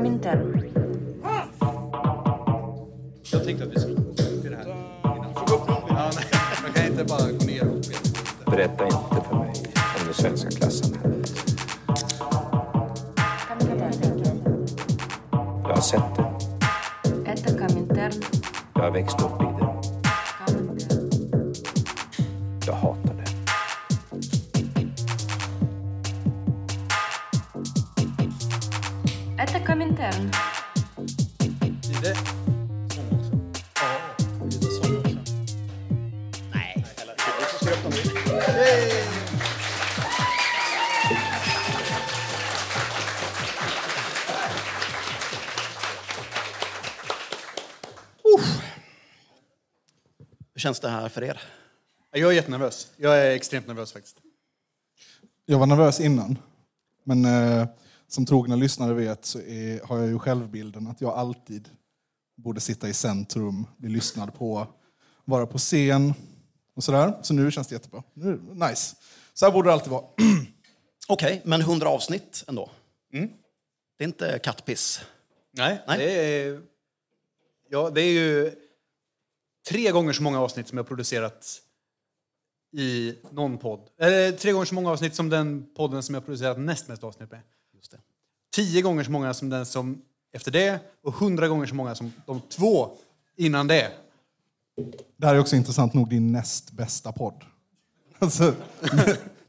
Carla Jag tänkte att vi skulle gå upp det här. Få ja, kan inte bara gå ner och skita Berätta inte för mig om det svenska klassamhället. Jag har sett det. Jag har växt upp i Hur känns det här för er? Jag är jättenervös. Jag är extremt nervös faktiskt. Jag var nervös innan. Men eh, som trogna lyssnare vet så är, har jag ju självbilden att jag alltid borde sitta i centrum, bli lyssnad på, vara på scen och sådär. Så nu känns det jättebra. Nu, nice. Så här borde det alltid vara. Okej, men 100 avsnitt ändå? Det är inte kattpiss? Nej, Nej. Det, är, ja, det är ju tre gånger så många avsnitt som jag har producerat i någon podd. Eller tre gånger så många avsnitt som den podden som jag producerat näst mest avsnitt med. Tio gånger så många som den som efter det och hundra gånger så många som de två innan det. Det här är också intressant nog din näst bästa podd. Alltså,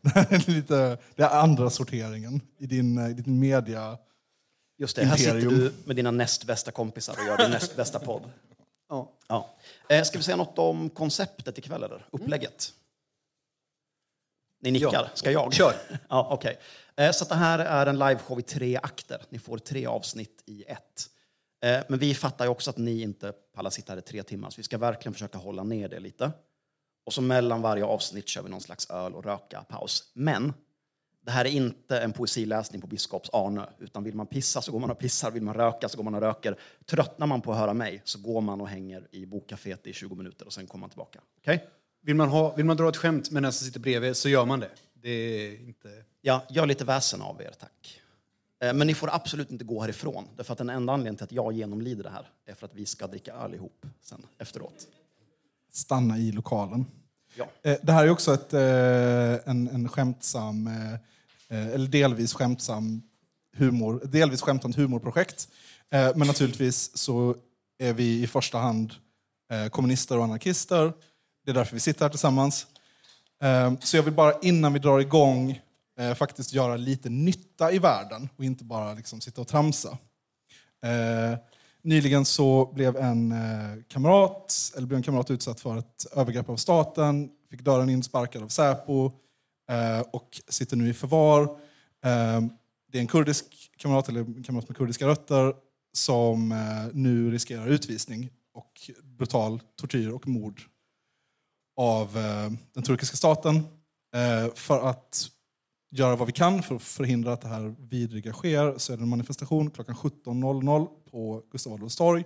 det här är lite det är andra sorteringen i din, i din media. Just det, här sitter Imperium. du med dina näst bästa kompisar och gör din näst bästa podd. Ja. Ja. Eh, ska vi säga något om konceptet ikväll, eller? Upplägget? Ni nickar. Ja. Ska jag? Kör. Ja, okej. Eh, Så det här är en liveshow i tre akter. Ni får tre avsnitt i ett. Eh, Men vi fattar ju också att ni inte pallar sitta här i tre timmar, så vi ska verkligen försöka hålla ner det lite. Och så mellan varje avsnitt kör vi någon slags öl och röka-paus. Men det här är inte en poesiläsning på Biskops Arnö, utan vill man pissa så går man och pissar, vill man röka så går man och röker. Tröttnar man på att höra mig så går man och hänger i bokcaféet i 20 minuter och sen kommer man tillbaka. Okej? Vill man, ha, vill man dra ett skämt med den som sitter bredvid så gör man det. Det är inte... Ja, gör lite väsen av er, tack. Eh, Men ni får absolut inte gå härifrån. Därför att den enda anledningen till att jag genomlider det här är för att vi ska dricka öl ihop sen efteråt. Stanna i lokalen. Ja. Eh, Det här är också ett, eh, en, en skämtsam, eller delvis skämtsam humor, delvis skämtsamt humorprojekt. Men naturligtvis så är vi i första hand kommunister och anarkister. Det är därför vi sitter här tillsammans. Ehm, så jag vill bara innan vi drar igång eh, faktiskt göra lite nytta i världen och inte bara liksom sitta och tramsa. Ehm, nyligen så blev en eh, kamrat, eller blev en kamrat utsatt för ett övergrepp av staten, fick dörren insparkad av Säpo eh, och sitter nu i förvar. Ehm, det är en kurdisk kamrat, eller en kamrat med kurdiska rötter, som nu riskerar utvisning och brutal tortyr och mord av eh, den turkiska staten eh, för att göra vad vi kan för att förhindra att det här vidriga sker så är det en manifestation klockan 17.00 på Gustav Adolfs torg.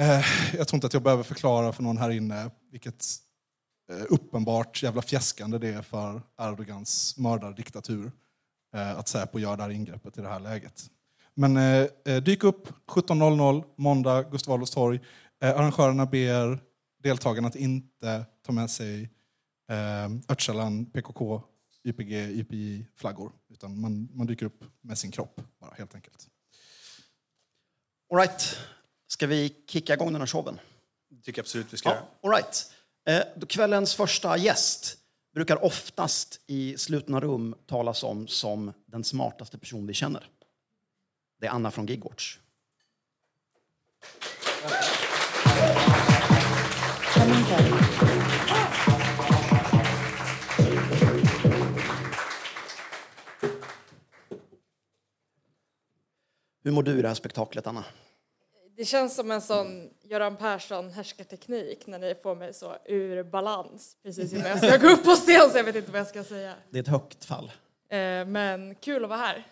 Eh, jag tror inte att jag behöver förklara för någon här inne vilket uppenbart jävla fjäskande det är för Erdogans mördardiktatur att Säpo gör det här ingreppet i det här läget. Men dyk upp 17.00 måndag, Gustav Adolfs torg. Arrangörerna ber deltagarna att inte ta med sig eh, Öcalan, PKK, YPG, YPJ-flaggor. Utan man, man dyker upp med sin kropp, bara helt enkelt. All right. Ska vi kicka igång den här showen? Det tycker jag absolut vi ska Ja, all right. Eh, då Kvällens första gäst brukar oftast i slutna rum talas om som den smartaste person vi känner. Det är Anna från Gigwatch. Hur mår du i det här spektaklet, Anna? Det känns som en sån Göran Persson härskarteknik när ni får mig så ur balans precis innan jag ska gå upp på scen så jag vet inte vad jag ska säga. Det är ett högt fall. Eh, Men kul att vara här.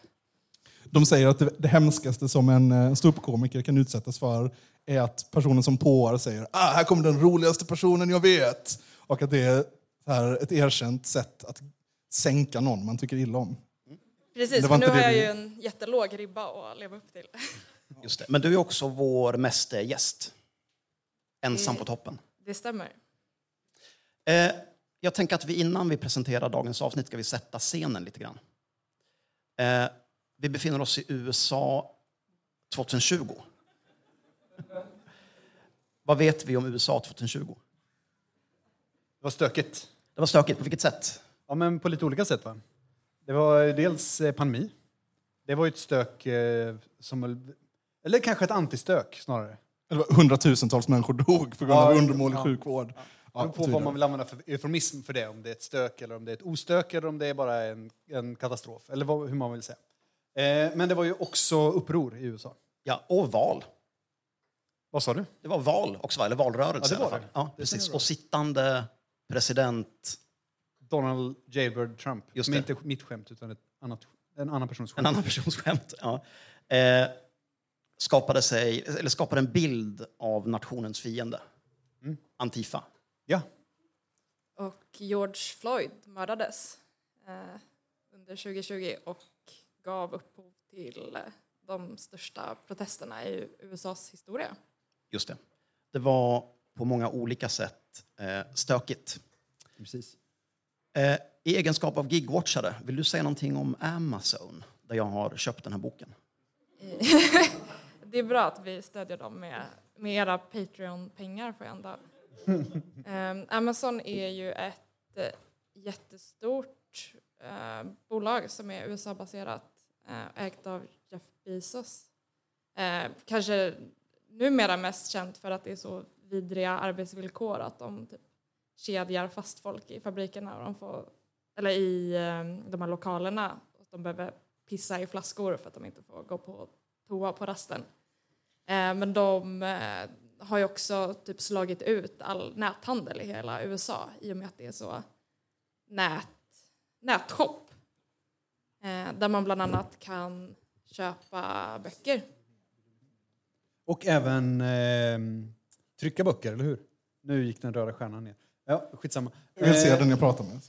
De säger att det, det hemskaste som en eh, ståuppkomiker kan utsättas för är att personen som påar säger ah, här kommer den roligaste personen jag vet. Och att det är här, ett erkänt sätt att sänka någon man tycker illa om. Precis, för nu har jag vi- ju en jättelåg ribba att leva upp till. Just det. Men du är också vår meste gäst. Ensam på toppen. Det stämmer. Eh, jag tänker att vi innan vi presenterar dagens avsnitt ska vi sätta scenen lite grann. Eh, vi befinner oss i USA 2020. Vad vet vi om USA 2020? Det var stökigt. Det var stökigt. På vilket sätt? Ja, men på lite olika sätt. Va? Det var dels eh, pandemi. Det var ju ett stök eh, som... Eller kanske ett antistök snarare. Det var hundratusentals människor dog på grund Ja, av undermålig ja. sjukvård. Ja, beror på vad man vill använda för eufemism för det. Om det är ett stök, eller om det är ett ostök eller om det är bara en, en katastrof. Eller vad, hur man vill säga. Eh, men det var ju också uppror i USA. Ja, och val. Vad sa du? Det var val också, va? eller valrörelse Ja, det var det. Ja, precis. Och sittande president, Donald Jailbird Trump. Just det. inte mitt skämt, utan ett annat, en annan persons skämt. en annan persons skämt, ja. eh, skapade, sig, eller skapade en bild av nationens fiende. Mm. Antifa. Ja. Och George Floyd mördades eh, under 2020 och gav upphov till de största protesterna i USAs historia. Just det. Det var på många olika sätt eh, stökigt. Precis. Eh, I egenskap av gigwatchare, vill du säga någonting om Amazon? Där jag har köpt den här boken. Det är bra att vi stödjer dem med, med era Patreon-pengar får jag ändå. Ehm, Amazon är ju ett eh, jättestort eh, bolag som är USA-baserat, eh, ägt av Jeff Bezos. Eh, kanske numera mest känt för att det är så vidriga arbetsvillkor att de typ kedjar fast folk i fabrikerna och de får, eller i ehm, de här lokalerna. Och de behöver pissa i flaskor för att de inte får gå på toa på rasten. Eh, men de eh, har ju också typ slagit ut all näthandel i hela USA i och med att det är så nät, nätshop. Eh, där man bland annat kan köpa böcker. Och även eh, trycka böcker, eller hur? Nu gick den röda stjärnan ner. Ja, skitsamma. Jag vill se Eh, den jag pratar med.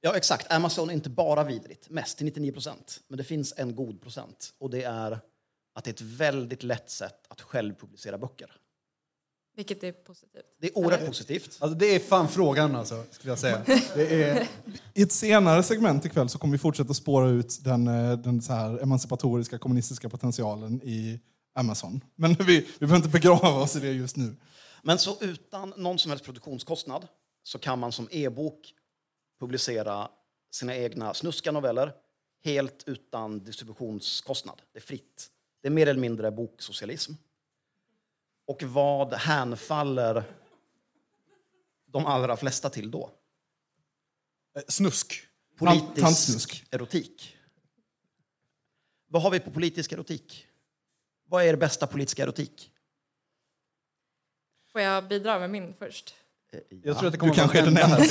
Ja, exakt. Amazon är inte bara vidrigt, mest till 99 procent. Men det finns en god procent. Och det är att det är ett väldigt lätt sätt att själv publicera böcker. Vilket är positivt. Det är oerhört positivt. Alltså, det är fan frågan, alltså, skulle jag säga. Det är, I ett senare segment ikväll så kommer vi fortsätta spåra ut den, eh, den så här emancipatoriska kommunistiska potentialen i Amazon. Men vi, vi behöver inte begrava oss i det just nu. Men så utan någon som helst produktionskostnad så kan man som e-bok publicera sina egna snuskiga noveller helt utan distributionskostnad. Det är fritt. Det är mer eller mindre boksocialism. Och vad hänfaller de allra flesta till då? eh, snusk. Politisk tantsnusk. erotik. Vad har vi på politisk erotik? Vad är er bästa politiska erotik? Får jag bidra med min först? Jag tror att det Du kommer kanske är den enda.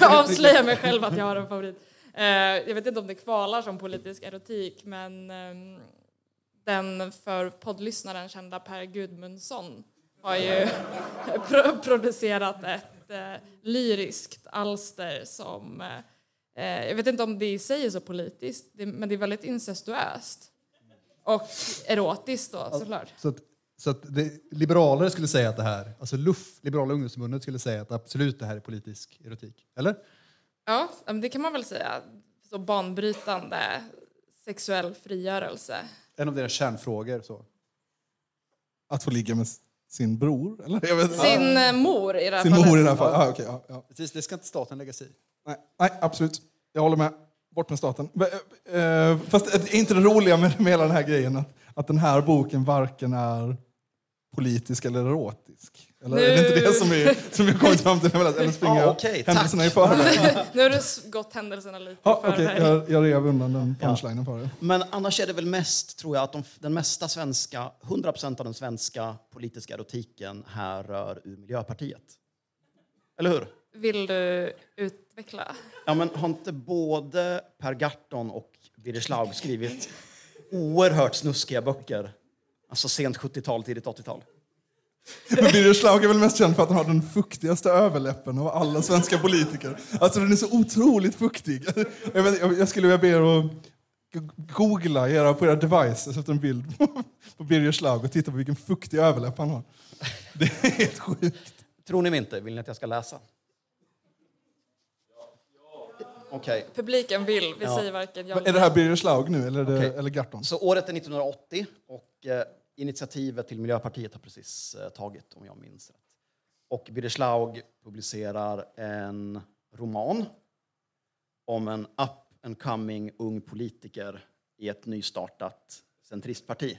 Jag avslöjar mig själv att jag har en favorit. Eh, jag vet inte om det kvalar som politisk erotik men ehm, den för poddlyssnaren kända Per Gudmundsson har ju pro- producerat ett eh, lyriskt alster som eh, jag vet inte om det i sig är så politiskt men det är väldigt incestuöst. Och erotiskt då såklart. Så att, så att det, liberaler skulle säga att det här, alltså LUF, Liberala ungdomsförbundet, skulle säga att absolut det här är politisk erotik. Eller? Ja, men det kan man väl säga. Så banbrytande sexuell frigörelse. En av deras kärnfrågor. Så. Att få ligga med sin bror? Eller? Jag vet, inte. Sin eh, mor i det här sin fallet. mor i det här fallet. Ah, okej, ja, ja. Precis, det ska inte staten lägga sig i. Nej, nej, absolut. Jag håller med. Bort med staten. Va- eh, Fast är inte det roliga med, med hela den här grejen att, att den här boken varken är politisk eller erotisk? Eller är det Nu- inte det som vi, som vi har kommit fram till? Eller springer jag okej, händelserna tack. i förväg? Nu har du gått händelserna lite Ja, i förväg. jag, jag rev undan den punchlinen för er. Men annars är det väl mest, tror jag, att de, den mesta svenska, 100% av den svenska politiska erotiken härrör ur Miljöpartiet. Eller hur? Vill du utveckla? Ja, men har inte både Per Gahrton och Birger Schlaug skrivit oerhört snuskiga böcker? Alltså sent 70-tal, tidigt 80-tal. Men Birger Schlaug är väl mest känd för att han har den fuktigaste överläppen av alla svenska politiker. Alltså den är så otroligt fuktig. Jag, vet, jag, skulle vilja be er att googla era, på era devices efter en bild på, på Birger Schlaug och titta på vilken fuktig överläpp han har. Det är helt sjukt. Tror ni mig inte? Vill ni att jag ska läsa? Okej. Publiken vill, vi Ja. säger varken ja Är det här Birger Schlaug nu eller, är det, Okej. eller Garton? Så året är 1980 och eh, initiativet till Miljöpartiet har precis eh, tagit, om jag minns rätt. Och Birger Schlaug publicerar en roman om en up and coming ung politiker i ett nystartat centristparti.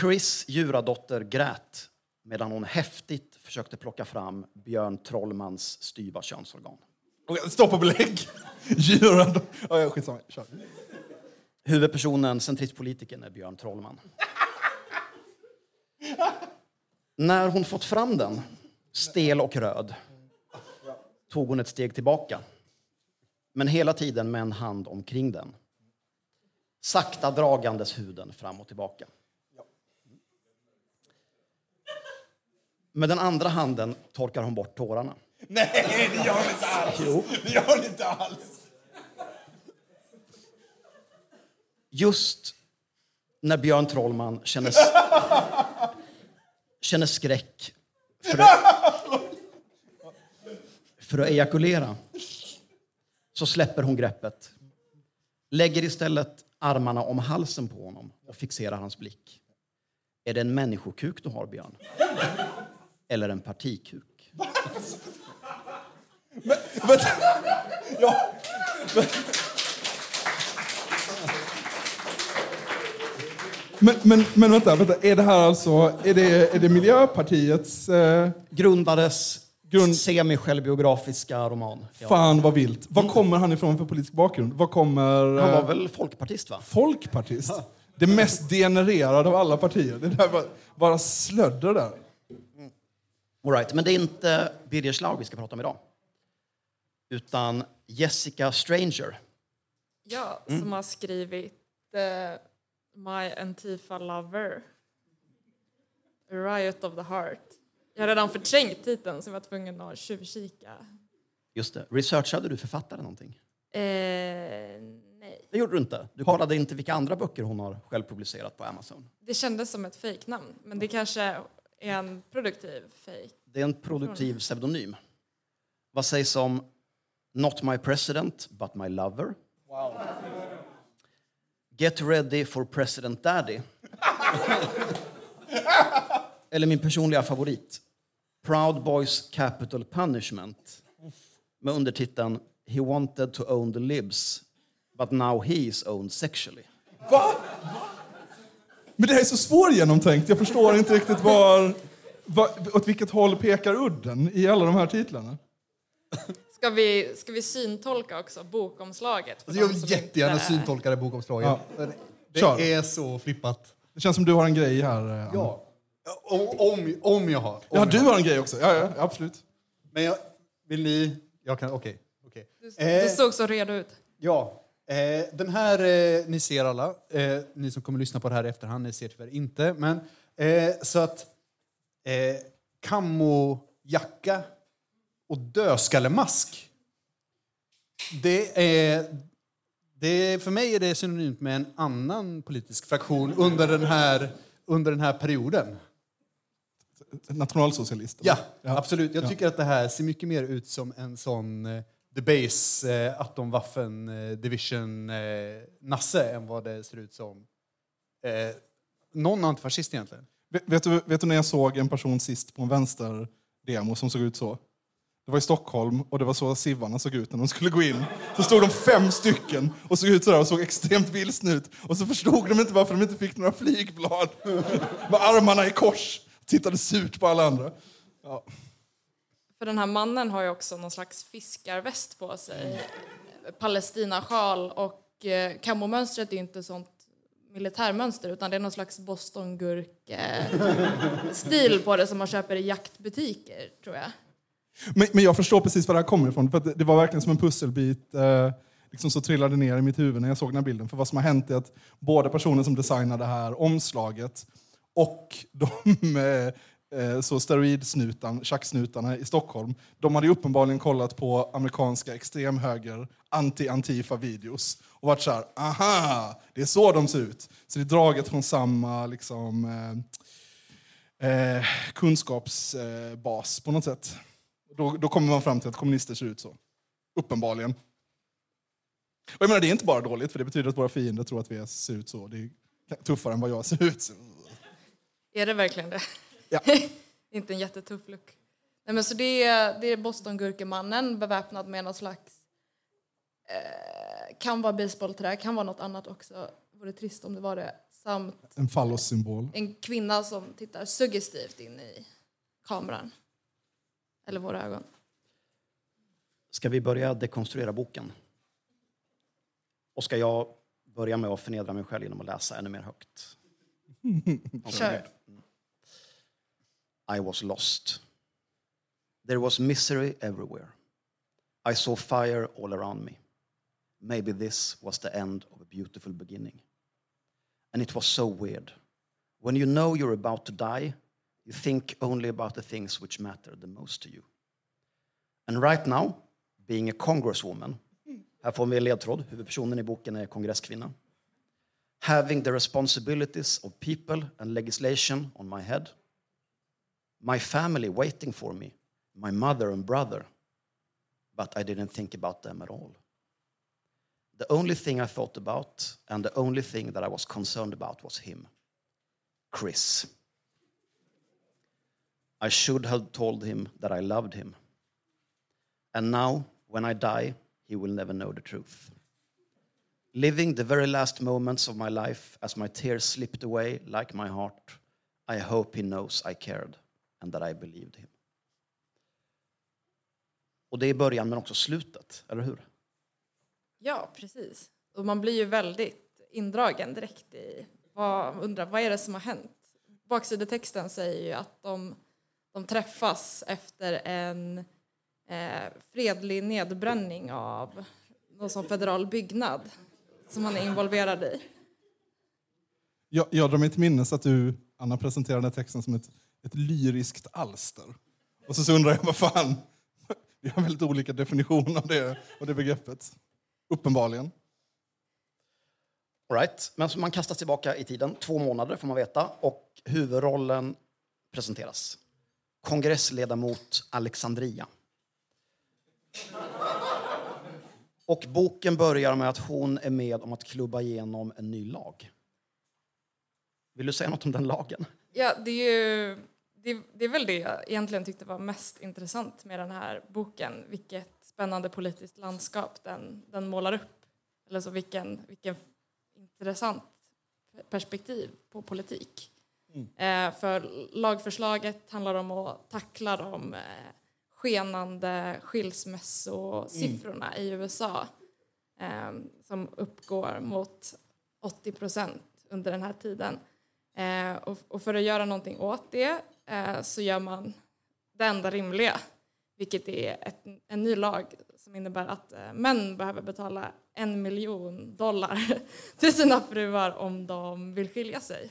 Chris Djuradotter grät medan hon häftigt försökte plocka fram Björn Trollmans styva könsorgan. Stopp och belägg! Djuren... Ja, ja, skitsamma. Kör. Huvudpersonen, centristpolitikern, är Björn Trollman. När hon fått fram den, stel och röd, tog hon ett steg tillbaka. Men hela tiden med en hand omkring den. Sakta dragandes huden fram och tillbaka. Med den andra handen torkar hon bort tårarna. Nej, det gör hon inte alls! Jo. Det gör hon inte alls! Just när Björn Trollman känner, känner skräck för att, för att ejakulera så släpper hon greppet. Lägger istället armarna om halsen på honom och fixerar hans blick. Är det en människokuk du har, Björn? Eller en partikuk? Vänta. Ja. Men, men, men vänta, vänta, är det här alltså är det, är det Miljöpartiets... Eh, Grundades Grund- semi-självbiografiska roman. Ja. fan vad vilt. Var kommer han ifrån för politisk bakgrund? Var kommer... Han var eh, väl folkpartist, va? Folkpartist? Det mest degenererade av alla partier. Det där var bara slödder där. All right, men det är inte Birger Schlaug vi ska prata om idag. Utan Jessica Stranger. Ja, som har skrivit eh, My Antifa Lover. A Riot of the Heart. Jag har redan förträngt titeln så jag var tvungen att tjuvkika. Just det. Researchade du författaren någonting? Eh, nej. Det gjorde du inte. Du kollade inte vilka andra böcker hon har själv publicerat på Amazon. Det kändes som ett fejknamn, men det kanske är en produktiv fejk. Det är en produktiv pseudonym. Vad sägs om Not my president, but my lover? Get ready for president daddy. Eller min personliga favorit. Proud Boys Capital Punishment. Med undertiteln He wanted to own the libs, but now he is owned sexually. Va? Men det här är så svårgenomtänkt. Jag förstår inte riktigt var, var, åt vilket håll pekar udden i alla de här titlarna. Ska vi, ska vi syntolka också bokomslaget? Alltså jag vill jättegärna inte- syntolka det bokomslaget. Ja. Det Kör. är så flippat. Det känns som du har en grej här. eh, Anna. Ja. Om, om, om jag har. Om ja jag du har. har en grej också. Ja, ja, absolut. Men jag, vill ni... Jag kan... Okej. okej. Du, Eh, du såg så redo ut. Ja. Eh, den här, eh, ni ser alla. Eh, ni som kommer lyssna på det här i efterhand, ni ser tyvärr inte. Men, eh, så att... Eh, kammojacka och dödskallemask. Det är... Det för mig är det synonymt med en annan politisk fraktion under den här, under den här perioden. Nationalsocialist. Ja, Ja. absolut. Jag Ja. tycker att det här ser mycket mer ut som en sån eh, The Base eh, Atomwaffen eh, Division eh, Nasse än vad det ser ut som eh, någon antifascist egentligen. Vet, vet, du, vet du när jag såg en person sist på en vänsterdemo som såg ut så? Det var i Stockholm och det var så Sivarna såg ut när de skulle gå in. Så stod de fem stycken och såg ut sådär och såg extremt vilsna ut. Och så förstod de inte varför de inte fick några flygblad. Med armarna i kors. Tittade surt på alla andra. Ja. För den här mannen har ju också någon slags fiskarväst på sig. Palestinasjal och eh, kamomönstret är ju inte sånt militärmönster utan det är någon slags bostongurk-stil på det som man köper i jaktbutiker, tror jag. Men, men jag förstår precis var det här kommer ifrån. För att det, var verkligen som en pusselbit. Eh, liksom så trillade ner i mitt huvud när jag såg den här bilden. För vad som har hänt är att både personen som designade det här omslaget och de eh, Eh, så steroidsnutan, tjacksnutarna i Stockholm, de hade ju uppenbarligen kollat på amerikanska extremhöger anti-antifa-videos och varit så här, aha, det är så de ser ut. Så det är draget från samma liksom, eh, eh, kunskapsbas på något sätt. Då, då kommer man fram till att kommunister ser ut så. Uppenbarligen. Och jag menar, det är inte bara dåligt, för det betyder att våra fiender tror att vi ser ut så. Det är tuffare än vad jag ser ut. Är det verkligen det? Ja. inte en jättetuff look. Nej, men så det är, det är Boston-gurkemannen beväpnad med någon slags... Eh, kan vara baseballträ, kan vara något annat också. Vore trist om det var det. Samt En fallossymbol. en kvinna som tittar suggestivt in i kameran. Eller våra ögon. Ska vi börja dekonstruera boken? Och ska jag börja med att förnedra mig själv genom att läsa ännu mer högt? Kör. I was lost. There was misery everywhere. I saw fire all around me. Maybe this was the end of a beautiful beginning. And it was so weird. When you know you're about to die, you think only about the things which matter the most to you. And right now, being a congresswoman, här får vi en ledtråd, huvudpersonen i boken är kongresskvinna. Having the responsibilities of people and legislation on my head. My family waiting for me, my mother and brother. But I didn't think about them at all. The only thing I thought about and the only thing that I was concerned about was him, Chris. I should have told him that I loved him. And now, when I die, he will never know the truth. Living the very last moments of my life as my tears slipped away like my heart, I hope he knows I cared and that I believed him. Och det är början men också slutet, eller hur? Ja, precis. Och man blir ju väldigt indragen direkt i vad, undrar vad är det som har hänt. Baksidetexten säger ju att de, de träffas efter en eh, fredlig nedbränning av någon som federal byggnad som han är involverad i. Jag, jag drar mig till minnes att du, Anna, presenterade texten som ett, ett lyriskt alster. Och så, så undrar jag, vad fan? Vi har väldigt olika definitioner av det, av det begreppet. Uppenbarligen. All right. Men så man kastas tillbaka i tiden, två månader får man veta, och huvudrollen presenteras. Kongressledamot Alexandria. Och boken börjar med att hon är med om att klubba igenom en ny lag. Vill du säga något om den lagen? Ja, det är ju det, det är väl det jag egentligen tyckte var mest intressant med den här boken. Vilket spännande politiskt landskap den, den målar upp. Eller så vilken, vilken intressant perspektiv på politik. Eh, för lagförslaget handlar om att tackla de eh, skenande skilsmässosiffrorna i USA eh, som uppgår mot 80 procent under den här tiden. Eh, och, och för att göra någonting åt det Eh, så gör man det enda rimliga, vilket är ett, en ny lag som innebär att eh, män behöver betala en miljon dollar till sina fruar om de vill skilja sig.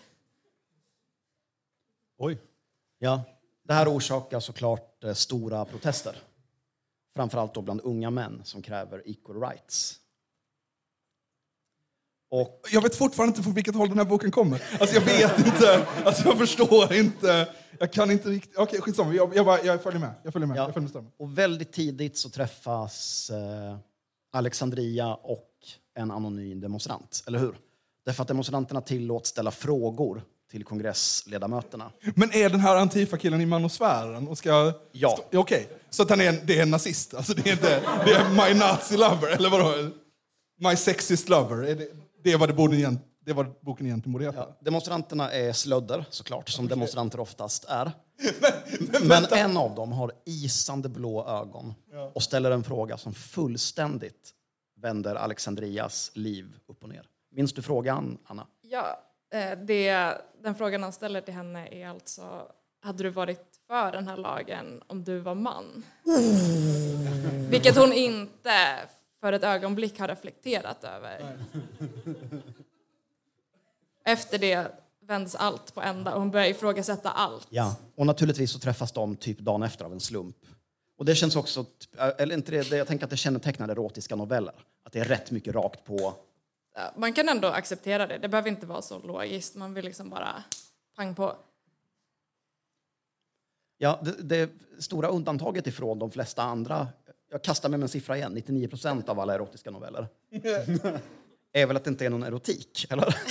Oj. Ja. Det här orsakar såklart eh, stora protester. Framförallt då bland unga män som kräver equal rights. Och Jag vet fortfarande inte från vilket håll den här boken kommer. Alltså jag vet inte, alltså jag förstår inte. Jag kan inte riktigt... Okej, skitsamma. Jag, jag, bara, jag följer med. Jag följer med. Ja. Jag följer med. Och väldigt tidigt så träffas eh, Alexandria och en anonym demonstrant, eller hur? Därför att demonstranterna tillåts ställa frågor till kongressledamöterna. Men är den här Antifa-killen i manosfären? Och ska... Ja. Okej, så att han är en, det är en nazist? Alltså det är inte... Det är my nazi lover, eller vadå? My sexist lover? Är det, det är vad det borde igen, det vad boken egentligen borde heta? Ja, demonstranterna är slödder, såklart, som demonstranter oftast är. Men en av dem har isande blå ögon och ställer en fråga som fullständigt vänder Alexandrias liv upp och ner. Minns du frågan, Anna? Ja, eh, det, den frågan han ställer till henne är alltså hade du varit för den här lagen om du var man? Vilket hon inte för ett ögonblick har reflekterat över. Efter det vänds allt på ända och hon börjar ifrågasätta allt. Ja, och naturligtvis så träffas de typ dagen efter av en slump. Och det känns också, eller inte det, jag tänker att det kännetecknar erotiska noveller. Att det är rätt mycket rakt på. Man kan ändå acceptera det. Det behöver inte vara så logiskt. Man vill liksom bara pang på. Ja, det, det stora undantaget ifrån de flesta andra, jag kastar mig med en siffra igen, 99 procent av alla erotiska noveller, är väl att det inte är någon erotik, eller?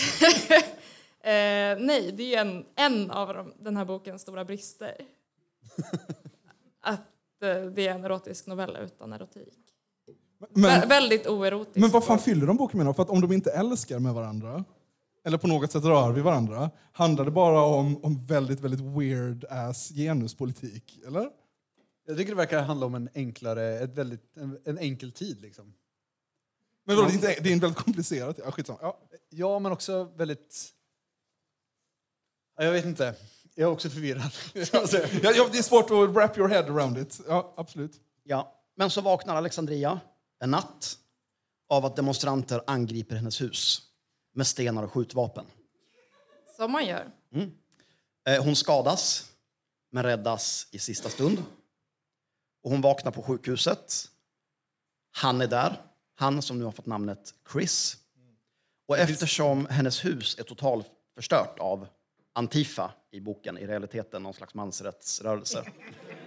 Eh, nej, det är en, en av de, den här bokens stora brister. Att eh, det är en erotisk novell utan erotik. Vä- Men, väldigt oerotisk. men vad fan fyller de boken med då? För att om de inte älskar med varandra, eller på något sätt rör vid varandra, handlar det bara om, om väldigt, väldigt weird ass genuspolitik, eller? Jag tycker det verkar handla om en enklare, ett väldigt, en, en enkel tid. Liksom. Men vadå, det, är inte, det är inte väldigt komplicerat. Ja, skitsamma. Ja. Ja, men också väldigt... Ja, Jag vet inte. Jag är också förvirrad. Ja, ja, det är svårt att wrap your head around it. Ja, absolut. Ja, men så vaknar Alexandria en natt av att demonstranter angriper hennes hus med stenar och skjutvapen. Som man gör. Eh, Hon skadas, men räddas i sista stund. Och hon vaknar på sjukhuset. Han är där. Han som nu har fått namnet Chris. Och eftersom hennes hus är totalförstört av Antifa i boken, i realiteten någon slags mansrättsrörelse,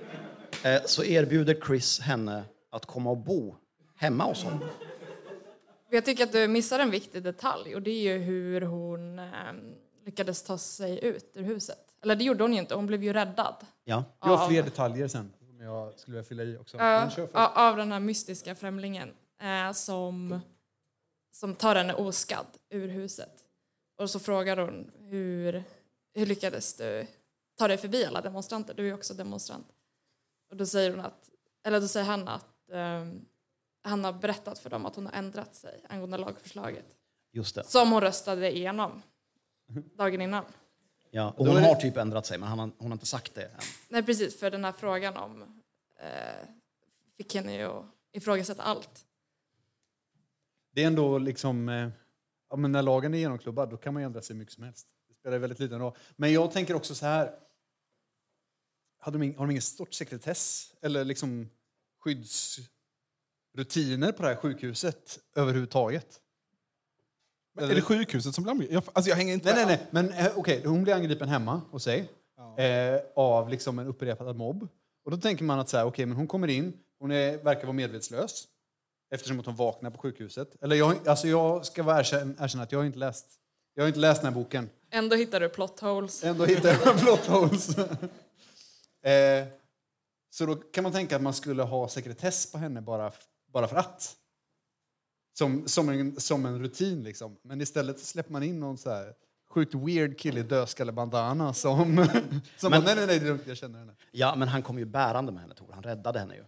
eh, så erbjuder Chris henne att komma och bo hemma hos honom. Jag tycker att du missar en viktig detalj och det är ju hur hon eh, lyckades ta sig ut ur huset. Eller det gjorde hon ju inte, hon blev ju räddad. Ja. Jag har fler detaljer sen som jag skulle vilja fylla i också. Ja, av den här mystiska främlingen eh, som, som tar henne oskadd ur huset. Och så frågar hon hur, hur lyckades du ta dig förbi alla demonstranter? Du är ju också demonstrant. Och då säger hon att, eller då säger han att ehm, han har berättat för dem att hon har ändrat sig angående lagförslaget. Just det. Som hon röstade igenom dagen innan. Ja. Och hon har typ ändrat sig, men han har, hon har inte sagt det än. Nej precis, för den här frågan om eh, fick henne ju att ifrågasätta allt. Det är ändå liksom... eh, Ja, men när lagen är genomklubbad då kan man ju ändra sig mycket som helst. Det spelar väldigt liten roll. Men jag tänker också så här. Hade de, ing- har de ingen sorts sekretess eller liksom skyddsrutiner på det här sjukhuset överhuvudtaget? Men är det sjukhuset som blir angrivet? Jag, alltså jag hänger inte Nej, nej, nej. Men eh, okej, hon blir angripen hemma hos sig Ja. eh, av liksom en upprepad mobb. Och då tänker man att så här, okej, men hon kommer in, hon är, verkar vara medvetslös eftersom att hon vaknar på sjukhuset. Eller jag, alltså jag ska vara erkänna, erkänna att jag har inte läst jag har inte läst den här boken. Ändå hittar du plot holes. Ändå hittar jag plot holes. eh, så då kan man tänka att man skulle ha sekretess på henne bara, bara för att. Som, som, en, som en rutin liksom. Men istället släpper man in någon så här sjukt weird kille i dödskallebandana som, som Men- bara, nej, nej, nej, det är lugnt, jag känner henne. Ja, men han kom ju bärande med henne, Tor. Han räddade henne ju.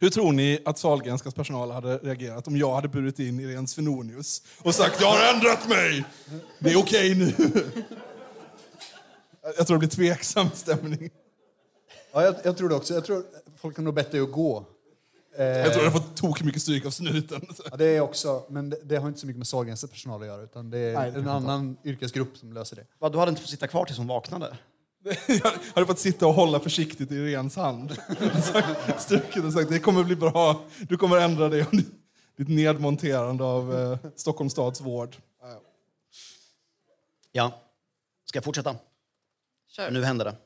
Hur tror ni att Sahlgrenskas personal hade reagerat om jag hade burit in Irene Svenonius och sagt jag har ändrat mig? Det är okej nu. Jag tror det blir tveksam stämning. Ja, jag, jag tror det också. Jag tror folk kan nog bett dig att gå. Eh, Jag tror jag har fått tok mycket stryk av snuten. ja, det är också, men det, det har inte så mycket med Sahlgrenskas personal att göra, utan det är Nej, det en annan yrkesgrupp som löser det. Va, du hade inte fått sitta kvar tills hon vaknade? Jag hade fått sitta och hålla försiktigt i Irenes hand. Strukit och sagt det kommer bli bra. Du kommer ändra dig. Ditt nedmonterande av eh, Stockholms stads vård. Ja. Ska jag fortsätta? Kör. Nu händer det.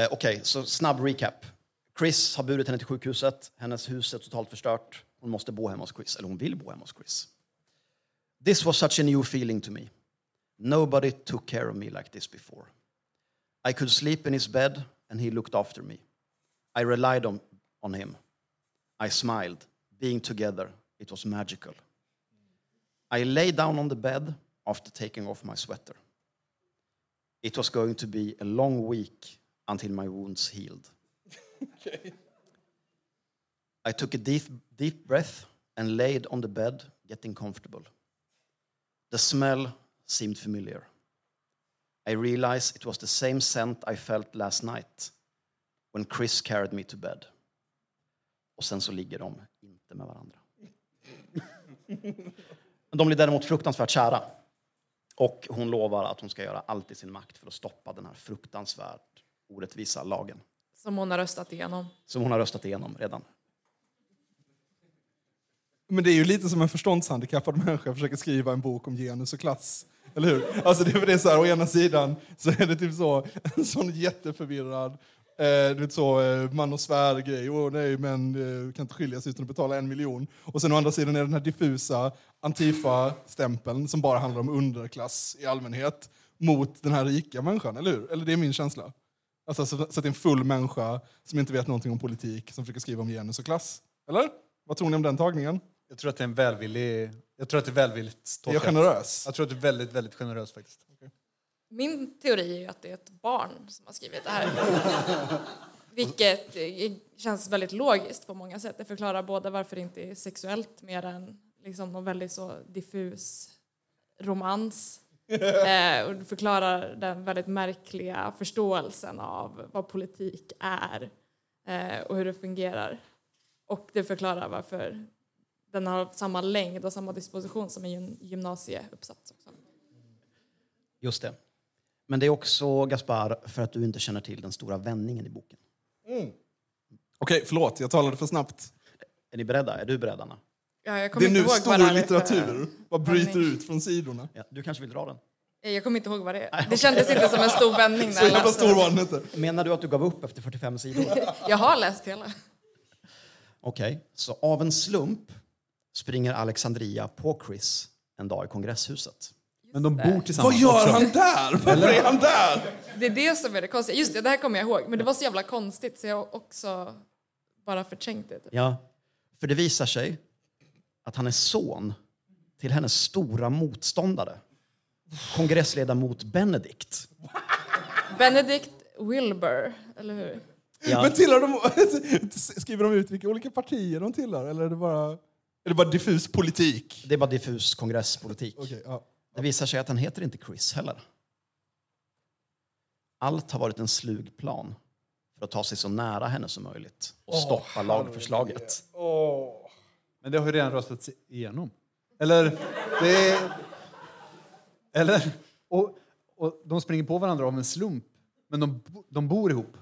Eh, Okej, så snabb recap. Chris har burit henne till sjukhuset. Hennes hus är totalt förstört. Hon måste bo hemma hos Chris, eller hon vill bo hemma hos Chris. This was such a new feeling to me. Nobody took care of me like this before. I could sleep in his bed and he looked after me. I relied on, on him. I smiled. Being together, it was magical. I lay down on the bed after taking off my sweater. It was going to be a long week until my wounds healed. I took a deep, deep breath and laid on the bed, getting comfortable. The smell seemed familiar. I realized it was the same scent I felt last night when Chris carried me to bed. Och sen så ligger de inte med varandra. Men de blir däremot fruktansvärt kära. Och hon lovar att hon ska göra allt i sin makt för att stoppa den här fruktansvärt orättvisa lagen. Som hon har röstat igenom. Som hon har röstat igenom redan. Men det är ju lite som en förståndshandikappad människa försöker skriva en bok om genus och klass. Eller hur? Alltså det är, det är så här, å ena sidan så är det typ så, en sån jätteförvirrad eh, du vet så, eh, man och svär-grej. Åh nej, men eh, kan inte skiljas utan att betala en miljon. Och sen å andra sidan är det den här diffusa Antifa-stämpeln som bara handlar om underklass i allmänhet mot den här rika människan, eller hur? Eller det är min känsla. Alltså, så, så att det är en full människa som inte vet någonting om politik som försöker skriva om genus och klass. Eller? Vad tror ni om den tagningen? Jag tror att det är en välvillig... Jag tror att det är välvilligt Är jag tolkat. generös? Jag tror att det är väldigt, väldigt generöst faktiskt. Min teori är att det är ett barn som har skrivit det här. Vilket eh, känns väldigt logiskt på många sätt. Det förklarar både varför det inte är sexuellt mer än liksom någon väldigt så diffus romans. Eh, och förklarar den väldigt märkliga förståelsen av vad politik är eh, och hur det fungerar. Och det förklarar varför den har samma längd och samma disposition som en gym- gymnasieuppsats. Också. Just det. Men det är också, Gaspar, för att du inte känner till den stora vändningen i boken. Okej, förlåt, jag talade för snabbt. Är ni beredda? Är du beredd, Anna? Ja, jag Det är nu stor vad litteratur. Vad bryter ut från sidorna? Ja, du kanske vill dra den? Eh, Jag kommer inte ihåg vad det är. Det kändes inte som en stor vändning. när Så jag stor var den inte. Menar du att du gav upp efter 45 sidor? Jag har läst hela. Okej, så av en slump springer Alexandria på Chris en dag i kongresshuset. Men de bor Vad tillsammans gör också. han där? Varför är han där? Det är det som är det konstiga. Just det, det här kommer jag ihåg. Men det var så jävla konstigt så jag har också bara förträngt det. Typ. Ja, för det visar sig att han är son till hennes stora motståndare. Kongressledamot Benedict. Benedict Wilbur, eller hur? Ja, Men tillhör de, skriver de ut vilka olika partier de tillhör? Eller är det bara, är det bara diffus politik? det är bara diffus kongresspolitik. Okej, ja. Det visar sig att han heter inte Chris heller. Allt har varit en slug plan för att ta sig så nära henne som möjligt och stoppa lagförslaget. Men det har ju redan röstats igenom. Eller? Det är... Eller? Och, och de springer på varandra av en slump. Men de, de bor ihop.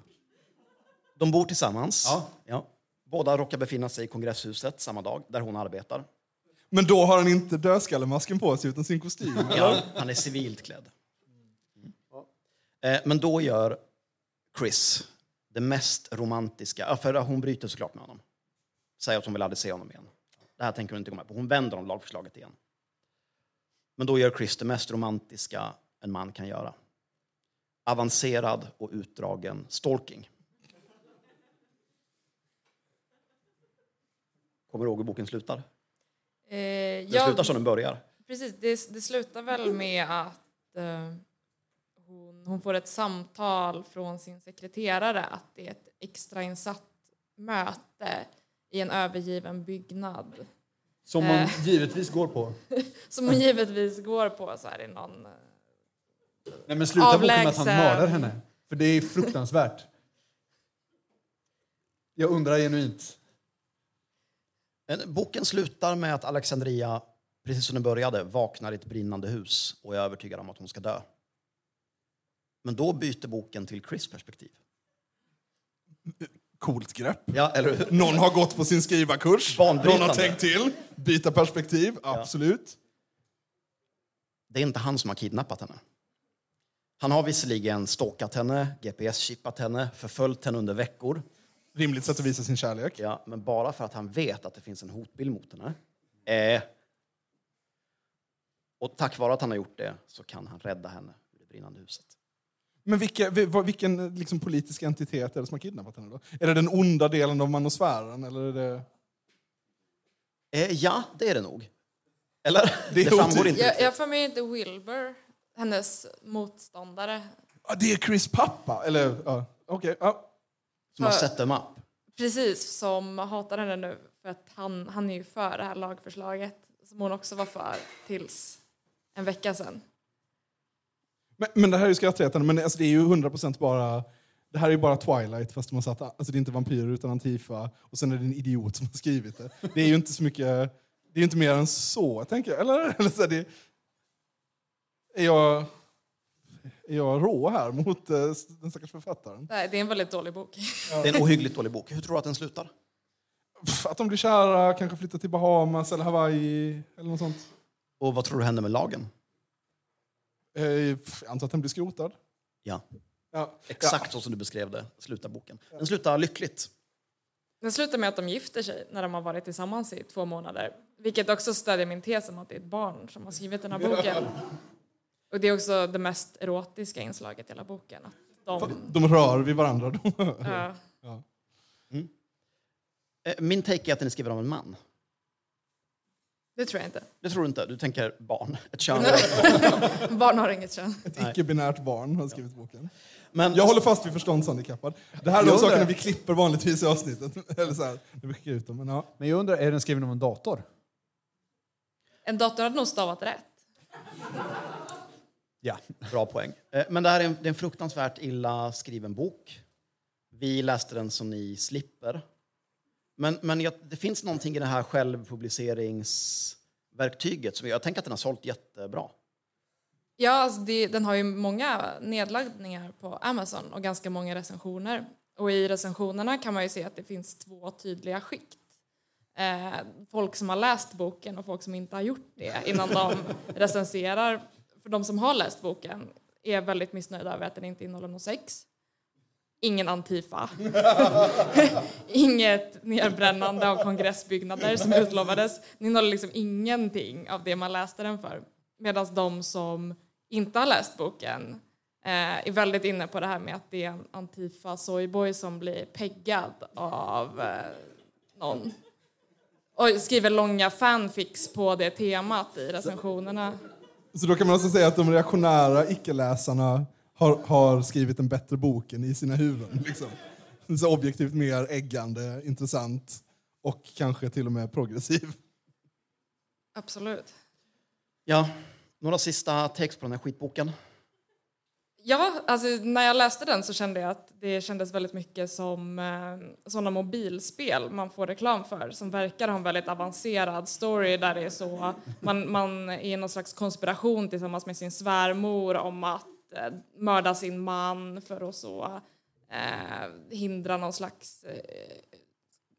De bor tillsammans. Ja. Ja. Båda råkar befinna sig i kongresshuset samma dag, där hon arbetar. Men då har han inte dödskallemasken på sig utan sin kostym? Ja, han är civilt klädd. Mm. Eh, Men då gör Chris det mest romantiska, för hon bryter såklart med honom. Säger att hon vill aldrig se honom igen. Det här tänker hon inte gå med på. Hon vänder om lagförslaget igen. Men då gör Chris det mest romantiska en man kan göra. Avancerad och utdragen stalking. Kommer du ihåg hur boken slutar? Eh, Den slutar som den börjar. Precis, det, det slutar väl med att eh, hon, hon får ett samtal från sin sekreterare att det är ett extrainsatt möte i en övergiven byggnad. Som man Eh. givetvis går på. Som hon givetvis går på så här i någon... eh, Nej, men sluta boken med att han Avlägsen. mördar henne. För det är fruktansvärt. Jag undrar genuint. Men Boken slutar med att Alexandria, precis som den började, vaknar i ett brinnande hus och är övertygad om att hon ska dö. Men då byter boken till Chris perspektiv. Coolt grepp. Ja, eller? Någon har gått på sin skrivarkurs. Någon har tänkt till. Byta perspektiv, absolut. Det är inte han som har kidnappat henne. Han har visserligen stalkat henne, GPS-chippat henne, förföljt henne under veckor. Rimligt sätt att visa sin kärlek. Ja, men bara för att han vet att det finns en hotbild mot henne. Eh. Och tack vare att han har gjort det så kan han rädda henne ur det brinnande huset. Men vilka, vilken liksom, politisk entitet är det som har kidnappat henne? Då? Är det den onda delen av manosfären? Eller är det... Eh, ja, det är det nog. Eller? Det är framgår inte. Jag, jag får med inte Wilbur, hennes motståndare. Ah, det är Chris pappa? Eller, ja, okej. ja. Som har sett dem upp. Precis, som hatar henne nu för att han, han är ju för det här lagförslaget som hon också var för tills en vecka sedan. Men, men det här är ju skrattretande, men alltså, det är ju 100% bara det här är ju bara Twilight fast har satt, alltså det är inte vampyrer utan Antifa och sen är det en idiot som har skrivit det. Det är ju inte så mycket, det är ju inte mer än så tänker jag. Eller? Eller så är, det, är, jag, är jag rå här mot eh, den stackars författaren? Nej, det är en väldigt dålig bok. Det är en ohyggligt dålig bok. Hur tror du att den slutar? Att de blir kära, kanske flyttar till Bahamas eller Hawaii eller något sånt. Och vad tror du händer med lagen? Eh, Jag antar att den blir skrotad. Ja, Ja. exakt så som du beskrev det slutar boken. Den slutar lyckligt. Det slutar med att de gifter sig när de har varit tillsammans i två månader. Vilket också stödjer min tes om att det är ett barn som har skrivit den här boken. Och det är också det mest erotiska inslaget i hela boken. Att de, De rör vid varandra. De ja, Eh, Min take är att den är skriven av en man. Det tror jag inte. Det tror du inte? Du tänker barn, ett kön. Barn har inget kön. Ett icke-binärt barn har skrivit boken. Men Jag håller fast vid förståndshandikappad. Det här är de sakerna vi klipper vanligtvis i avsnittet. Eller så här, vi skickar ut dem. Men ja. Men jag undrar, är den skriven av en dator? En dator hade nog stavat rätt. Ja. Bra poäng. Eh, Men det här är en, det är en fruktansvärt illa skriven bok. Vi läste den som ni slipper. Men, men jag, det finns någonting i det här självpubliceringsverktyget som jag tänker att den har sålt jättebra. Ja, alltså det, den har ju många nedladdningar på Amazon och ganska många recensioner. Och i recensionerna kan man ju se att det finns två tydliga skikt. Eh, folk som har läst boken och folk som inte har gjort det innan de recenserar. För de som har läst boken är väldigt missnöjda över att den inte innehåller någon sex. Ingen Antifa. Inget nedbrännande av kongressbyggnader som utlovades. Den innehåller liksom ingenting av det man läste den för. Medan de som inte har läst boken eh, är väldigt inne på det här med att det är en Antifa soyboy som blir peggad av eh, någon. Och skriver långa fanfics på det temat i recensionerna. Så då kan man alltså säga att de reaktionära icke-läsarna har, har skrivit en bättre bok än i sina huvuden. Liksom. Så objektivt mer äggande, intressant och kanske till och med progressiv. Absolut. Ja, några sista takes på den här skitboken. Ja, alltså när jag läste den så kände jag att det kändes väldigt mycket som eh, sådana mobilspel man får reklam för som verkar ha en väldigt avancerad story där det är så man, man är i någon slags konspiration tillsammans med sin svärmor om att eh, mörda sin man för att så eh, hindra någon slags eh,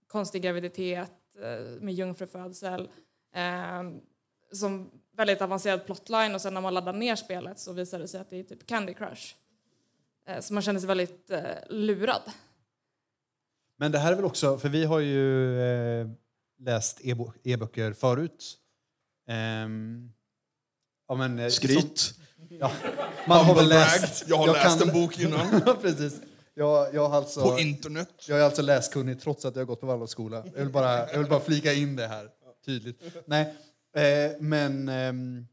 konstig graviditet eh, med jungfrufödsel. Eh, som väldigt avancerad plotline och sen när man laddar ner spelet så visar det sig att det är typ Candy Crush. Eh, Så man känner sig väldigt eh, lurad. Men det här är väl också, för vi har ju eh, läst e-böcker förut. Ehm, ja, men, eh, Skryt. så- ja, man har väl läst. Jag har läst kan- en bok innan. Precis. Jag, jag, har alltså, På internet. jag är alltså läskunnig trots att jag har gått på Waldorfskola. Jag vill bara, jag vill bara flika in det här tydligt. Nej, eh, men ehm,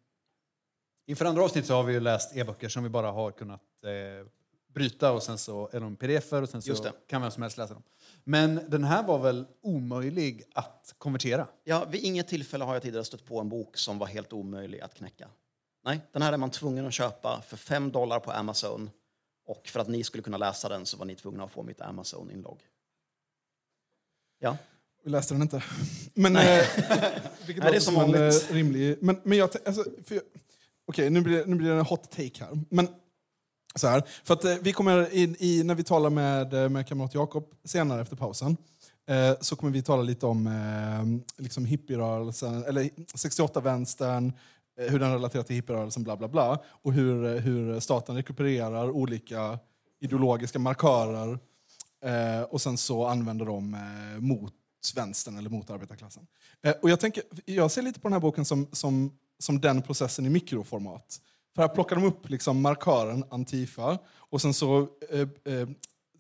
inför andra avsnitt så har vi ju läst e-böcker som vi bara har kunnat eh, bryta och sen så är de pdf-er och sen så kan vem som helst läsa dem. Men den här var väl omöjlig att konvertera? Ja, vid inget tillfälle har jag tidigare stött på en bok som var helt omöjlig att knäcka. Nej, den här är man tvungen att köpa för 5 dollar på Amazon. Och för att ni skulle kunna läsa den så var ni tvungna att få mitt Amazon-inlogg. Ja, Vi läste den inte. Men, eh, vilket Nej, det är som en, vanligt. eh, rimlig... Men, men jag, alltså, Okej, nu, blir nu blir det en hot take här. Men så här, för att eh, vi kommer in i, när vi talar med, eh, med kamrat Jakob senare efter pausen, eh, så kommer vi tala lite om eh, liksom hippierörelsen, eller 68-vänstern, eh, Eh, hur den relaterar till hippierörelsen, bla bla bla. Och hur, eh, hur staten rekupererar olika ideologiska markörer eh, och sen så använder de eh, mot vänstern eller mot arbetarklassen. Eh, och jag, tänker, jag ser lite på den här boken som, som, som den processen i mikroformat. För här plockar de upp liksom markören Antifa och sen så, eh, eh,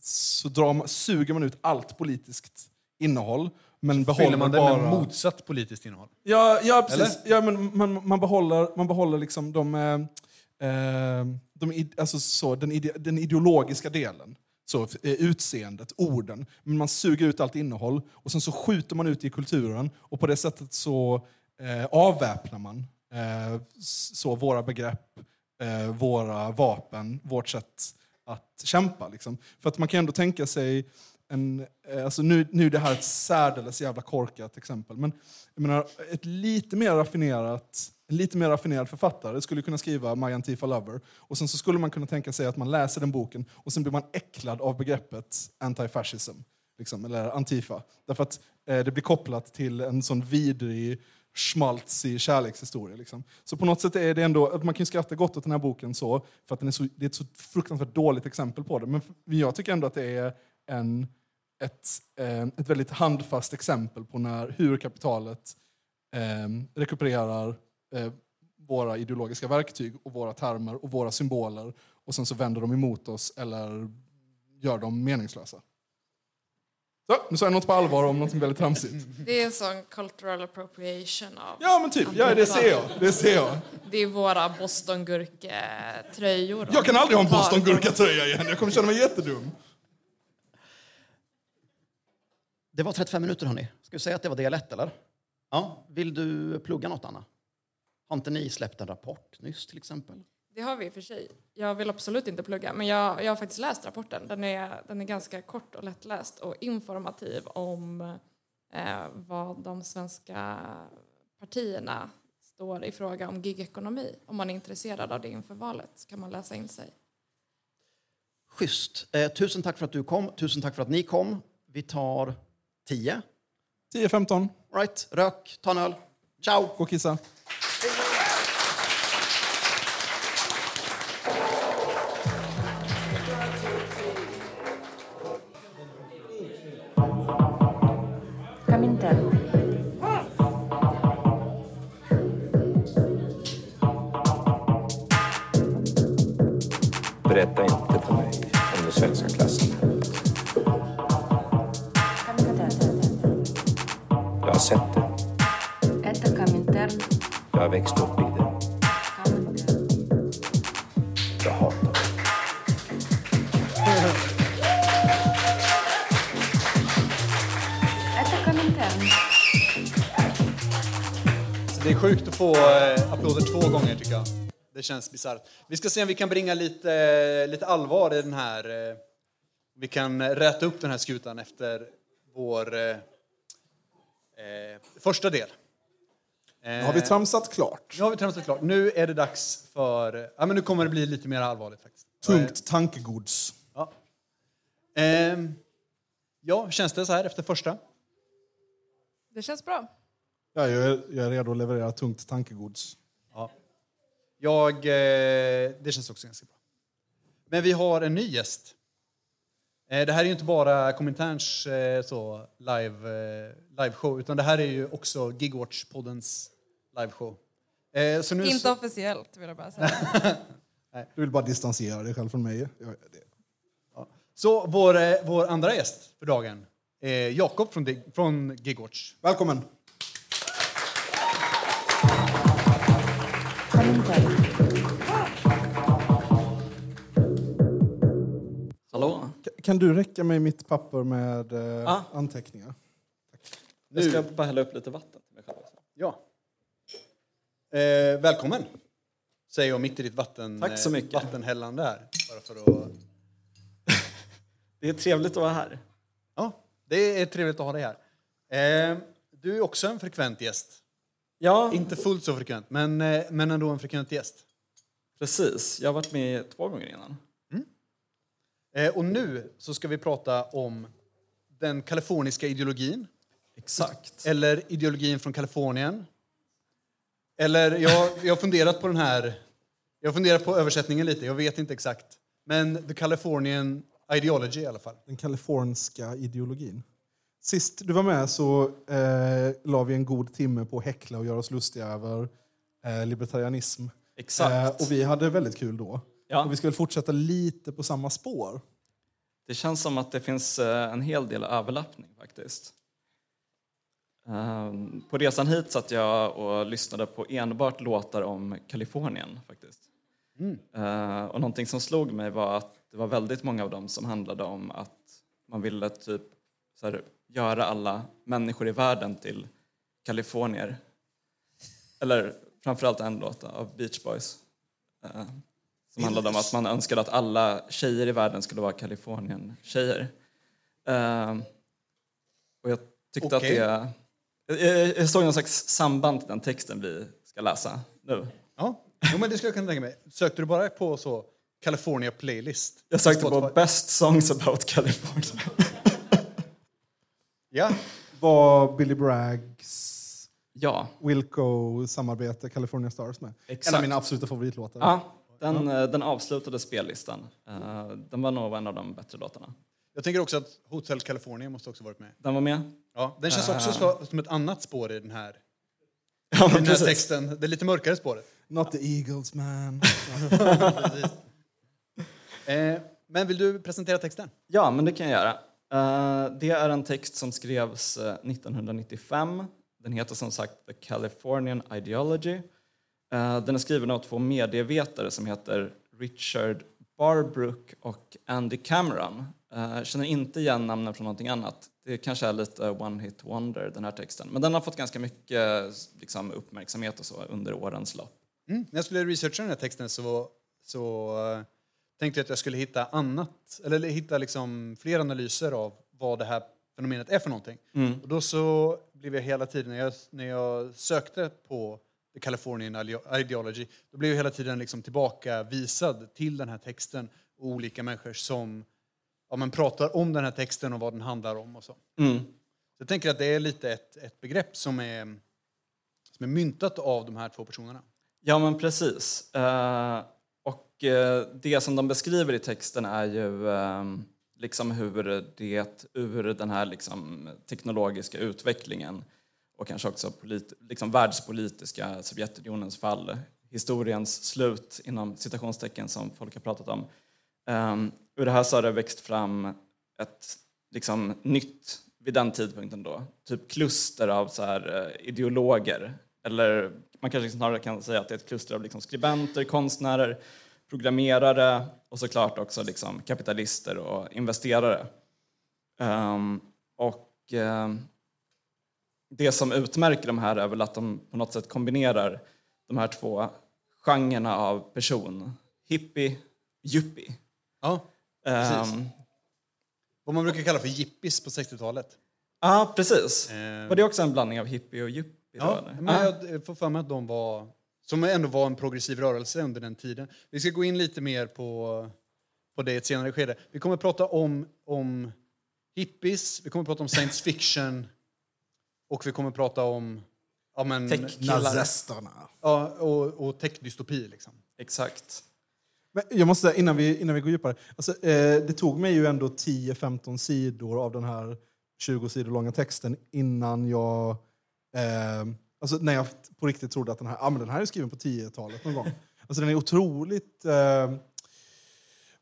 så drar man, suger man ut allt politiskt innehåll men behåller Fyller man det bara... med motsatt politiskt innehåll? Ja, ja precis. Ja, men man, man behåller, man behåller liksom de, eh, eh, de, alltså så, den, ide, den ideologiska delen. Så, eh, utseendet, orden. Men man suger ut allt innehåll och sen så skjuter man ut det i kulturen och på det sättet så eh, avväpnar man eh, så våra begrepp, eh, våra vapen, vårt sätt att kämpa. Liksom. För att man kan ändå tänka sig en, eh, alltså nu, nu är det här ett särdeles jävla korkat exempel, men jag menar, ett lite mer raffinerat en lite mer raffinerad författare skulle kunna skriva My Antifa Lover och sen så skulle man kunna tänka sig att man läser den boken och sen blir man äcklad av begreppet antifascism, liksom, eller antifa. Därför att eh, det blir kopplat till en sån vidrig, schmaltzig kärlekshistoria. Liksom. Så på något sätt är det ändå, man kan ju skratta gott åt den här boken så, för att den är så, det är ett så fruktansvärt dåligt exempel på det. Men jag tycker ändå att det är en, ett, eh, ett väldigt handfast exempel på när, hur kapitalet eh, rekupererar eh, våra ideologiska verktyg och våra termer och våra symboler och sen så vänder de emot oss eller gör dem meningslösa. Så, nu sa jag något på allvar om något väldigt tramsigt. Det är en sån cultural appropriation av... Ja men typ, ja, det ser jag. Det ser jag. Det är våra Bostongurke-tröjor. Jag kan aldrig ha en Tar- Boston Gurka-tröja igen, jag kommer känna mig jättedum. Det var 35 minuter, hörni. Ska vi säga att det var del ett, eller? Ja. Vill du plugga något, Anna? Har inte ni släppt en rapport nyss, till exempel? Det har vi i och för sig. Jag vill absolut inte plugga, men jag, jag har faktiskt läst rapporten. Den är, den är ganska kort och lättläst och informativ om eh, vad de svenska partierna står i fråga om gigekonomi. Om man är intresserad av det inför valet så kan man läsa in sig. Schysst. Eh, tusen tack för att du kom. Tusen tack för att ni kom. Vi tar 10. 10-15, Right. Rök, ta en öl. Ciao! gå och kissa. Känns bisarrt. Vi ska se om vi kan bringa lite, lite allvar i den här... eh, Vi kan räta upp den här skutan efter vår eh, eh, första del. Eh, Har vi tramsat klart? Nu har vi tramsat klart. Nu är det dags för... Ja, men nu kommer det bli lite mer allvarligt faktiskt. Tungt tankegods. Ja. Ehm, ja, känns det så här efter första? Det känns bra. Ja, jag, är, jag är redo att leverera tungt tankegods. Ja. Jag, eh, det känns också ganska bra. Men vi har en ny gäst. Eh, det här är ju inte bara Kominterns eh, så, live, eh, liveshow, utan det här är ju också Gigwatch-poddens liveshow. Eh, så nu Inte så, officiellt vill jag bara säga. Du vill bara distansera dig själv från mig. Jag, det. så vår, eh, vår andra gäst för dagen är Jakob från, från Gigwatch. Välkommen! Kan du räcka mig mitt papper med eh, Ja. anteckningar? Jag ska Nu. bara hälla upp lite vatten till mig själv. också. Ja. Eh, välkommen, säger jag mitt i ditt vatten, Tack så eh, mycket. vattenhällande här. Bara för att... Det är trevligt att vara här. Ja, det är trevligt att ha dig här. Eh, du är också en frekvent gäst. Ja, Inte fullt så frekvent, men, eh, men ändå en frekvent gäst. precis. Jag har varit med två gånger innan. Eh, och nu så ska vi prata om den kaliforniska ideologin. Exakt. Eller ideologin från Kalifornien. Eller jag, jag har funderat på den här... Jag har funderat på översättningen lite, jag vet inte exakt. Men the Californian ideology i alla fall. Den kaliforniska ideologin. Sist du var med så eh, la vi en god timme på att häckla och göra oss lustiga över eh, libertarianism. Exakt. Eh, och vi hade väldigt kul då. Ja. Och vi ska väl fortsätta lite på samma spår. Det känns som att det finns eh, en hel del överlappning faktiskt. Ehm, På resan hit satt jag och lyssnade på enbart låtar om Kalifornien faktiskt. Eh, Och någonting som slog mig var att det var väldigt många av dem som handlade om att man ville typ här, göra alla människor i världen till kalifornier. Eller framförallt en låt av Beach Boys. Som handlade om att man önskade att alla tjejer i världen skulle vara Kalifornien-tjejer. Eh, och jag tyckte Okej. att det... Jag, jag såg någon slags samband till den texten vi ska läsa nu. Ja, jo, men det skulle jag kunna tänka mig. Sökte du bara på så California playlist? Jag sökte på Spotify? Best songs about California. Ja, Var Billy Braggs Ja, Wilco-samarbete California Stars med. En Exakt. av mina absoluta favoritlåtar. ja den, eh, den avslutade spellistan. Eh, Den var nog en av de bättre låtarna. jag tänker också att Hotel California måste också varit med. Den var med. Ja, den känns också så- som ett annat spår i den här, Ja, den här texten. Det är lite mörkare spåret. Not the Eagles man. Eh, men vill du presentera texten? Ja, men det kan jag göra. Eh, det är en text som skrevs eh, 1995. Den heter som sagt The Californian Ideology. Eh, den är skriven av två medievetare som heter Richard Barbrook och Andy Cameron. Eh, Jag känner inte igen namnen från någonting annat. Det kanske är lite one hit wonder, den här texten. Men den har fått ganska mycket liksom, uppmärksamhet och så under årens lopp. Mm. När jag skulle researcha den här texten så, så eh, tänkte jag att jag skulle hitta annat, eller hitta liksom fler analyser av vad det här fenomenet är för någonting. Och då så blev jag hela tiden, när jag, när jag sökte på The Californian Ideology, då blev jag hela tiden liksom tillbakavisad till den här texten och olika människor som ja, men pratar om den här texten och vad den handlar om och så. Mm. Så jag tänker att det är lite ett, ett begrepp som är, som är myntat av de här två personerna. Ja, men precis. Eh, och eh, det som de beskriver i texten är ju eh, liksom hur det ur den här liksom, teknologiska utvecklingen och kanske också polit, liksom världspolitiska Sovjetunionens fall, historiens slut inom citationstecken som folk har pratat om. Um, ur det här så har det växt fram ett liksom, nytt, vid den tidpunkten då, typ kluster av så här, eh, ideologer. Eller man kanske snarare kan säga att det är ett kluster av liksom, skribenter, konstnärer, programmerare och såklart också liksom, kapitalister och investerare. Um, och Um, det som utmärker de här är väl att de på något sätt kombinerar de här två genrerna av person. Hippie, yuppie. Ja, precis. Ehm, Vad man brukar kalla för jippies på 60-talet. Ja, precis. Ehm, Var det också en blandning av hippie och yuppie? då, Ja, eller? men Ja. jag får för mig att de var, som ändå var en progressiv rörelse under den tiden. Vi ska gå in lite mer på, på det i ett senare skede. Vi kommer att prata om, om hippies, vi kommer att prata om science fiction och vi kommer att prata om ja, men. Nazisterna. ja, och, och techdystopi. Liksom. Exakt. Men jag måste, säga, innan vi, innan vi går djupare. Alltså, eh, det tog mig ju ändå 10-15 sidor av den här 20 sidor långa texten innan jag... Eh, alltså när jag på riktigt trodde att den här, ah, men den här är skriven på 10-talet någon gång. Alltså den är otroligt... Eh,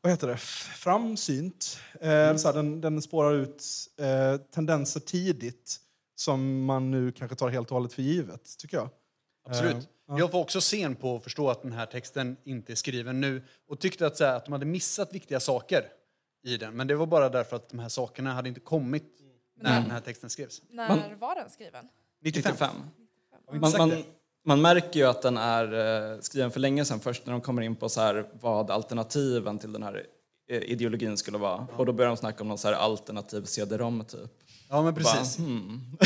vad heter det? Framsynt. Eh, så här, den, den spårar ut eh, tendenser tidigt som man nu kanske tar helt och hållet för givet, tycker jag. Absolut. Ja. Jag var också sen på att förstå att den här texten inte är skriven nu och tyckte att, så här, att de hade missat viktiga saker i den. Men det var bara därför att de här sakerna hade inte kommit när den här texten skrevs. När Man- var den skriven? 95. 95. Har vi inte Man, man, man märker ju att den är eh, skriven för länge sedan först när de kommer in på så här, vad alternativen till den här eh, ideologin skulle vara. Och då börjar de snacka om någon så här alternativ CD-ROM typ. Ja, men precis. Bara, hmm.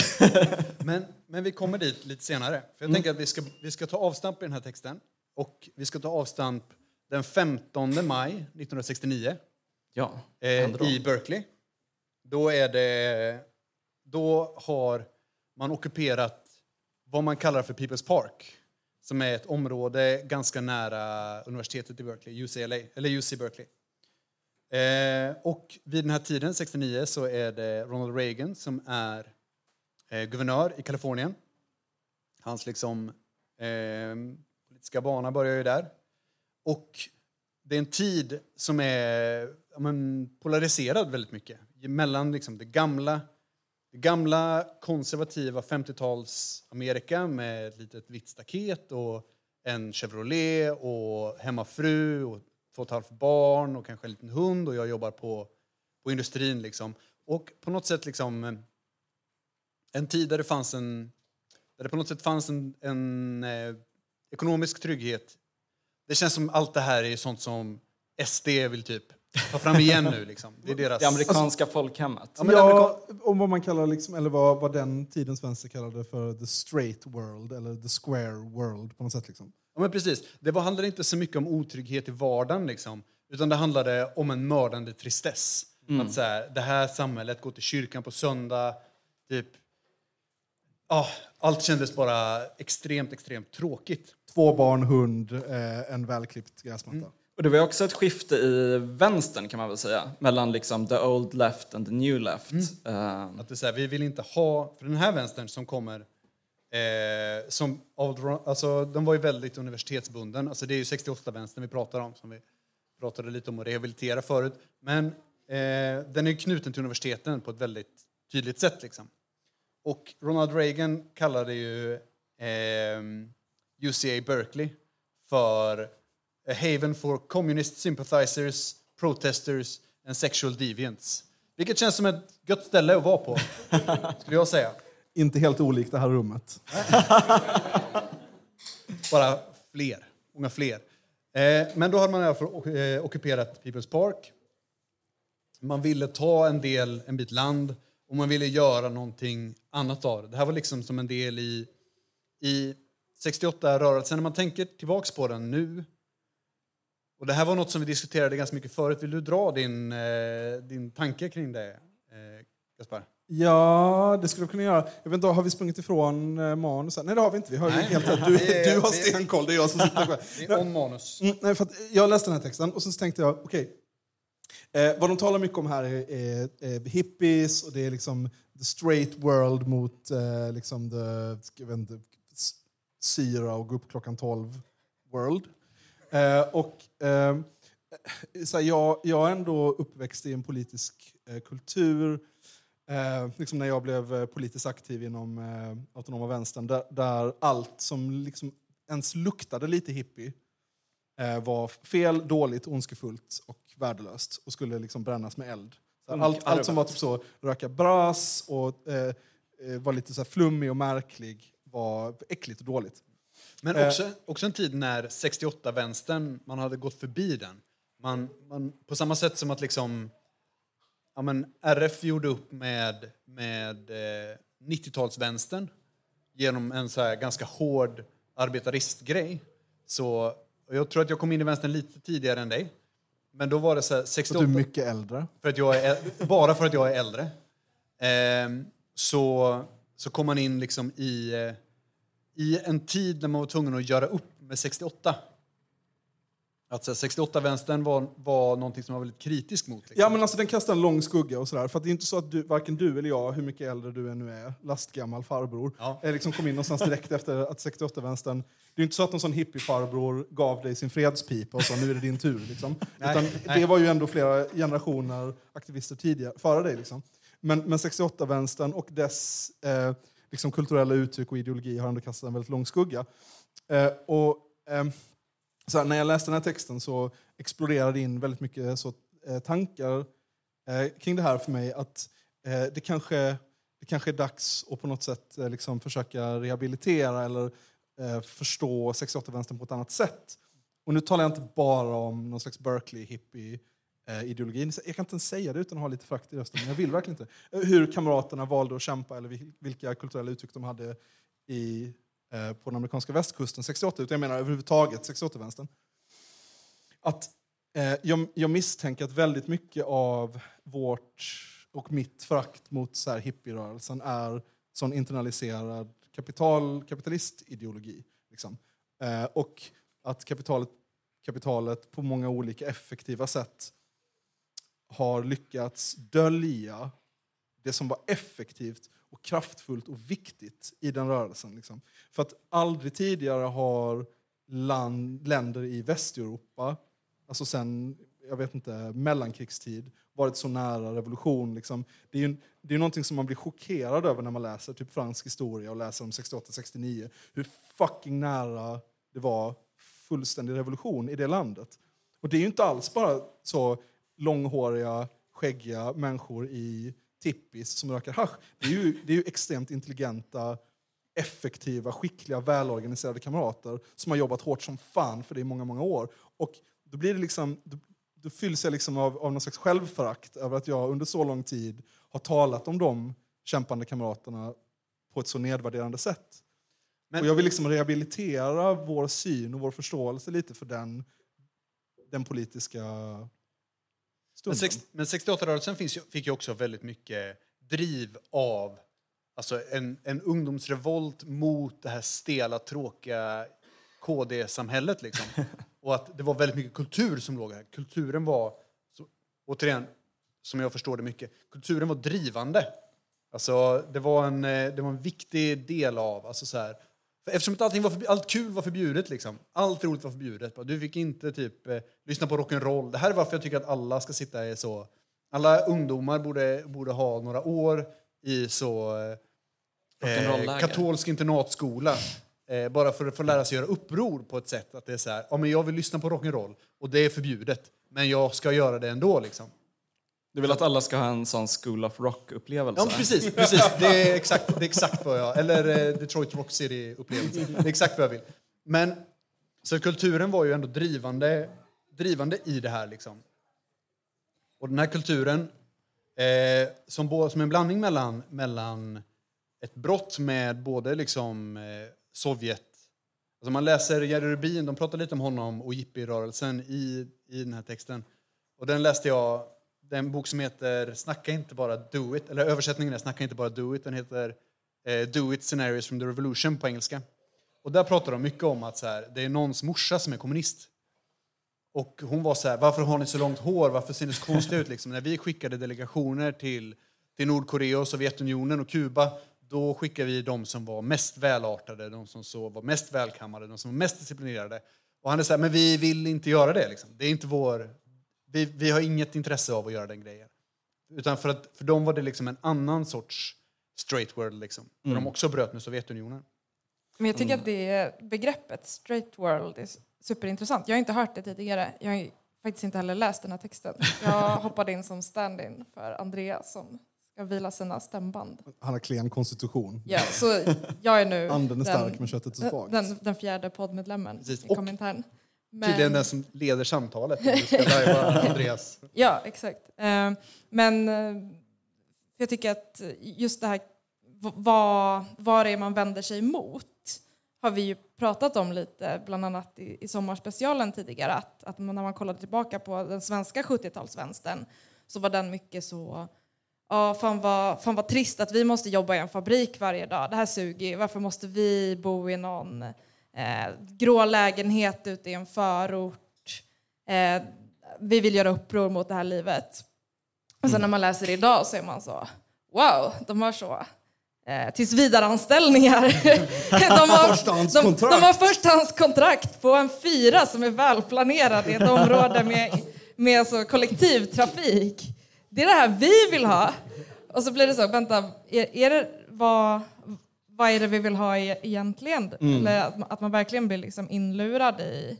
Men, men vi kommer dit lite senare. För jag tänker att vi ska, vi ska ta avstamp i den här texten. Och vi ska ta avstamp den 15 maj 1969 Ja, eh, i Berkeley. Då, är det, då har man ockuperat vad man kallar för People's Park som är ett område ganska nära universitetet i Berkeley, UCLA, eller UC Berkeley. Eh, och vid den här tiden, 69, så är det Ronald Reagan som är eh, guvernör i Kalifornien. Hans liksom, eh, politiska bana börjar ju där. Och det är en tid som är ja, men, polariserad väldigt mycket. Mellan liksom, det gamla det gamla konservativa 50-tals Amerika med ett litet vitt staket och en Chevrolet och hemmafru och två och ett halvt barn och kanske en liten hund och jag jobbar på, på industrin. Liksom. Och på något sätt liksom eh, en tid där det fanns en där det på något sätt fanns en, en eh, ekonomisk trygghet det känns som allt det här är sånt som SD vill typ ta fram igen nu. Liksom. Det är deras... Det amerikanska folkhemmet. Ja, men Ja, om vad man kallar, liksom, eller vad, vad den tidens vänster kallade för the straight world, eller the square world på något sätt. Liksom. Ja, men precis. Det var, handlade inte så mycket om otrygghet i vardagen, liksom, utan det handlade om en mördande tristess. Att så här, det här samhället, gå till kyrkan på söndag, typ... Ja, allt kändes bara extremt, extremt tråkigt. Två barn, hund, eh, en välklippt gräsmatta. Och det var också ett skifte i vänstern kan man väl säga. Mellan liksom the old left and the new left. Eh, Att det är så här, vi vill inte ha, för den här vänstern som kommer, eh, som, alltså, den var ju väldigt universitetsbunden. Alltså, det är ju 68-vänstern vi pratar om, som vi pratade lite om att rehabilitera förut. Men eh, den är knuten till universiteten på ett väldigt tydligt sätt. Liksom. Och Ronald Reagan kallade ju eh, UCA Berkeley för a haven for communist sympathizers, protesters and sexual deviants. Vilket känns som ett gött ställe att vara på, skulle jag säga. Inte helt olikt det här rummet. Bara fler, många fler. Eh, men då hade man i alla fall eh, ockuperat People's Park. Man ville ta en del, en bit land och man ville göra någonting annat av det. Det här var liksom som en del i, i 68-rörelsen. När man tänker tillbaks på den nu och det här var något som vi diskuterade ganska mycket förut. Vill du dra din, eh, din tanke kring det, Gaspar? Ja, det skulle jag kunna göra. Jag vet inte, har vi sprungit ifrån eh, manusen? Nej, det har vi inte. Vi har Nej. helt rätt. Du, du har stenkoll, det är jag som sitter själv. Det är on manus. Mm, nej, för jag läste den här texten och sen så tänkte jag, okej. eh, vad de talar mycket om här är, är, är hippies och det är liksom the straight world mot eh, liksom the, jag inte, syra och gå upp klockan 12 world. Eh, och eh, så här, jag, jag är ändå uppväxt i en politisk eh, kultur Eh, liksom när jag blev eh, politiskt aktiv inom eh, autonoma vänstern, där, där allt som liksom ens luktade lite hippie eh, var fel, dåligt, ondskefullt och värdelöst och skulle liksom brännas med eld. Så här, allt, allt som var typ så, röka bras och eh, eh, var lite så flummig och märklig var äckligt och dåligt. Men Eh. också, också en tid när 68-vänstern, man hade gått förbi den. Man, man, på samma sätt som att liksom, ja, men RF gjorde upp med, med eh, 90-talsvänstern genom en så ganska hård arbetaristgrej. Så, jag tror att jag kom in i vänstern lite tidigare än dig. Men då var det så här, Så 68... du är mycket äldre. För att jag är, bara för att jag är äldre. Ehm, så, så kom man in liksom i, eh, i en tid när man var tvungen att göra upp med 68. Att så här, 68-vänstern var, var någonting som man var väldigt kritisk mot. Liksom. Ja, men alltså den kastar en lång skugga och sådär. För det är inte så att du, varken du eller jag, hur mycket äldre du än nu är, lastgammal farbror, Ja. eh, liksom kom in någonstans direkt efter att 68-vänstern... Det är inte så att någon sån hippiefarbror gav dig sin fredspipa och sa nu är det din tur. Liksom. Nej, Utan nej. det var ju ändå flera generationer aktivister tidigare, före dig. Liksom. Men, men 68-vänstern och dess eh, liksom kulturella uttryck och ideologi har ändå kastat en väldigt lång skugga. Eh, och, ehm, så här, när jag läste den här texten så exploderade in väldigt mycket så, eh, tankar eh, kring det här för mig. Att eh, det, kanske, det kanske är dags att på något sätt eh, liksom försöka rehabilitera eller eh, förstå 68-vänstern på ett annat sätt. Och nu talar jag inte bara om någon slags Berkeley-hippie-ideologi. Eh, jag kan inte ens säga det utan att ha lite frakt i rösten, men jag vill verkligen inte. Eh, hur kamraterna valde att kämpa eller vilka kulturella uttryck de hade i, Eh, på den amerikanska västkusten 68, utan jag menar överhuvudtaget 68-vänstern. Att eh, jag, jag misstänker att väldigt mycket av vårt och mitt förakt mot så här hippierörelsen är sån internaliserad kapital, kapitalistideologi. Liksom. Eh, och att kapitalet, kapitalet på många olika effektiva sätt har lyckats dölja det som var effektivt och kraftfullt och viktigt i den rörelsen. Liksom. För att aldrig tidigare har land, länder i Västeuropa, alltså sen jag vet inte, mellankrigstid, varit så nära revolution. Liksom. Det är ju det är någonting som man blir chockerad över när man läser typ fransk historia och läser om 68-69. Hur fucking nära det var fullständig revolution i det landet. Och det är ju inte alls bara så långhåriga, skäggiga människor i tippis som röker hasch. Det är ju, det är ju extremt intelligenta, effektiva, skickliga, välorganiserade kamrater som har jobbat hårt som fan för det i många, många år. Och då blir det liksom, då, då fylls jag liksom av, av någon slags självförakt över att jag under så lång tid har talat om de kämpande kamraterna på ett så nedvärderande sätt. Men- och jag vill liksom rehabilitera vår syn och vår förståelse lite för den, den politiska Men, stunden. sex- men 68-rörelsen finns ju, fick ju också väldigt mycket driv av alltså en, en ungdomsrevolt mot det här stela, tråkiga KD-samhället. Liksom. Och att det var väldigt mycket kultur som låg här. Kulturen var, så, återigen, som jag förstår det mycket, kulturen var drivande. Alltså, det, var en, eh, det var en viktig del av... Alltså så här, eftersom att allting var förbi, allt kul var förbjudet. Liksom. Allt roligt var förbjudet. Du fick inte typ, eh, lyssna på rock'n'roll. Det här är varför jag tycker att alla ska sitta i så... Alla ungdomar borde, borde ha några år i så... Eh, katolsk internatskola. Eh, bara för att få lära sig göra uppror på ett sätt. Att det är så här, ja, men jag vill lyssna på rock'n'roll och det är förbjudet. Men jag ska göra det ändå. Liksom. Du vill att alla ska ha en sån School of Rock-upplevelse? Ja, precis, precis. Det är exakt, det är exakt vad jag... Eller eh, Detroit Rock City-upplevelse. Det är exakt vad jag vill. Men, så kulturen var ju ändå drivande, drivande i det här. Liksom. Och den här kulturen, eh, som, som en blandning mellan, mellan ett brott med både liksom, eh, Sovjet... Alltså man läser Jerry Rubin, de pratar lite om honom och hippierörelsen i, i den här texten. Och den läste jag, den bok som heter Snacka inte bara do it, eller översättningen är Snacka inte bara do it, den heter eh, Do it scenarios from the revolution på engelska. Och där pratar de mycket om att så här, det är någons morsa som är kommunist. Och hon var så här, varför har ni så långt hår? Varför ser ni så konstiga ut? Liksom, när vi skickade delegationer till, till Nordkorea, och Sovjetunionen och Kuba, då skickade vi de som var mest välartade, de som så var mest välkammade, de som var mest disciplinerade. Och han är så här, men vi vill inte göra det. Liksom. Det är inte vår... Vi, vi har inget intresse av att göra den grejen. Utan för, att, för dem var det liksom en annan sorts straight world, liksom. Där de också bröt med Sovjetunionen. Men jag tycker att det begreppet straight world är superintressant. Jag har inte hört det tidigare. Jag har faktiskt inte heller läst den här texten. Jag hoppade in som stand-in för Andreas som ska vila sina stämband. Han har klen konstitution. Ja, så jag är nu Anden är den, stark men köttet är svagt. den, den fjärde poddmedlemmen Precis. i Och kommentaren. Tydligen den som leder samtalet. Du ska lajva Andreas. Ja, exakt. Eh, Men eh, jag tycker att just det här vad, vad det är man vänder sig emot har vi ju pratat om lite, bland annat i, i sommarspecialen tidigare, att, att när man kollade tillbaka på den svenska 70-talsvänstern så var den mycket så Ja, fan vad, fan vad trist att vi måste jobba i en fabrik varje dag. Det här suger. Varför måste vi bo i någon eh, grå lägenhet ute i en förort? Eh, vi vill göra uppror mot det här livet. Och sen när man läser det idag så är man så, wow, de har så eh, tills vidare anställningar. de, har, de, Förstahandskontrakt. de har förstahandskontrakt på en fyra som är välplanerad i ett område med, med så kollektivtrafik. Det är det här vi vill ha. Och så blir det så, vänta, är, är det, vad, vad är det vi vill ha e- egentligen? Eller att, man- verkligen blir liksom inlurad i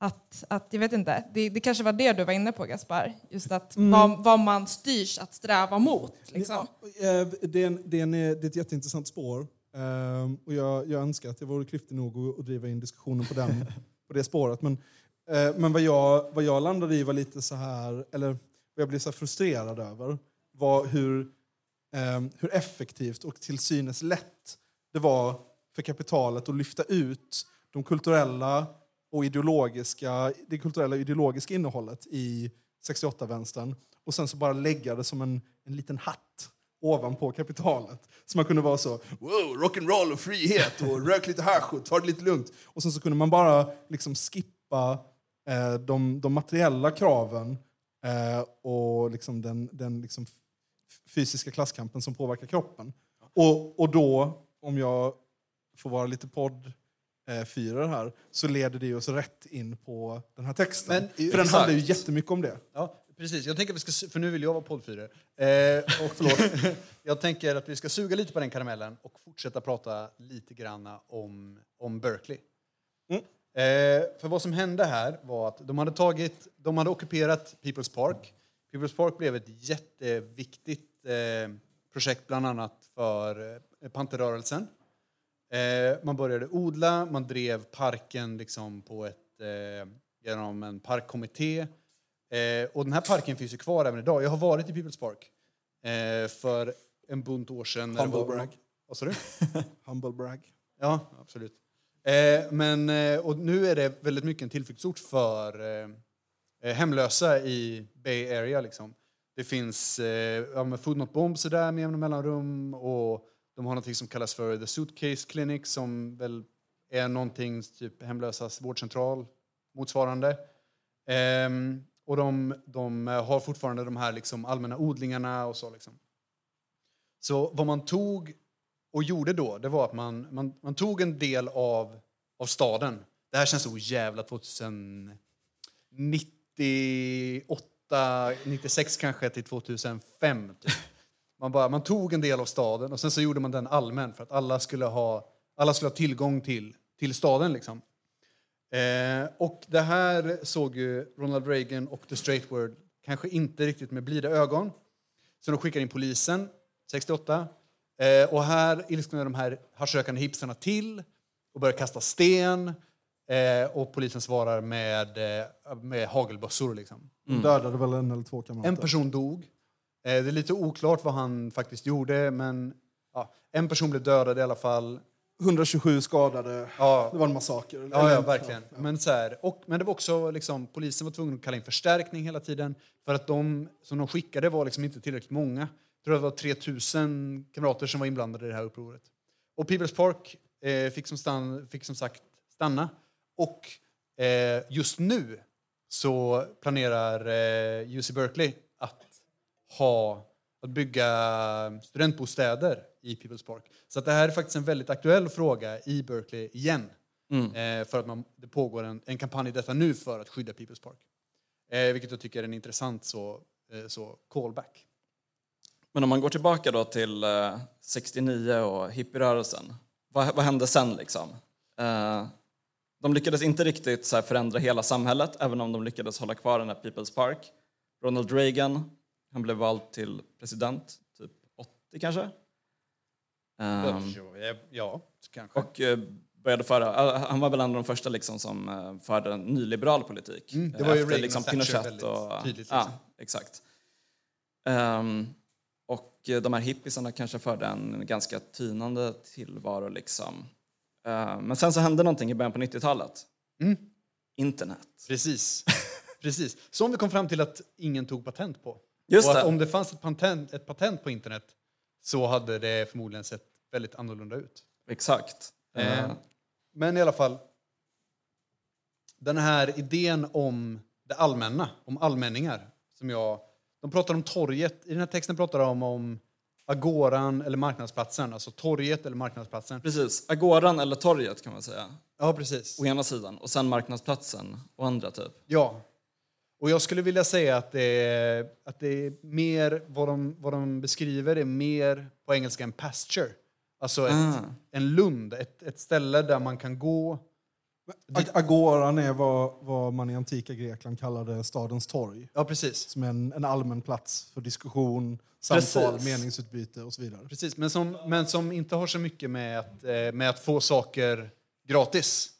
att, att, jag vet inte, det, det kanske var det du var inne på Gaspar, just att vad, vad man styrs att sträva mot. Liksom. Ja, det, är en, det, är en, det är ett jätteintressant spår. Ehm, och jag, jag önskar att jag vore klyftig nog att, driva in diskussionen på, den, på det spåret. Men, eh, men vad, jag, vad jag landade i var lite så här, eller vad jag blev så frustrerad över, var hur, Ehm, hur effektivt och till synes lätt det var för kapitalet att lyfta ut de kulturella och ideologiska, det kulturella och ideologiska innehållet i 68-vänstern och sen så bara lägga det som en, en liten hatt ovanpå kapitalet. Så man kunde vara så, wow, rock'n'roll och frihet och rök lite hasch och ta det lite lugnt. Och sen så kunde man bara liksom skippa eh, de, de materiella kraven eh, och liksom den, den liksom fysiska klasskampen som påverkar kroppen. Och, och då, om jag får vara lite podd fyra här, så leder det oss rätt in på den här texten. Men, För den exakt. handlar ju jättemycket om det. Ja, precis. Jag tänker att vi ska, för nu vill jag vara poddfyrare. Eh, och förlåt. jag tänker att vi ska suga lite på den karamellen och fortsätta prata lite grann om, om Berkeley. Mm. Eh, för vad som hände här var att de hade, tagit, de hade ockuperat People's Park. People's Park blev ett jätteviktigt eh, projekt bland annat för eh, Panterrörelsen. Eh, man började odla, man drev parken liksom på ett, eh, genom en parkkommitté. Eh, och den här parken finns ju kvar även idag. Jag har varit i People's Park för en bunt år sedan. Humble brag. Vad sa du? Humble brag. Ja, absolut. Men, och nu är det väldigt mycket en tillflyktsort för hemlösa i Bay Area. Liksom. Det finns eh, ja, Food Not Bombs är där med jämna mellanrum och de har något som kallas för The Suitcase Clinic som väl är någonting typ hemlösas vårdcentral motsvarande. Ehm, och de, de eh, har fortfarande de här liksom allmänna odlingarna och så. Liksom. Så vad man tog och gjorde då, det var att man, man, man tog en del av, av staden. Det här känns så jävla 2098, 96 kanske till 2005. Typ. Man, bara, man tog en del av staden och sen så gjorde man den allmän för att alla skulle ha, alla skulle ha tillgång till, till staden. Liksom. Eh, och det här såg ju Ronald Reagan och The Straight Word kanske inte riktigt med blida ögon. Så de skickade in polisen 68. Eh, och här ilsknade de här haschrökande hipsarna till och började kasta sten. Eh, och polisen svarar med, eh, med hagelbössor. Liksom. De dödade väl en eller två kamrater. En person dog. Eh, det är lite oklart vad han faktiskt gjorde, men ja, en person blev dödad i alla fall. 127 skadade. Ja, Det var en massaker. Ja, ja verkligen. Men, så här, och, men det var också, liksom, polisen var tvungen att kalla in förstärkning hela tiden. För att de som de skickade var liksom inte tillräckligt många. Jag tror det var 3000 kamrater som var inblandade i det här upproret. Och People's Park eh, fick, som stan, fick som sagt stanna. Och eh, just nu så planerar eh, UC Berkeley att, ha, att bygga studentbostäder i People's Park. Så att det här är faktiskt en väldigt aktuell fråga i Berkeley igen. Eh, för att man, det pågår en, en kampanj i detta nu för att skydda People's Park. Eh, vilket jag tycker är en intressant så, eh, så callback. Men om man går tillbaka då till eh, 69 och hippierörelsen, vad, vad hände sen liksom? De lyckades inte riktigt så förändra hela samhället, även om de lyckades hålla kvar den här People's Park. Ronald Reagan, han blev vald till president, typ 80 kanske? Ehm, ja, kanske. och eh, började föra, han var väl en av de första liksom som eh, förde en nyliberal politik. Mm, det var ju Reagan liksom Pinochet väldigt och... tydligt, Ja, liksom. exakt. Ehm, och eh, de här hippisarna kanske förde en ganska tynande tillvaro liksom. Ehm, men sen så hände någonting i början på 90-talet. Mm. Internet. Precis. Precis. Som vi kom fram till att ingen tog patent på. Just och att det. om det fanns ett patent, ett patent på internet så hade det förmodligen sett väldigt annorlunda ut. Exakt. Eh, Ehm, Men i alla fall, den här idén om det allmänna, om allmänningar, som jag... De pratar om torget, i den här texten pratar de om agoran eller marknadsplatsen, alltså torget eller marknadsplatsen. precis. Agoran eller torget kan man säga. Ja, precis. Å ena sidan. Och sen marknadsplatsen å andra typ. Ja. Och jag skulle vilja säga att det är, att det är mer, vad de, vad de beskriver är mer på engelska en pasture. Alltså ett, Ah. en lund, ett, ett ställe där man kan gå. Ag- Agoran är vad, vad man i antika Grekland kallade stadens torg. Ja, precis. Som är en, en allmän plats för diskussion, samtal, Precis. meningsutbyte och så vidare. Precis, men som, men som inte har så mycket med att, eh, med att få saker gratis.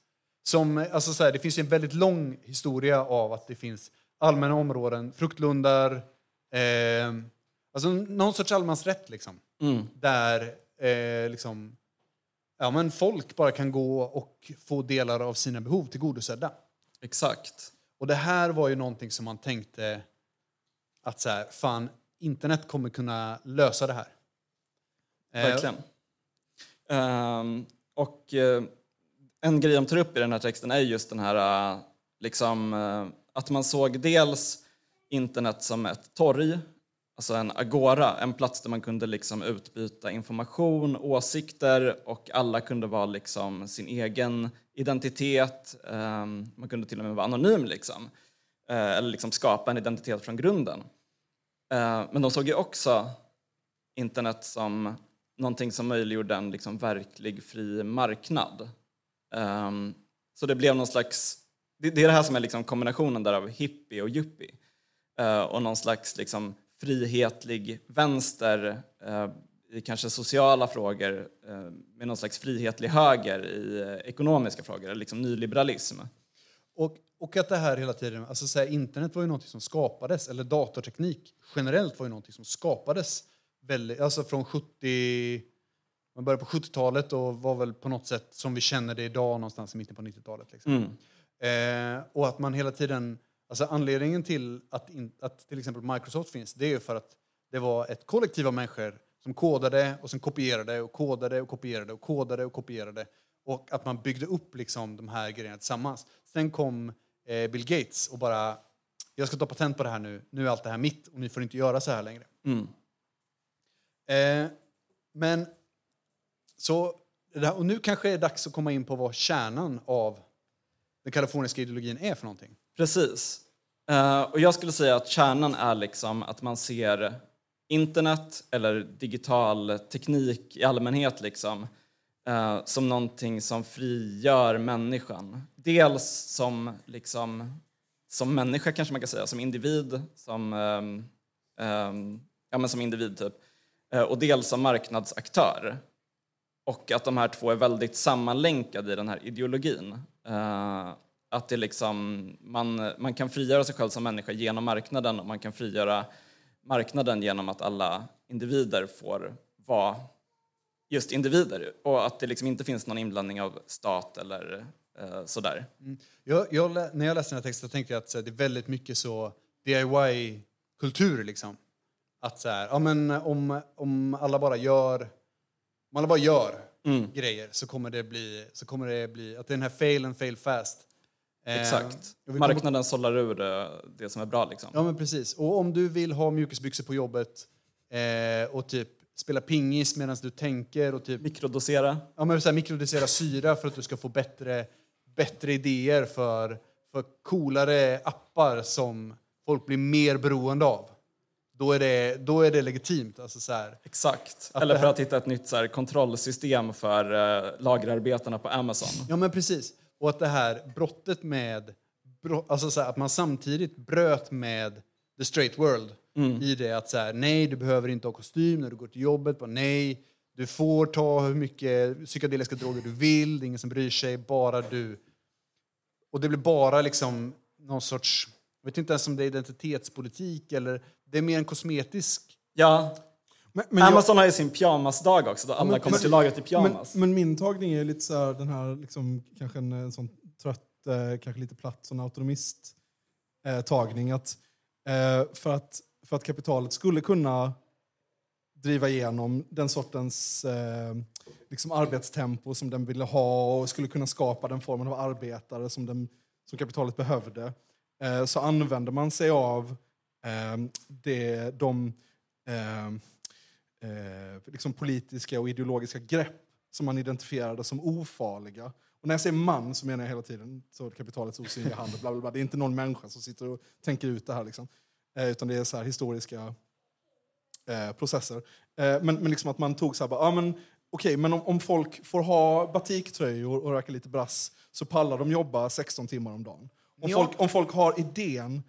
Som, alltså så här, det finns en väldigt lång historia av att det finns allmänna områden, fruktlundar, eh, alltså någon sorts allemansrätt liksom. Mm. Där eh, liksom, ja, men folk bara kan gå och få delar av sina behov tillgodosedda. Exakt. Och det här var ju någonting som man tänkte att så här, fan, internet kommer kunna lösa det här. Eh, Verkligen. Ehm, och eh, en grej de tar upp i den här texten är just den här eh, liksom, eh, att man såg dels internet som ett torg, alltså en agora, en plats där man kunde liksom utbyta information, åsikter och alla kunde vara liksom sin egen identitet. Ehm, man kunde till och med vara anonym liksom. Eh, eller liksom skapa en identitet från grunden. Eh, men de såg ju också internet som någonting som möjliggjorde en liksom verklig fri marknad. Ehm, så det blev någon slags... Det, det är det här som är liksom kombinationen där av hippie och yuppie. Eh, och någon slags liksom frihetlig vänster eh, i kanske sociala frågor eh, med någon slags frihetlig höger i eh, ekonomiska frågor, liksom nyliberalism. Och, och att det här hela tiden, alltså så här, internet var ju något som skapades, eller datorteknik generellt var ju något som skapades väldigt, alltså från 70, man började på 70-talet och var väl på något sätt som vi känner det idag någonstans i mitten på 90-talet. Liksom. Eh, och att man hela tiden, alltså anledningen till att, in, att till exempel Microsoft finns, det är för att det var ett kollektiv av människor som kodade och sen kopierade och kodade och kopierade och kodade och kopierade. Och att man byggde upp liksom de här grejerna tillsammans. Sen kom eh, Bill Gates och bara, jag ska ta patent på det här nu, nu är allt det här mitt och ni får inte göra så här längre. Mm. Eh, men så, och nu kanske det är dags att komma in på vad kärnan av den kaliforniska ideologin är för någonting. Precis. Eh, och jag skulle säga att kärnan är liksom att man ser internet eller digital teknik i allmänhet liksom, eh, som någonting som frigör människan. Dels som, liksom, som människa kanske man kan säga, som individ, som, ehm, ehm, ja, men som individ typ. Eh, och dels som marknadsaktör. Och att de här två är väldigt sammanlänkade i den här ideologin. Att det liksom, man, man kan frigöra sig själv som människa genom marknaden och man kan frigöra marknaden genom att alla individer får vara just individer och att det liksom inte finns någon inblandning av stat eller eh, sådär. Jag, jag, lä- när jag läste den här texten tänkte jag att här, det är väldigt mycket så DIY-kultur. Liksom. Att så här, ja, men om, om alla bara gör, om alla bara gör Mm. grejer så kommer, det bli, så kommer det bli att det är den här fail and fail fast. Exakt. kommer- Marknaden sållar ur det som är bra liksom. Ja, men precis. Och om du vill ha mjukisbyxor på jobbet eh, och typ spela pingis medan du tänker och typ Mikrodosera. ja, men så här, mikrodosera syra för att du ska få bättre, bättre idéer för, för coolare appar som folk blir mer beroende av. Då är det, då är det legitimt. Alltså så här. Exakt. Eller för att hitta ett nytt så här, kontrollsystem för eh, lagerarbetarna på Amazon. Ja, men precis. Och att det här brottet med... Alltså så här, att man samtidigt bröt med the straight world i det att så här, nej, du behöver inte ha kostym när du går till jobbet. Bara, nej, du får ta hur mycket psykedeliska droger du vill. Det är ingen som bryr sig, bara du. Och det blir bara liksom någon sorts... Jag vet inte ens om det är identitetspolitik eller... Det är mer en kosmetisk... Ja, Men, men jag- Amazon har ju sin pyjamasdag också då alla men- kommer men- till lagret i pyjamas. men min tagning är lite så här, den här, liksom, kanske en, en sån trött, eh, kanske lite platt sån autonomist eh, tagning. Att, eh, för, att, för att kapitalet skulle kunna driva igenom den sortens eh, liksom arbetstempo som den ville ha och skulle kunna skapa den formen av arbetare som, den, som kapitalet behövde, eh, så använder man sig av eh, det, de eh, eh, liksom politiska och ideologiska grepp som man identifierade som ofarliga. Och när jag säger man så menar jag hela tiden så kapitalets osynliga hand. Bla bla bla. Det är inte någon människa som sitter och tänker ut det här. Liksom. Eh, utan det är så här historiska eh, processer. Eh, men, men liksom att man tog så här, bara, ah, men, okej, men om, om folk får ha batiktröjor och röka lite brass så pallar de jobba 16 timmar om dagen. Om, folk, om folk har idén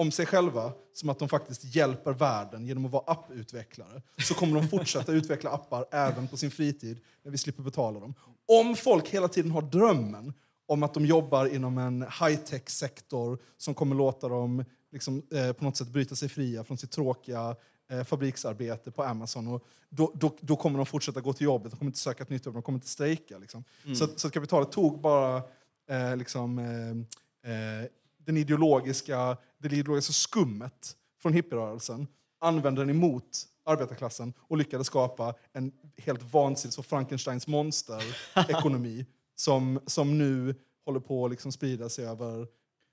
om sig själva som att de faktiskt hjälper världen genom att vara apputvecklare så kommer de fortsätta utveckla appar även på sin fritid när vi slipper betala dem. Om folk hela tiden har drömmen om att de jobbar inom en high-tech-sektor som kommer låta dem liksom, eh, på något sätt bryta sig fria från sitt tråkiga eh, fabriksarbete på Amazon. Och då, då, då kommer de fortsätta gå till jobbet, de kommer inte söka ett nytt jobb, de kommer inte strejka. Liksom. Så, att- så att kapitalet tog bara eh, liksom, eh, eh, den ideologiska, det ideologiska skummet från hippierörelsen, använde den emot arbetarklassen och lyckades skapa en helt vansinnig så Frankensteins monster-ekonomi som, som nu håller på att liksom sprida sig över,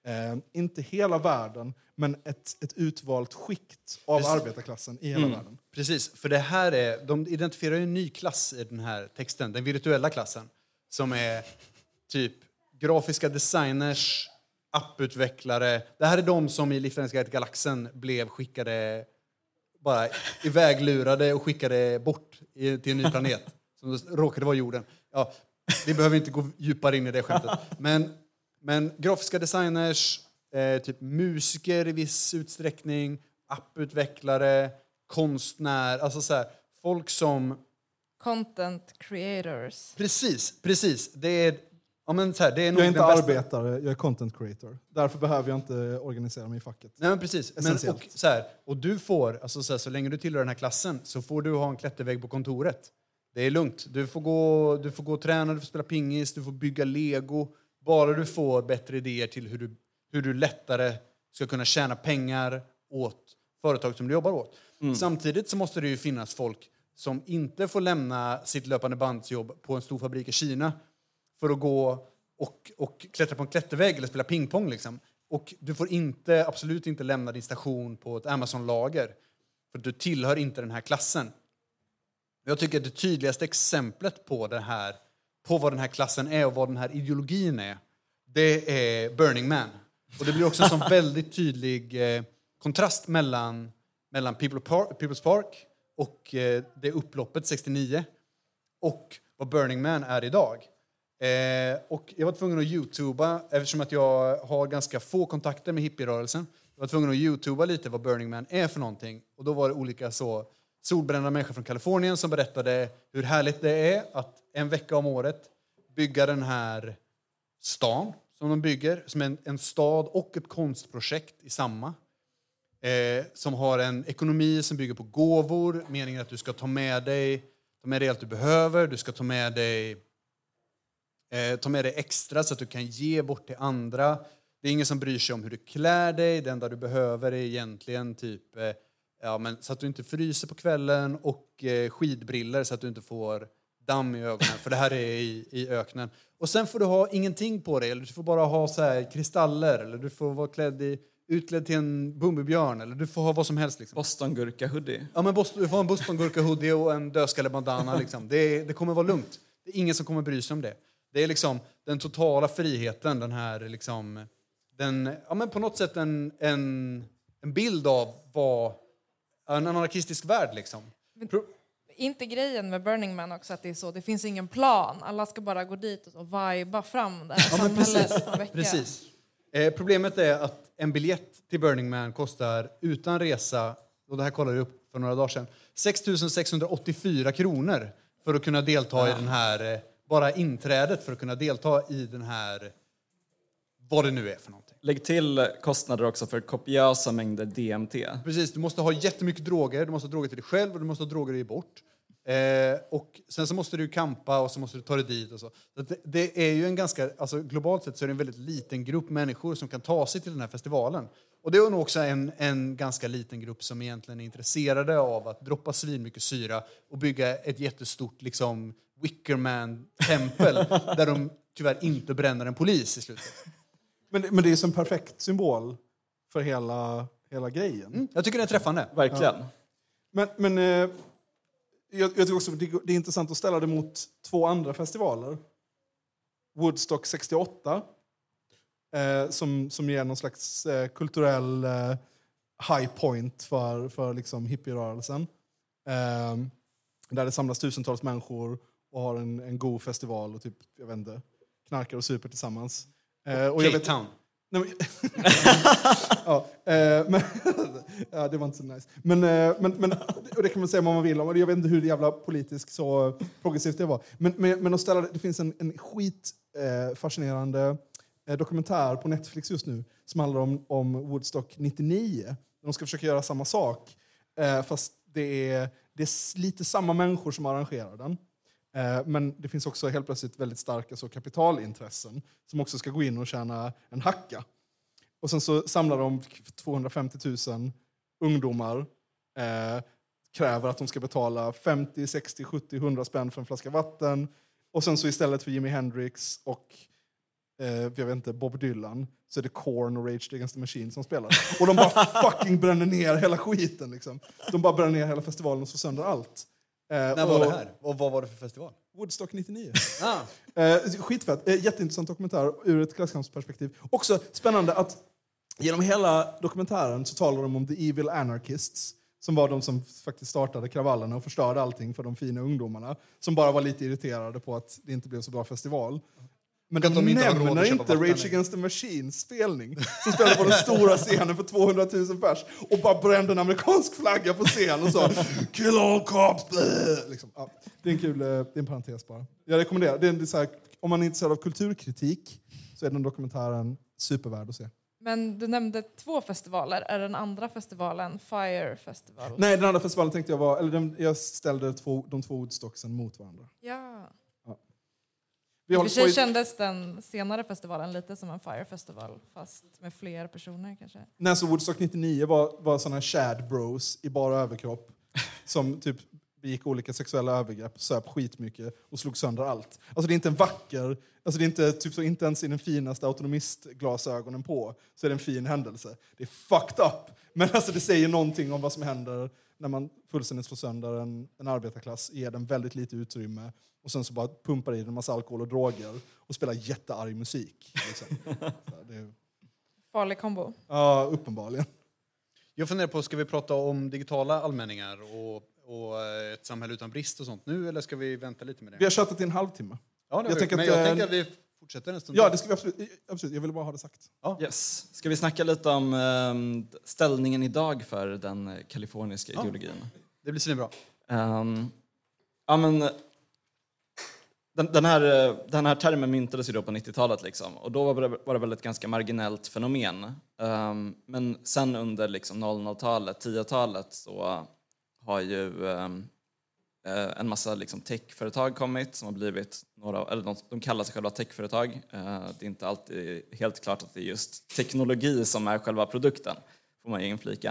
eh, inte hela världen, men ett, ett utvalt skikt av Precis. arbetarklassen i hela världen. Precis, för det här är, de identifierar ju en ny klass i den här texten, den virtuella klassen, som är typ grafiska designers, apputvecklare. Det här är de som i guide till galaxen blev skickade, bara iväglurade och skickade bort till en ny planet, som råkade vara jorden. Ja, vi behöver inte gå djupare in i det skämtet. Men, men grafiska designers, eh, typ musiker i viss utsträckning, apputvecklare, konstnär, alltså så här, folk som... Content creators. Precis, precis. Det är, ja, men så här, det är nog Jag är inte den bästa- arbetare, jag är content creator. Därför behöver jag inte organisera mig i facket. Nej men precis. Men, Essentiellt. och, så, här, och du får, alltså så, här, så länge du tillhör den här klassen så får du ha en klättervägg på kontoret. Det är lugnt. Du får, gå, du får gå och träna, du får spela pingis, du får bygga lego. Bara du får bättre idéer till hur du, hur du lättare ska kunna tjäna pengar åt företag som du jobbar åt. Samtidigt så måste det ju finnas folk som inte får lämna sitt löpande bandsjobb på en stor fabrik i Kina för att gå och, och klättra på en klättervägg eller spela pingpong. Liksom. Och du får inte, absolut inte lämna din station på ett Amazon-lager. För du tillhör inte den här klassen. Jag tycker att det tydligaste exemplet på det här, på vad den här klassen är och vad den här ideologin är, det är Burning Man. Och det blir också en sån väldigt tydlig eh, kontrast mellan, mellan People's Park och eh, det upploppet 69 och vad Burning Man är idag. Eh, och jag var tvungen att youtuba, eftersom att jag har ganska få kontakter med hippierörelsen. Jag var tvungen att youtuba lite vad Burning Man är för någonting. Och då var det olika så solbrända människor från Kalifornien som berättade hur härligt det är att en vecka om året bygga den här stan som de bygger, som en, en stad och ett konstprojekt i samma. Eh, som har en ekonomi som bygger på gåvor, meningen att du ska ta med dig, ta med dig allt du behöver, du ska ta med dig eh, ta med dig extra så att du kan ge bort till andra. Det är ingen som bryr sig om hur du klär dig, det enda du behöver är egentligen typ eh, ja, men så att du inte fryser på kvällen och eh, skidbriller så att du inte får damm i ögonen, för det här är i, i öknen. Och sen får du ha ingenting på dig, eller du får bara ha så här kristaller, eller du får vara klädd i, utklädd till en Bumbibjörn, eller du får ha vad som helst. Liksom. Bostongurka-hoodie. Ja, men Boston, du får ha en Bostongurka-hoodie och en dödskallebandana. Liksom. Det, det kommer vara lugnt. Det är ingen som kommer bry sig om det. Det är liksom den totala friheten, den här liksom, den, ja, men på något sätt en, en, en bild av vad en anarkistisk värld liksom. Pro- Inte grejen med Burning Man också att det är så, det finns ingen plan. Alla ska bara gå dit och så viba fram det här Ja, men precis. precis. Eh, problemet är att en biljett till Burning Man kostar utan resa, och det här kollade jag upp för några dagar sedan, 6 684 kronor för att kunna delta i den här, eh, bara inträdet för att kunna delta i den här, vad det nu är för någonting. Lägg till kostnader också för kopiösa mängder DMT. Precis, du måste ha jättemycket droger, du måste ha droger till dig själv och du måste ha droger ge bort. Eh, och sen så måste du kampa och så måste du ta dig dit och så. så det, det är ju en ganska, alltså globalt sett så är det en väldigt liten grupp människor som kan ta sig till den här festivalen. Och det är nog också en, en ganska liten grupp som egentligen är intresserade av att droppa svinmycket syra och bygga ett jättestort liksom Wickerman-tempel där de tyvärr inte bränner en polis i slutet. Men, det- men det är som en perfekt symbol för hela, hela grejen. Mm, jag tycker det är träffande. Verkligen. Men, men eh, jag, jag tycker också det, det är intressant att ställa det mot två andra festivaler. Woodstock 68, eh, som, som ger någon slags eh, kulturell eh, high point för, för liksom hippierörelsen. Eh, där det samlas tusentals människor och har en, en god festival och typ, jag vet inte, knarkar och super tillsammans. Eh, och jag Cape vet- Town. Nej, men, ja, eh, men, ja, det var inte så nice. Men, eh, men, men och det kan man säga vad man vill om. Jag vet inte hur jävla politiskt så progressivt det var. Men, men, men att ställa, det finns en, en skit eh, eh, dokumentär på Netflix just nu som handlar om, om Woodstock 99. De ska försöka göra samma sak. Eh, fast det är, det är lite samma människor som arrangerar den. Eh, Men det finns också helt plötsligt väldigt starka så kapitalintressen som också ska gå in och tjäna en hacka. Och sen så samlar de 250 000 ungdomar, eh, kräver att de ska betala 50, 60, 70, 100 spänn för en flaska vatten. Och sen så istället för Jimi Hendrix och eh, jag vet inte, Bob Dylan så är det Korn och Rage Against the Machine som spelar. Och de bara fucking bränner ner hela skiten. Liksom. De bara bränner ner hela festivalen och slår sönder allt. Eh, När var och- det här? Och vad var det för festival? Woodstock 99. Ah. Eh, skitfett. Eh, jätteintressant dokumentär ur ett klasskampsperspektiv. Också spännande att genom hela dokumentären så talar de om the evil anarchists som var de som faktiskt startade kravallerna och förstörde allting för de fina ungdomarna som bara var lite irriterade på att det inte blev så bra festival. Men de, nämner inte Rage. Against the Machines spelning som spelar på den stora scenen för 200 000 pers och bara brände en amerikansk flagga på scen och sa “Kill all cops!” liksom, ja, Det är en kul eh, det är en parentes bara. Jag rekommenderar. Det är, det är så här, om man är intresserad av kulturkritik så är den dokumentären supervärd att se. Men du nämnde två festivaler. Är den andra festivalen Fire Festival? Nej, den andra festivalen tänkte jag var... Eller den, jag ställde två, de två Woodstocksen mot varandra. Ja. Vi I och för sig i, kändes den senare festivalen lite som en Fire Festival fast med fler personer kanske. när så Woodstock 99 var, var såna Chad bros i bara överkropp som typ begick olika sexuella övergrepp, söp skitmycket och slog sönder allt. Alltså det är inte en vacker, alltså det är inte, typ så, inte ens i den finaste autonomistglasögonen på så är det en fin händelse. Det är fucked up! Men alltså det säger någonting om vad som händer när man fullständigt slår sönder en, en arbetarklass, ger den väldigt lite utrymme och sen så bara pumpar i den en massa alkohol och droger och spelar jättearg musik. Liksom. Så det är, Farlig kombo. ja, uppenbarligen. Jag funderar på, ska vi prata om digitala allmänningar och, och eh, ett samhälle utan brist och sånt nu, eller ska vi vänta lite med det? Vi har tjatat i en halvtimme. Ja, det jag tänker men att, jag eh, tänker att vi fortsätter en stund Ja, det ska vi absolut, absolut. Jag ville bara ha det sagt. Yes. Ska vi snacka lite om ehm, ställningen idag för den eh, kaliforniska Ja. ideologin? Det blir svinbra. Ehm, ja, men, den, den, här, eh, den här termen myntades ju då på 90-talet liksom, och då var det, var det väl ett ganska marginellt fenomen. Ehm, men sen under liksom 00-talet, 10-talet så har ju eh, Eh, en massa liksom techföretag kommit som har blivit några, eller de, de kallar sig själva techföretag. Eh, det är inte alltid helt klart att det är just teknologi som är själva produkten, får man ju inflika.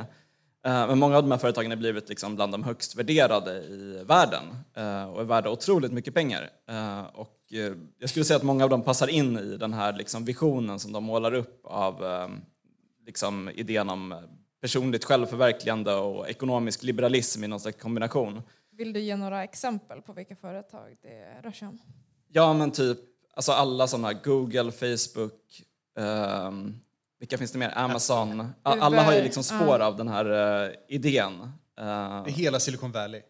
Eh, Men många av de här företagen har blivit liksom bland de högst värderade i världen eh, och är värda otroligt mycket pengar. Eh, Och eh, jag skulle säga att många av dem passar in i den här liksom visionen som de målar upp av eh, liksom idén om eh, personligt självförverkligande och ekonomisk liberalism i någon slags kombination. Vill du ge några exempel på vilka företag det rör sig om? Ja, men typ alltså alla sådana, Google, Facebook, ehm, vilka finns det mer? Amazon. Alla har ju liksom spår av den här eh, idén. Det är hela Silicon Valley.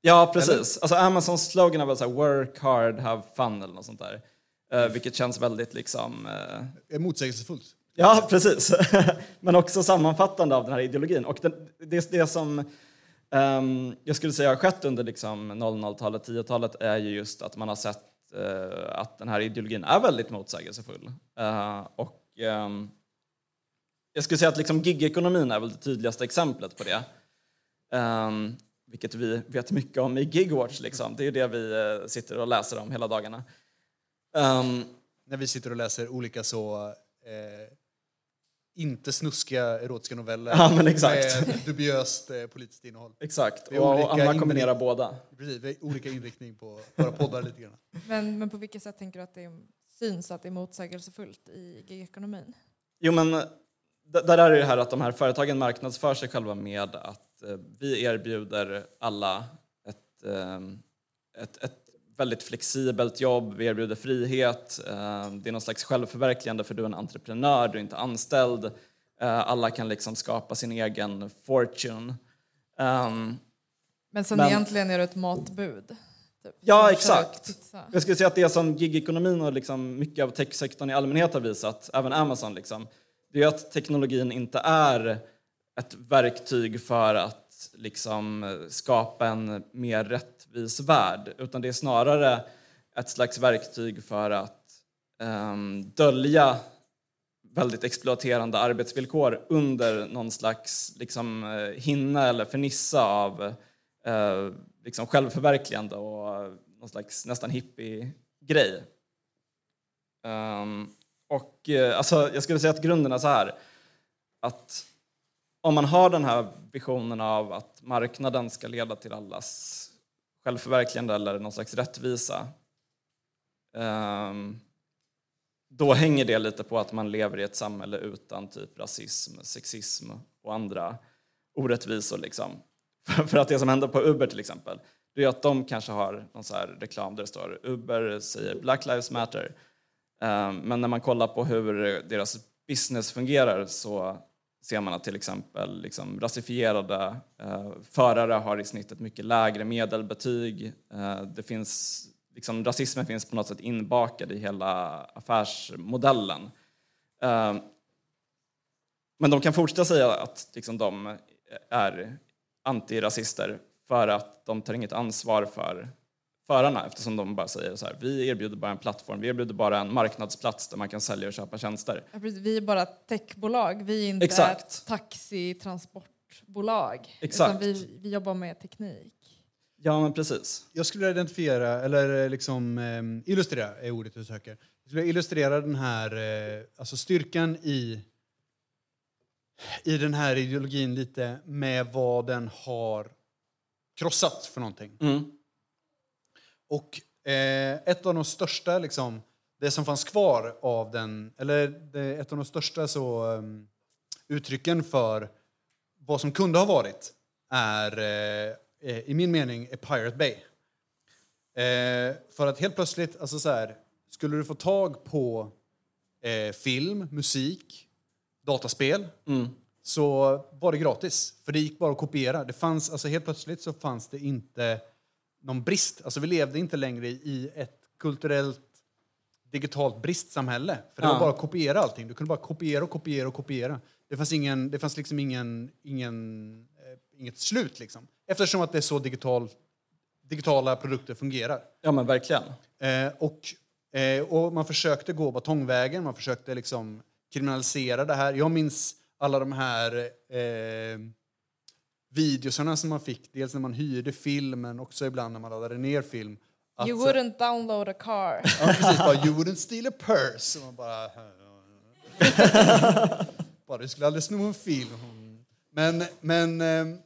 Ja, precis. Alltså Amazons slogan är väl så här, work hard, have fun eller något sånt där. Eh, vilket känns väldigt liksom... är motsägelsefullt. Ja, precis. Men också sammanfattande av den här ideologin. Och den, det, det som Um, jag skulle säga har skett under liksom 00-talet, 10-talet är ju just att man har sett uh, att den här ideologin är väldigt motsägelsefull. Uh, och um, jag skulle säga att liksom gigekonomin är väl det tydligaste exemplet på det. Um, vilket vi vet mycket om i Gigwatch. Liksom. Det är ju det vi uh, sitter och läser om hela dagarna. När vi sitter och läser olika så eh, inte snuskiga erotiska noveller Ja, men exakt. med dubiöst eh, politiskt innehåll. exakt, och, olika och Anna kombinerar båda. Precis, vi har olika inriktning på våra poddar lite grann. Men, men på vilket sätt tänker du att det syns att det är motsägelsefullt i gigekonomin? Jo, men där är det ju här att de här företagen marknadsför sig själva med att eh, vi erbjuder alla ett, eh, ett, ett väldigt flexibelt jobb, vi erbjuder frihet, eh, det är någon slags självförverkligande för du är en entreprenör, du är inte anställd, eh, alla kan liksom skapa sin egen fortune. Ehm, Men sen Men- egentligen är det ett matbud. Typ. Ja, Som exakt. Jag skulle säga att det som gigekonomin och liksom mycket av techsektorn i allmänhet har visat, även Amazon, liksom, det är att teknologin inte är ett verktyg för att liksom, skapa en mer rättvis värld, utan det är snarare ett slags verktyg för att um, dölja väldigt exploaterande arbetsvillkor under någon slags liksom, eh, hinna eller fernissa av uh, liksom självförverkligande och någon slags nästan hippie-grej. Um, och uh, alltså, jag skulle säga att grunden är så här att om man har den här visionen av att marknaden ska leda till allas självförverkligande eller någon slags rättvisa ehm, då hänger det lite på att man lever i ett samhälle utan typ rasism, sexism och andra orättvisor. Liksom. För att det som händer på Uber till exempel, det är att de kanske har någon så här reklam där det står Uber säger Black Lives Matter. Ehm, men när man kollar på hur deras business fungerar så ser man att till exempel liksom, rasifierade eh, förare har i snitt ett mycket lägre medelbetyg. Eh, det finns liksom, rasismen finns på något sätt inbakad i hela affärsmodellen. Eh, men de kan fortsätta säga att liksom, de är antirasister för att de tar inget ansvar för förarna eftersom de bara säger så här, vi erbjuder bara en plattform, vi erbjuder bara en marknadsplats där man kan sälja och köpa tjänster. Ja. Vi är bara techbolag, vi är inte Exakt. ett taxitransportbolag. Exakt. Utan vi, vi jobbar med teknik. Ja, men precis. Jag skulle identifiera, eller liksom eh, illustrera är ordet jag söker. Jag skulle illustrera den här, eh, alltså styrkan i, i den här ideologin lite med vad den har krossat för någonting. Mm. Och eh, ett av de största, liksom, det som fanns kvar av den, eller det, ett av de största så, um, uttrycken för vad som kunde ha varit är, eh, eh, i min mening, är Pirate Bay. Eh, för att helt plötsligt, alltså så här, skulle du få tag på eh, film, musik, dataspel, så var det gratis. För det gick bara att kopiera. Det fanns, alltså helt plötsligt så fanns det inte någon brist. Alltså vi levde inte längre i ett kulturellt digitalt bristsamhälle. För det Ja. var bara att kopiera allting. Du kunde bara kopiera och kopiera och kopiera. Det fanns, ingen, det fanns liksom ingen, ingen, eh, inget slut liksom. Eftersom att det är så digital, digitala produkter fungerar. Ja, men verkligen. Eh, och, eh, och man försökte gå batongvägen, man försökte liksom kriminalisera det här. Jag minns alla de här videosarna som man fick, dels när man hyrde film, men också ibland när man laddade ner film. Att You wouldn't download a car. Ja, precis. Bara, you wouldn't steal a purse. Och man bara... bara, du skulle aldrig sno en film. Men, men... ehm,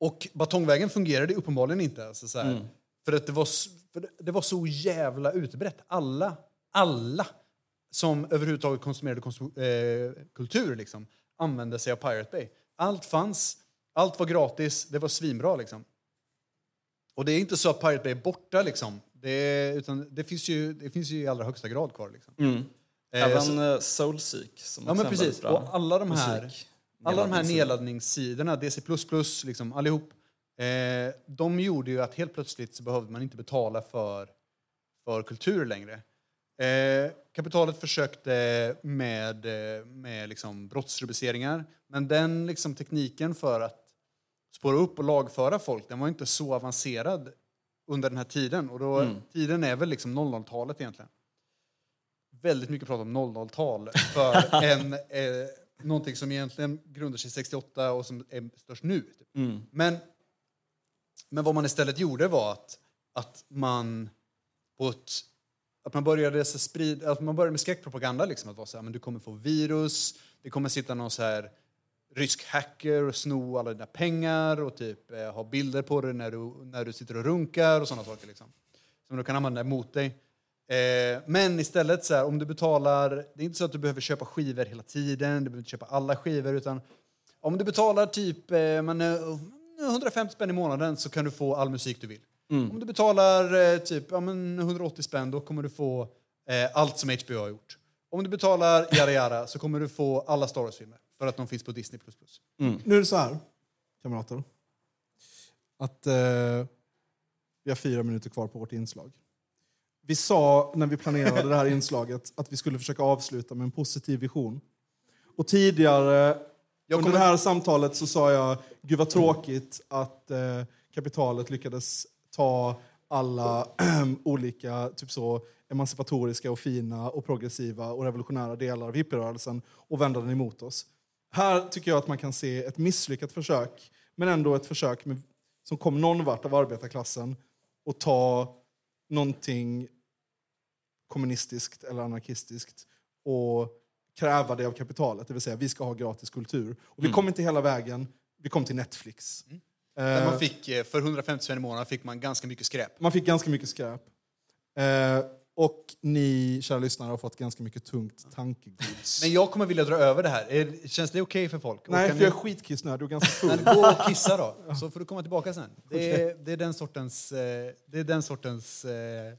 Och batongvägen fungerade uppenbarligen inte. Alltså så här, För att det var, det- var så jävla utbrett. Alla, alla som överhuvudtaget konsumerade konsu- eh, kultur liksom, använde sig av Pirate Bay. Allt fanns, allt var gratis, det var svinbra. Liksom. Och det är inte så att Pirate Bay är borta, liksom. det, utan det, finns ju, det finns ju i allra högsta grad kvar. Liksom. Eh, Även eh, Soulseek som Ja, men precis. bra Och alla de här, musik- alla de här nedladdningssidor. nedladdningssidorna, DC++, liksom, allihop, eh, de gjorde ju att helt plötsligt så behövde man inte betala för, för kultur längre. Eh, kapitalet försökte med, eh, med liksom brottsrubriceringar, men den liksom tekniken för att spåra upp och lagföra folk, den var inte så avancerad under den här tiden. Och då, Tiden är väl liksom 00-talet egentligen väldigt mycket prat om 00-tal för en, eh, någonting som egentligen grundar sig 68 och som är störst nu. Typ. Men, men vad man istället gjorde var att, att man på ett, att man började sprida, att man började med skräckpropaganda liksom att vara så här, men du kommer få virus, det kommer sitta någon så här rysk hacker och sno alla dina pengar och typ eh, ha bilder på dig när du, när du sitter och runkar och sådana saker liksom. Som du kan använda emot dig. Eh, men istället, så här, om du betalar... Det är inte så att du behöver köpa skivor hela tiden, du behöver inte köpa alla skivor, utan om du betalar typ eh, eh, 150 spänn i månaden så kan du få all musik du vill. Om du betalar eh, typ ja, men 180 spänn, då kommer du få eh, allt som HBO har gjort. Om du betalar yada yada så kommer du få alla Star Wars-filmer, för att de finns på Disney++. Nu är det så här, kamrater. Att eh, vi har fyra minuter kvar på vårt inslag. Vi sa när vi planerade det här inslaget att vi skulle försöka avsluta med en positiv vision. Och tidigare under kommer- det här samtalet så sa jag, gud vad tråkigt att eh, kapitalet lyckades ta alla olika typ så, emancipatoriska och fina och progressiva och revolutionära delar av hippierörelsen och vända den emot oss. Här tycker jag att man kan se ett misslyckat försök, men ändå ett försök med, som kom någon vart av arbetarklassen och ta någonting kommunistiskt eller anarkistiskt och kräva det av kapitalet. Det vill säga, vi ska ha gratis kultur. Och vi kom inte hela vägen, vi kom till Netflix. Där Eh, man fick, eh, för 150 spänn i månaden fick man ganska mycket skräp. man fick ganska mycket skräp. Och ni, kära lyssnare, har fått ganska mycket tungt tankegods. Men jag kommer vilja dra över det här. Är, känns det okej för folk? Nej, kan för jag ni- är skitkissnödig och ganska full. Men gå och kissa då, så får du komma tillbaka sen. Det är, det är den sortens, eh, det är den sortens eh,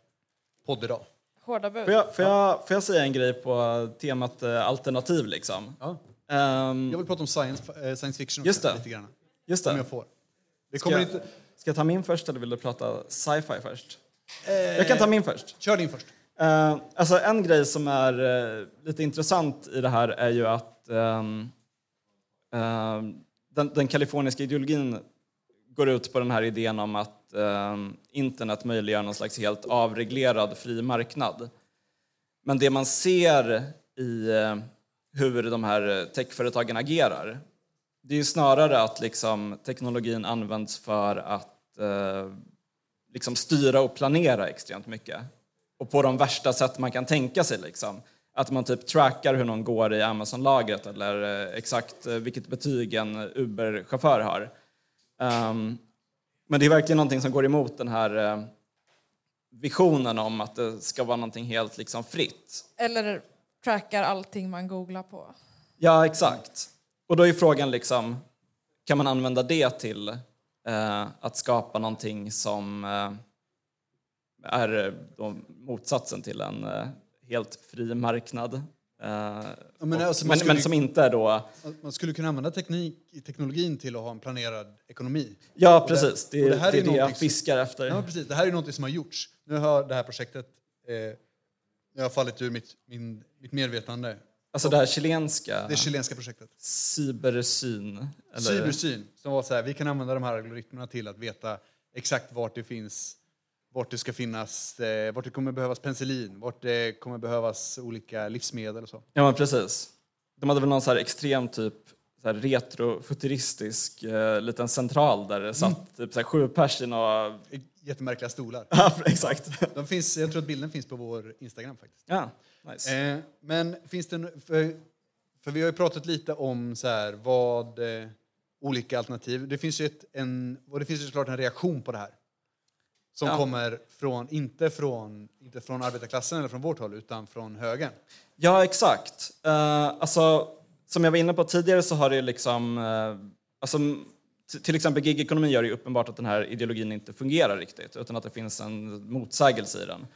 podd idag. Hårda bud. Får jag, får, jag, får jag säga en grej på temat eh, alternativ liksom? Ja. Ehm, Jag vill prata om science, eh, science fiction också, Just det. lite grann. just Om det. jag får. Det Ska kommer jag, inte... ska jag ta min först eller vill du prata sci-fi först? Jag kan ta min först. Kör din först. Eh, alltså en grej som är eh, lite intressant i det här är ju att ehm, ehm, den, den kaliforniska ideologin går ut på den här idén om att ehm, internet möjliggör någon slags helt avreglerad fri marknad. Men det man ser i eh, hur de här techföretagen agerar det är snarare att liksom, teknologin används för att eh, liksom styra och planera extremt mycket. Och på de värsta sätt man kan tänka sig. Liksom. Att man typ trackar hur någon går i Amazon-lagret eller eh, exakt eh, vilket betyg en Uber-chaufför har. Ehm, men det är verkligen någonting som går emot den här eh, visionen om att det ska vara någonting helt liksom fritt. Eller trackar allting man googlar på. Ja, exakt. Och då är frågan liksom, kan man använda det till att skapa någonting som eh, är eh, motsatsen till en eh, helt fri marknad? Eh, men alltså, men, skulle- men som inte är då... Man skulle kunna använda teknik, teknologin till att ha en planerad ekonomi. Ja, det- precis. Det, är det här det, är är det jag någonting fiskar efter. Ja, precis. Det här är något som har gjorts. Nu har det här projektet eh, nu har fallit ur mitt, min, mitt medvetande. Alltså det här chilenska Det chilenska projektet. cybersyn. Eller, Cybersyn. Som var så här, vi kan använda de här algoritmerna till att veta exakt vart det finns vart det ska finnas, eh, vart det kommer behövas penicillin, vart det kommer behövas olika livsmedel och så. Ja, men precis. De hade väl någon så här extrem typ så här retrofuturistisk eh, liten central där det satt typ så här sju pers i några... Jättemärkliga stolar. Ja, exakt. De finns, jag tror att bilden finns på vår Instagram faktiskt. Ja, nice. Eh, men finns det... För, för vi har ju pratat lite om så här, vad eh, olika alternativ... Det finns ju ett, en, och det finns ju såklart en reaktion på det här. Som Ja. kommer från, inte från, inte från arbetarklassen eller från vårt håll, utan från högern. Ja, exakt. Eh, alltså, som jag var inne på tidigare så har det liksom... Uh, alltså, till exempel gigekonomi gör det ju uppenbart att den här ideologin inte fungerar riktigt utan att det finns en motsägelse i den.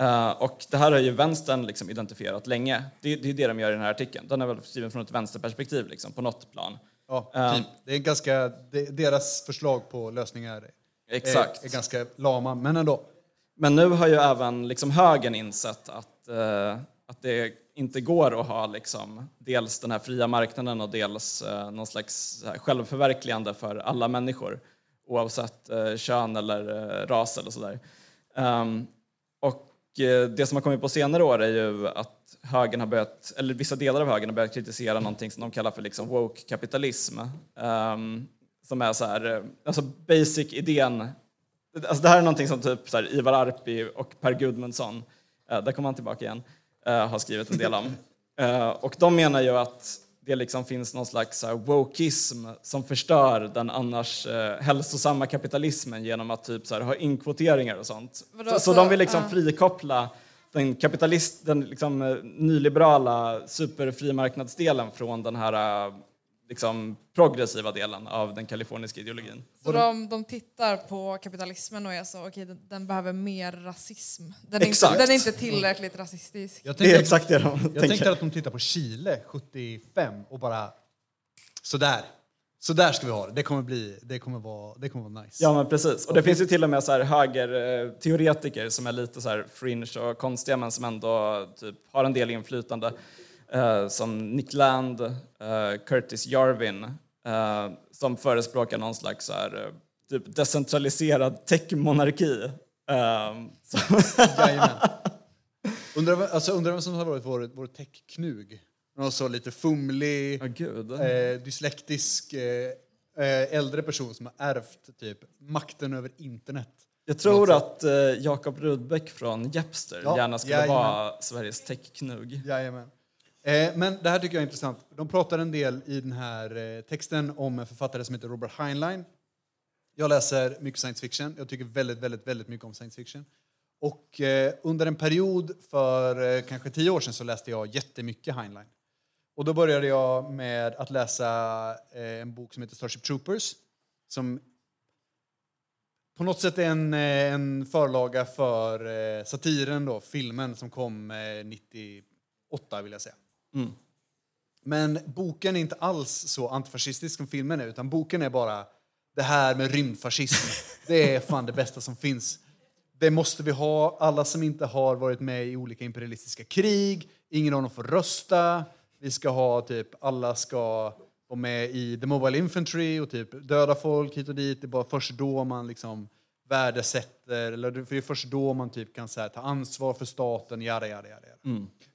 Eh, och det här har ju vänstern liksom identifierat länge. Det, det är det de gör i den här artikeln. Den är väl skriven från ett vänsterperspektiv liksom, på något plan. Ja, typ. Det är ganska, det, deras förslag på lösningar Exakt. Är, är ganska lama, men ändå. Men nu har ju även liksom högern insett att, eh, att det inte går att ha liksom, dels den här fria marknaden och dels eh, någon slags självförverkligande för alla människor oavsett eh, kön eller ras eller sådär. Eh, det som har kommit på senare år är ju att högern har börjat, eller vissa delar av högern har börjat kritisera någonting som de kallar för liksom woke-kapitalism. Ehm, som är så här, eh, alltså basic-idén Alltså det här är någonting som typ så här, Ivar Arpi och Per Gudmundsson, eh, där kommer han tillbaka igen, eh, har skrivit en del om. Eh, och de menar ju att det liksom finns någon slags wokeism som förstör den annars eh, hälsosamma kapitalismen genom att typ så här, ha inkvoteringar och sånt. Vadå, så, så så- de vill liksom ja. frikoppla den kapitalist, den liksom eh, nyliberala superfrimarknadsdelen från den här eh, liksom progressiva delen av den kaliforniska ideologin. Så de, de tittar på kapitalismen och är så, okej den, den behöver mer rasism. Den är, inte, den är inte tillräckligt rasistisk. Jag Det är exakt det de jag tänker. tänker att de tittar på Chile 75 och bara sådär. Så där ska vi ha det. Det kommer, bli, det kommer, vara, det kommer vara nice. Ja, men precis. Och det finns ju till och med så här högerteoretiker som är lite så här fringe och konstiga men som ändå typ har en del inflytande. Eh, som Nick Land, eh, Curtis Jarvin, eh, som förespråkar någon slags så här, typ decentraliserad techmonarki. Eh, Jajamän. Undrar, vem- alltså, undrar vem som har varit vår, vår tech-knug? Någon så lite fumlig, gud. eh, dyslektisk, eh, äldre person som har ärvt typ, makten över internet. Jag tror att eh, Jakob Rudbeck från Jepster Ja, gärna skulle jajamän. vara Sveriges techknugg. Jajamän. Eh, men det här tycker jag är intressant. De pratar en del i den här eh, texten om en författare som heter Robert Heinlein. Jag läser mycket science fiction. Jag tycker väldigt, väldigt, väldigt mycket om science fiction. Och eh, under en period för kanske tio år sedan så läste jag jättemycket Heinlein. Och då började jag med att läsa en bok som heter Starship Troopers. Som på något sätt är en, en förlaga för satiren, då, filmen som kom 98 vill jag säga. Mm. Men boken är inte alls så antifascistisk som filmen är, utan boken är bara det här med rymdfascism. Det är fan det bästa som finns. det måste vi ha. Alla som inte har varit med i olika imperialistiska krig, ingen av dem får rösta. Vi ska ha typ, alla ska vara med i the mobile infantry och typ döda folk hit och dit. Det är bara först då man liksom värdesätter, eller det är först då man typ kan så här, ta ansvar för staten, jada, jada, jada. jada.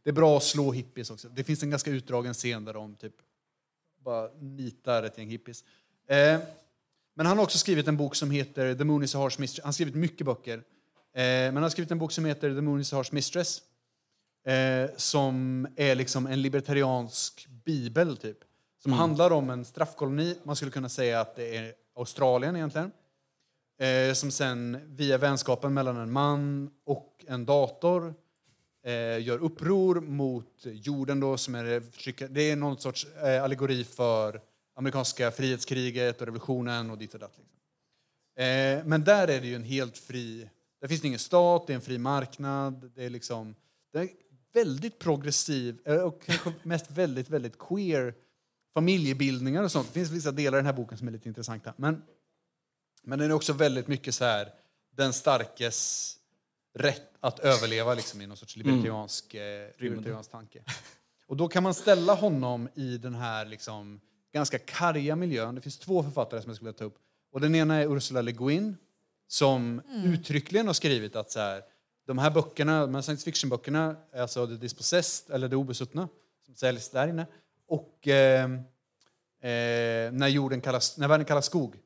Det är bra att slå hippies också. Det finns en ganska utdragen scen där de typ bara nitar ett gäng hippies. Eh, men han har också skrivit en bok som heter The Moon is a harsh mistress. Han har skrivit mycket böcker. Eh, men han har skrivit en bok som heter The Moon is a harsh mistress. Eh, som är liksom en libertariansk bibel, typ. Som handlar om en straffkoloni. Man skulle kunna säga att det är Australien egentligen. Eh, som sen via vänskapen mellan en man och en dator eh, gör uppror mot jorden då som är. Det är någon sorts eh, allegori för amerikanska frihetskriget och revolutionen och dit och datt. Liksom. Eh, men där är det ju en helt fri... Där finns det ingen stat, det är en fri marknad. Det är liksom... Det är väldigt progressiv eh, och kanske mest väldigt, väldigt queer familjebildningar och sånt. Det finns vissa delar i den här boken som är lite intressanta. Men, men den är också väldigt mycket så här den starkes rätt att överleva liksom, i någon sorts libertariansk, eh, libertariansk tanke. Och då kan man ställa honom i den här liksom, ganska karga miljön. Det finns två författare som jag skulle vilja ta upp. Och den ena är Ursula Le Guin som uttryckligen har skrivit att så här, de här böckerna, de här science fiction-böckerna, alltså The Dispossessed, eller Det obesuttna, som säljs där inne, och eh, eh, när, jorden kallas, när världen kallas skog,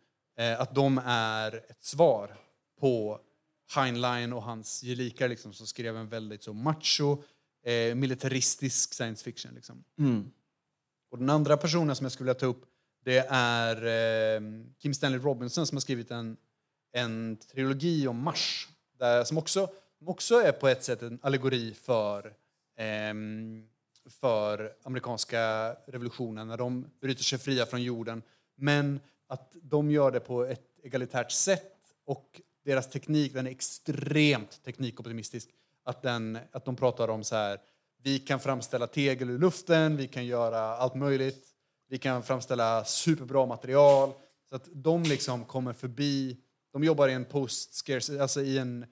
att de är ett svar på Heinlein och hans gelikar liksom, som skrev en väldigt så macho, eh, militaristisk science fiction. Liksom. Och den andra personen som jag skulle vilja ta upp det är eh, Kim Stanley Robinson som har skrivit en, en trilogi om Mars. Där, som, också, som också är på ett sätt en allegori för, ehm, för amerikanska revolutionen när de bryter sig fria från jorden. Men att de gör det på ett egalitärt sätt och deras teknik den är extremt teknikoptimistisk. Att, den, att de pratar om så här, vi kan framställa tegel ur luften, vi kan göra allt möjligt. Vi kan framställa superbra material. Så att de liksom kommer förbi, de jobbar i en post alltså i en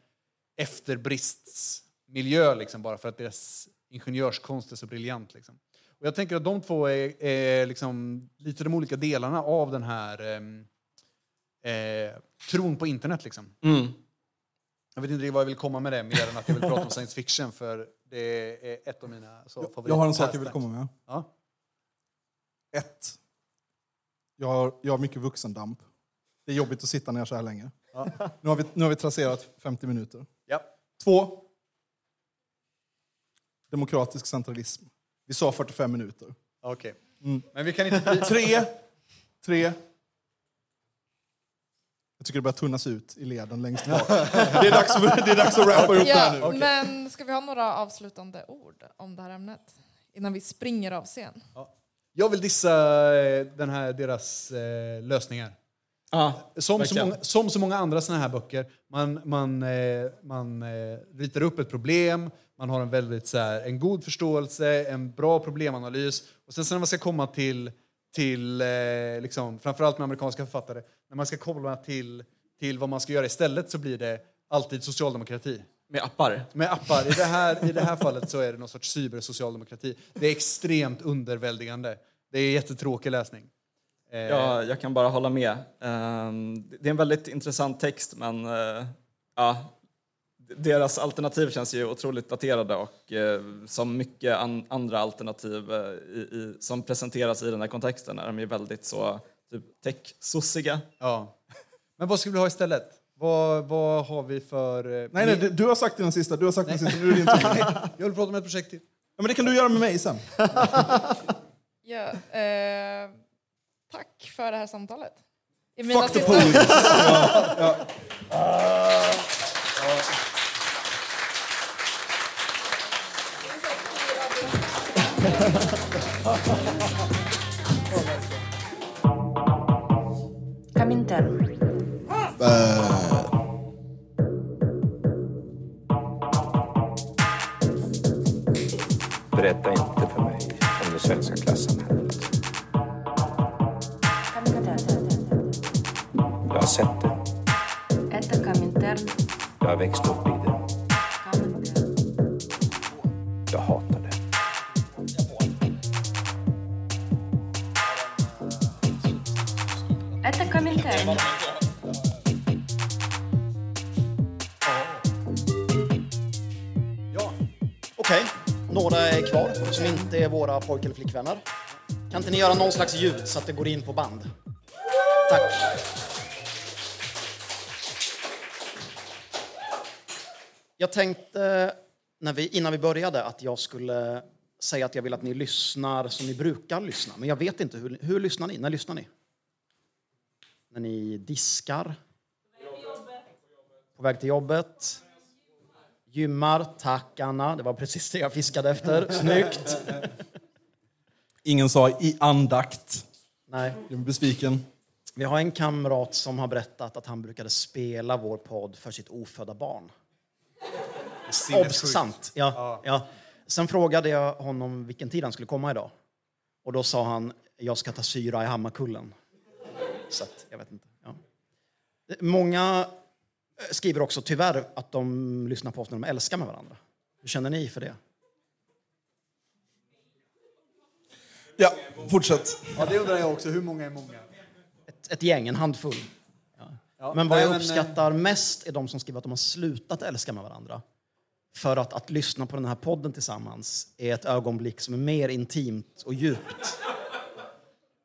efterbristsmiljö liksom bara för att deras ingenjörskonst är så briljant. Liksom. Och jag tänker att de två är, är liksom lite de olika delarna av den här ehm, eh, tron på internet. Liksom. Mm. Jag vet inte vad jag vill komma med det, mer än att jag vill prata om science fiction, för det är ett av mina så, favorit. Jag har en sak jag vill komma med. Ja. Ett. Jag har, jag har mycket vuxendamp. Det är jobbigt att sitta ner så här länge. Nu, har vi, nu har vi trasserat 50 minuter. Ja. Två. Demokratisk centralism. Vi sa 45 minuter. Okej. Men vi kan inte... Tre. Tre. Jag tycker det börjar tunnas ut i leden längst bak. Det är dags, det är dags att rappa ihop det här Ja, nu. men ska vi ha några avslutande ord om det här ämnet? Innan vi springer av scen. Jag vill dissa eh, den här, deras eh, lösningar. Ja, Som så, verkligen. många, som så många andra såna här böcker, man, man, eh, man eh, ritar upp ett problem, man har en väldigt så här, en god förståelse, en bra problemanalys. Och sen så när man ska komma till, till eh, liksom, framförallt med amerikanska författare, när man ska komma till, till vad man ska göra istället så blir det alltid socialdemokrati. Med appar. Med appar. I det här, i det här fallet så är det någon sorts cybersocialdemokrati. Det är extremt underväldigande. Det är jättetråkig läsning. Eh, Ja, jag kan bara hålla med. Ehm, Det är en väldigt intressant text, men eh, ja, deras alternativ känns ju otroligt daterade och eh, som mycket an- andra alternativ eh, i, i, som presenteras i den här kontexten är de ju väldigt så typ tech-sossiga. Ja. Men vad ska vi ha istället? Vad, vad har vi för... eh, Nej, nej, du- du har sagt det den sista. Du har sagt den sista. Nu är det din. Jag vill prata om ett projekt till. Ja, men det kan du göra med mig sen. Ja, eh, tack för det här samtalet. I Fuck the Caminho interno. Ah. Berätta inte för mig om det svenska klassamhället. Caminho interno. Jag har sett det. Interno. Jag har växt upp i era pojk eller flickvänner. Kan inte ni göra någon slags ljud så att det går in på band? Tack. Jag tänkte när vi, innan vi började att jag skulle säga att jag vill att ni lyssnar som ni brukar lyssna. Men jag vet inte, hur, hur lyssnar ni? När lyssnar ni? När ni diskar? På väg till jobbet? Gymmar? Tack Anna, det var precis det jag fiskade efter. Snyggt! Ingen sa i andakt. Nej. Jag är besviken. Vi har en kamrat som har berättat att han brukade spela vår podd för sitt ofödda barn. Obs, sant. Ja, ja. Sen frågade jag honom vilken tid han skulle komma idag. Och då sa han, jag ska ta syra i Hammarkullen. Så att, jag vet inte. Ja. Många eh, skriver också tyvärr att de lyssnar på oss när de älskar med varandra. Hur känner ni för det? Ja, fortsätt. ja, det undrar jag också. Hur många är många? Ett, ett gäng, en handfull. Ja. Ja, Men vad nej, jag men, eh, uppskattar mest är de som skriver att de har slutat älska med varandra. För att, att lyssna på den här podden tillsammans är ett ögonblick som är mer intimt och djupt.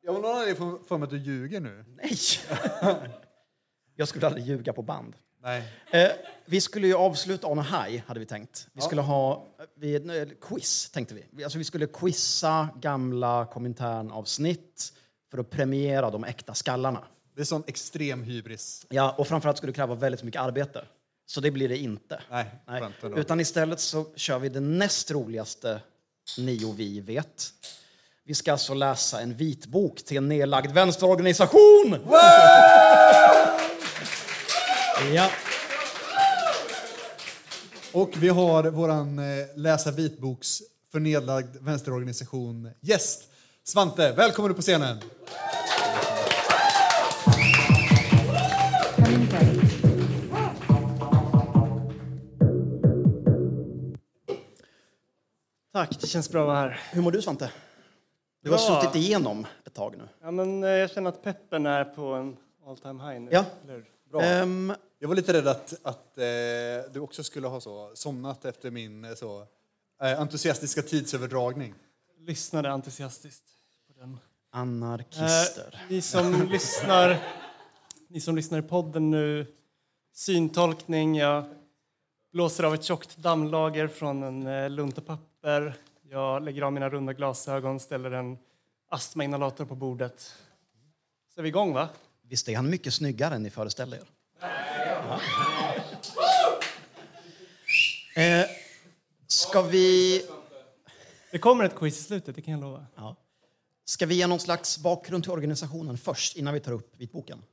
Jag har någon anledning för- för mig att du ljuger nu. Nej! Jag skulle aldrig ljuga på band. Nej. Eh, vi skulle ju avsluta on a high, hade vi tänkt. Vi skulle ha vi, quiz, tänkte vi. vi. Alltså, vi skulle quizza gamla Komintern-avsnitt för att premiera de äkta skallarna. Det är sån extrem hybris. Ja, och framförallt skulle det kräva väldigt mycket arbete. Så det blir det inte. Nej, Nej. Utan istället så kör vi det näst roligaste ni och vi vet. Vi ska alltså läsa en vitbok till en nedlagd vänsterorganisation! Ja. Och vi har vår eh, läsa vitboks förnedlagd vänsterorganisation gäst. Svante, välkommen upp på scenen. Tack, det känns bra att vara här. Hur mår du Svante? Du har ja. suttit igenom ett tag nu. Ja, men eh, jag känner att peppen är på en all time high nu. Ja. Bra. Um, jag var lite rädd att, att eh, du också skulle ha så somnat efter min eh, så, eh, entusiastiska tidsöverdragning. Lyssnade entusiastiskt på den. anarkister. Eh, ni, som lyssnar, ni som lyssnar i podden nu, syntolkning. Jag blåser av ett tjockt dammlager från en eh, lunta papper. Jag lägger av mina runda glasögon, ställer en astmainhalator på bordet. Så är vi igång, va? Visst är han mycket snyggare än ni föreställer er? Eh, ska vi... Det kommer ett quiz i slutet, det kan jag lova. Ja. Ska vi ge någon slags bakgrund till organisationen först, innan vi tar upp vitboken?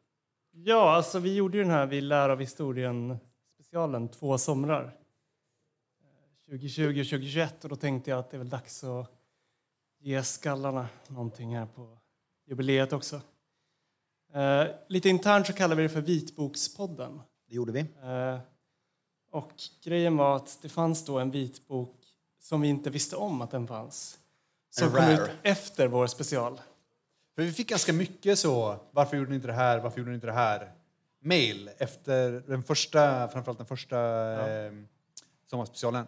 Ja, alltså vi gjorde ju den här Vi lär av historien-specialen två somrar. Eh, 2020 och 2021 och då tänkte jag att det är väl dags att ge skallarna någonting här på jubileet också. Eh, lite internt så kallar vi det för Vitbokspodden. Det gjorde vi. Eh, och grejen var att det fanns då en vitbok som vi inte visste om att den fanns. Som kom ut efter vår special. För vi fick ganska mycket så, varför gjorde ni inte det här, varför gjorde ni inte det här? Mail efter den första, framförallt den första eh, sommarspecialen.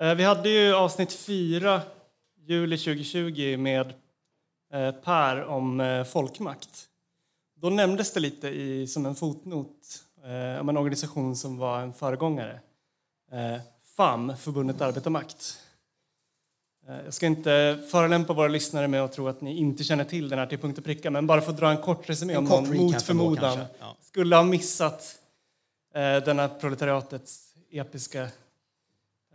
Eh, Vi hade ju avsnitt fyra, juli 2020, med Per om eh, folkmakt. Då nämndes det lite i, som en fotnot eh, om en organisation som var en föregångare. Eh, FAM, Förbundet Arbetarmakt. Eh, Jag ska inte förolämpa våra lyssnare med att tro att ni inte känner till den här till punkt och pricka, men bara för att dra en kort resumé om någon mot förmodan. Ja. skulle ha missat eh, denna proletariatets episka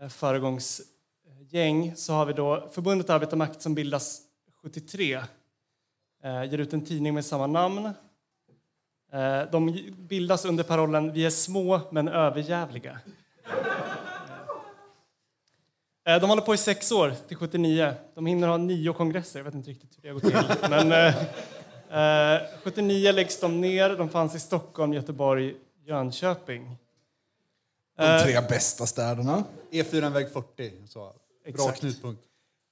eh, föregångsgäng så har vi då Förbundet Arbetarmakt som bildas 73. Eh, ger ut en tidning med samma namn. Eh, de bildas under parollen Vi är små men överjävliga. Eh, de håller på i sex år, till 79. De hinner ha nio kongresser, jag vet inte riktigt hur det gått till. Men, eh, eh, 79 läggs de ner, de fanns i Stockholm, Göteborg, Jönköping. De tre bästa städerna. E4 väg 40. Så. Bra Exakt. knutpunkt.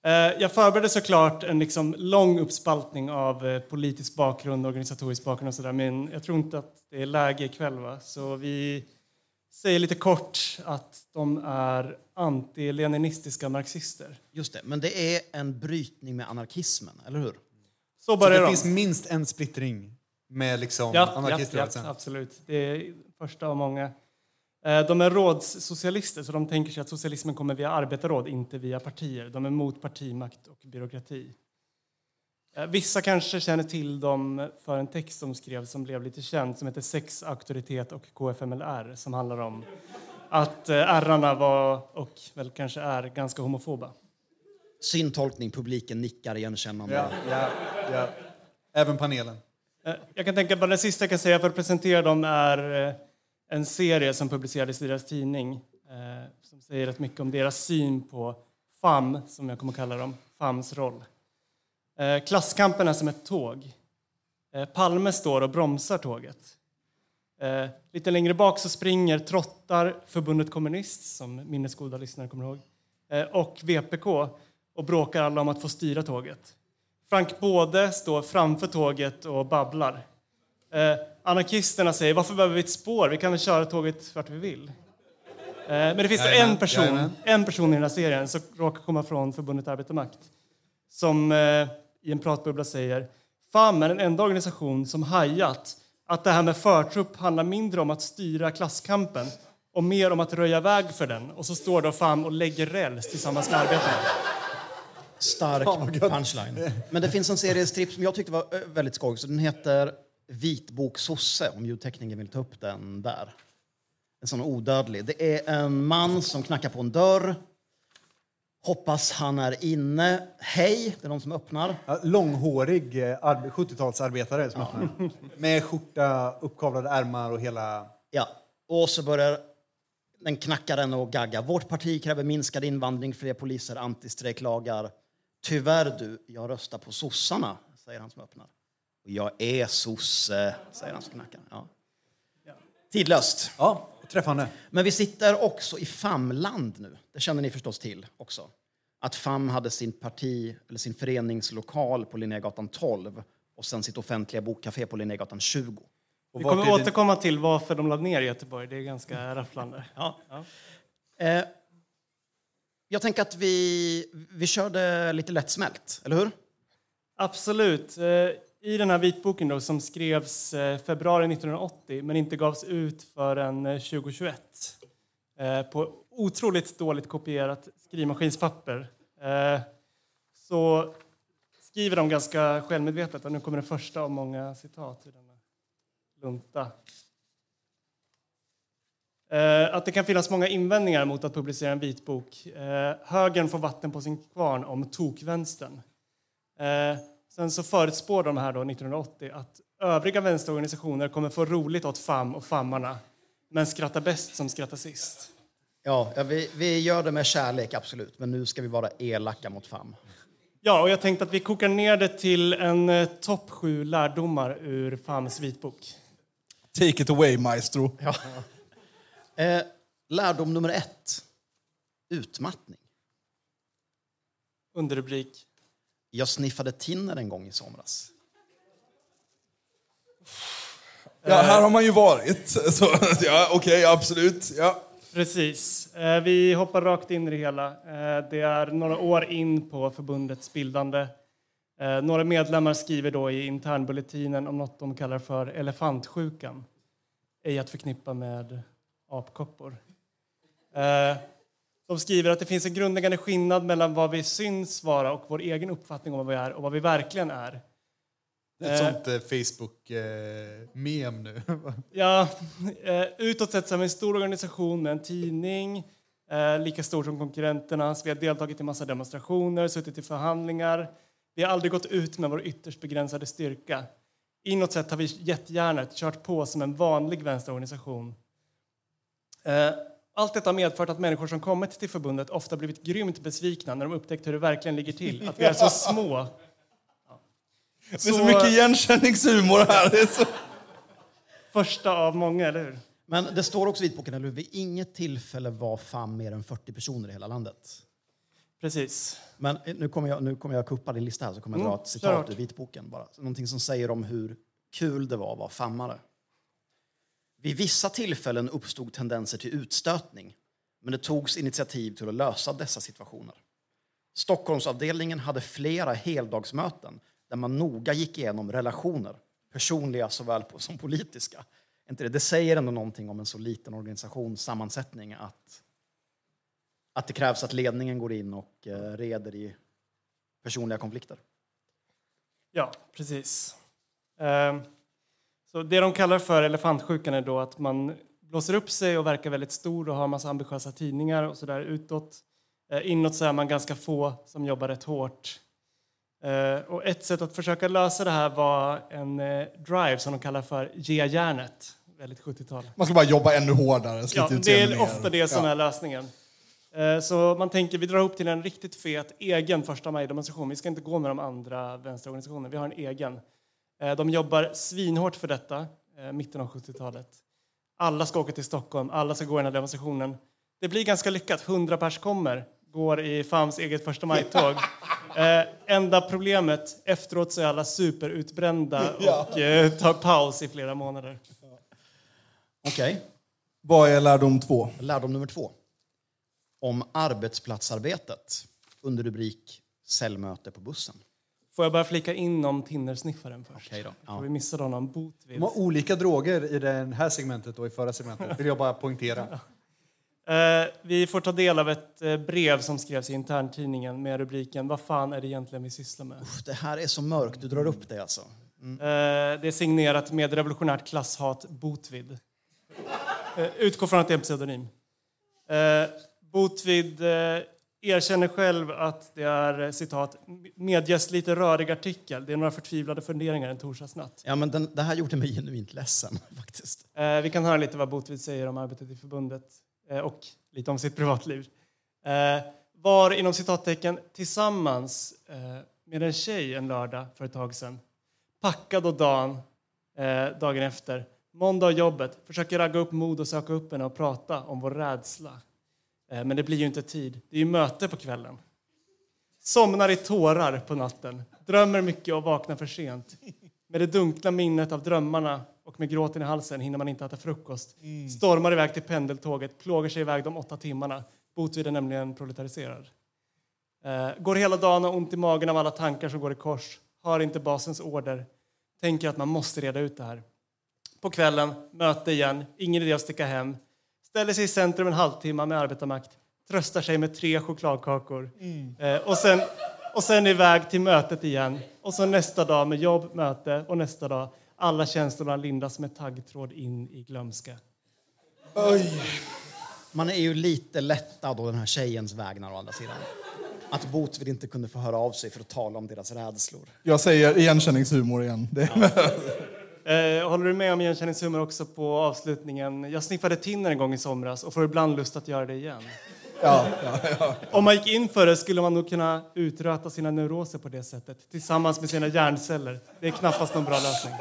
Eh, Jag förberedde såklart en liksom lång uppspaltning av eh, politisk bakgrund, organisatorisk bakgrund och sådär, men jag tror inte att det är läge ikväll. Va? Så vi säger lite kort att de är anti-leninistiska marxister. Just det, men det är en brytning med anarkismen, eller hur? Så Så börjar det de. finns minst en splittring med liksom Ja, ja, anarkiströrelsen. ja, absolut. Det är första av många. Eh, De är rådssocialister, så de tänker sig att socialismen kommer via arbetarråd, inte via partier. De är mot partimakt och byråkrati. Eh, Vissa kanske känner till dem för en text som skrevs som blev lite känd som heter Sex, auktoritet och KFMLR som handlar om att eh, ärrarna var, och väl kanske är, ganska homofoba. Syntolkning, publiken nickar igenkännande. Ja, ja, ja. Även panelen. Eh, Jag kan tänka på det sista jag kan säga för att presentera dem är eh, en serie som publicerades i deras tidning eh, som säger rätt mycket om deras syn på FAM, som jag kommer att kalla dem, FAMs roll. Eh, Klasskampen är som ett tåg. Eh, Palme står och bromsar tåget. Eh, Lite längre bak så springer trottar Förbundet Kommunist, som minnesgoda lyssnare kommer ihåg, eh, och VPK och bråkar alla om att få styra tåget. Frank Både står framför tåget och babblar. Eh, anarkisterna säger varför behöver vi ett spår? Vi kan väl köra tåget vart vi vill. Eh, men det finns Jajamän, en person, jajamän. en person i den här serien som råkar komma från Förbundet Arbetarmakt som eh, i en pratbubbla säger FAM är den enda organisation som hajat att det här med förtrupp handlar mindre om att styra klasskampen och mer om att röja väg för den. Och så står då FAM och lägger räls tillsammans med arbetarna. Stark punchline. Men det finns en serie strips som jag tyckte var eh, väldigt skoj. Så den heter Vitbok sosse, om ljudtekniken vill ta upp den där. En sån odödlig. Det är en man som knackar på en dörr. Hoppas han är inne. Hej, det är någon som öppnar. Ja, långhårig eh, arbe- 70-talsarbetare som öppnar. Med skjorta, uppkavlade ärmar och hela... Ja, och så börjar den knackaren och gagga. Vårt parti kräver minskad invandring, fler poliser, antistrejklagar. Tyvärr du, jag röstar på sossarna, säger han som öppnar. Och jag är sosse, säger han som knackar. Ja. Tidlöst. Ja, träffande. Men vi sitter också i FAM-land nu. Det känner ni förstås till också. Att FAM hade sin parti, eller sin föreningslokal på Linnégatan 12 och sen sitt offentliga bokcafé på Linnégatan 20. Och Vi kommer det- återkomma till varför de lade ner i Göteborg. Det är ganska rafflande. Ja. Eh, jag tänker att vi, vi körde lite lättsmält, eller hur? Absolut. I den här vitboken då, som skrevs eh, februari 1980 men inte gavs ut förrän eh, 2021 eh, på otroligt dåligt kopierat skrivmaskinspapper så skriver de ganska självmedvetet och nu kommer det första av många citat i denna lunta. Att det kan finnas många invändningar mot att publicera en vitbok. Högern får vatten på sin kvarn om tokvänstern. Sen så förutspår de här då 1980 att övriga vänsterorganisationer kommer få roligt åt FAM och FAMarna men skrattar bäst som skrattar sist. Ja, ja vi, vi gör det med kärlek, absolut. Men nu ska vi vara elaka mot FAM. Ja, och jag tänkte att vi kokar ner det till en eh, topp sju lärdomar ur FAMs vitbok. Take it away, maestro. Ja. Eh, lärdom nummer ett. Utmattning. Underrubrik. Jag sniffade tinner en gång i somras. Ja, här har man ju varit. Så, ja, Okej, absolut. Ja. Precis. Eh, Vi hoppar rakt in i det hela. Eh, Det är några år in på förbundets bildande. Eh, Några medlemmar skriver då i internbulletinen om något de kallar för elefantsjukan. Ej att förknippa med apkoppor. De skriver att det finns en grundläggande skillnad mellan vad vi syns vara och vår egen uppfattning om vad vi är och vad vi verkligen är. Det är Eh. ett sånt eh, Facebook-mem nu. Ja, eh, utåt sett så är vi en stor organisation med en tidning, lika stor som konkurrenterna. Vi har deltagit i massa demonstrationer, suttit i förhandlingar. Vi har aldrig gått ut med vår ytterst begränsade styrka. Inåt sett har vi jättegärnet kört på som en vanlig vänsterorganisation. Allt detta har medfört att människor som kommit till förbundet ofta blivit grymt besvikna när de upptäckt hur det verkligen ligger till. Att vi är så små. Det är så mycket igenkänningshumor här. Det är så... Första av många, eller hur? Men det står också i vitboken, eller hur? Vid inget tillfälle var FAM mer än 40 personer i hela landet. Precis. Men eh, nu kommer jag, nu kommer jag kuppa din lista här, så kommer jag Mm, dra ett kör citat hårt. ur vitboken bara. Någonting som säger om hur kul det var att vara fammare. Vid vissa tillfällen uppstod tendenser till utstötning, men det togs initiativ till att lösa dessa situationer. Stockholmsavdelningen hade flera heldagsmöten där man noga gick igenom relationer, personliga såväl som politiska. Inte det? det säger ändå någonting om en så liten organisations sammansättning att, att det krävs att ledningen går in och eh, reder i personliga konflikter. Ja, precis. Ehm, så det de kallar för elefantsjukan är då att man blåser upp sig och verkar väldigt stor och har massa ambitiösa tidningar och sådär utåt. Eh, Inåt så är man ganska få som jobbar rätt hårt. Eh, Och ett sätt att försöka lösa det här var en eh, drive som de kallar för Ge järnet. Väldigt 70-tal. Man ska bara jobba ännu hårdare. Ja, det är ofta det som Ja. är lösningen. Så man tänker vi drar ihop till en riktigt fet egen första maj-demonstration. Vi ska inte gå med de andra vänsterorganisationerna, vi har en egen. Eh, De jobbar svinhårt för detta, eh, mitten av 70-talet. Alla ska åka till Stockholm, alla ska gå i den här demonstrationen. Det blir ganska lyckat, 100 pers kommer, går i FAMs eget första maj-tåg. Eh, enda problemet, efteråt så är alla superutbrända och eh, tar paus i flera månader. Okej, Vad är lärdom två? lärdom nummer två. Om arbetsplatsarbetet under rubrik Cellmöte på bussen. Får jag bara flika in om Tinnersniffaren först? Okej då. Ja. Ja. Vi missade honom, Botvid. De har olika droger i det här segmentet och i förra segmentet. vill jag bara poängtera. Eh, vi får ta del av ett eh, brev som skrevs i interntidningen med rubriken Vad fan är det egentligen vi sysslar med? Uff, Det här är så mörkt, du drar upp det alltså. Eh, det är signerat med revolutionärt klasshat Botvid. Eh, utgår från att det är en pseudonym. Eh, Botvid eh, erkänner själv att det är eh, citat medias lite rörig artikel. Det är några förtvivlade funderingar en torsdagsnatt. Ja, men den, det här gjorde mig genuint ledsen faktiskt. Eh, vi kan höra lite vad Botvid säger om arbetet i förbundet eh, och lite om sitt privatliv. Eh, var inom citattecken tillsammans eh, med en tjej en lördag för ett tag sedan. Packad och dagen, eh, dagen efter. Måndag jobbet. Försöker ragga upp mod och söka upp henne och prata om vår rädsla. Eh, men det blir ju inte tid. Det är ju möte på kvällen. Somnar i tårar på natten. Drömmer mycket och vaknar för sent. Med det dunkla minnet av drömmarna och med gråten i halsen hinner man inte äta frukost. Stormar iväg till pendeltåget, plågar sig iväg de åtta timmarna. Botvid är nämligen proletariserad. Eh, går hela dagen och ont i magen av alla tankar som går i kors. Har inte basens order. Tänker att man måste reda ut det här. På kvällen, möte igen, ingen idé att sticka hem. Ställer sig i centrum en halvtimme med arbetarmakt. Tröstar sig med tre chokladkakor. Eh, och, sen, och sen iväg till mötet igen. Och så nästa dag med jobb, möte och nästa dag. Alla känslorna lindas med taggtråd in i glömska. Man är ju lite lättad å den här tjejens vägnar å andra sidan. Att Botvid inte kunde få höra av sig för att tala om deras rädslor. Jag säger igenkänningshumor igen. Det Eh, håller du med om igenkänningshumor också på avslutningen? Jag sniffade tinner en gång i somras och får ibland lust att göra det igen. ja, ja, ja. Om man gick in för det skulle man nog kunna utröta sina neuroser på det sättet tillsammans med sina hjärnceller. Det är knappast någon bra lösning.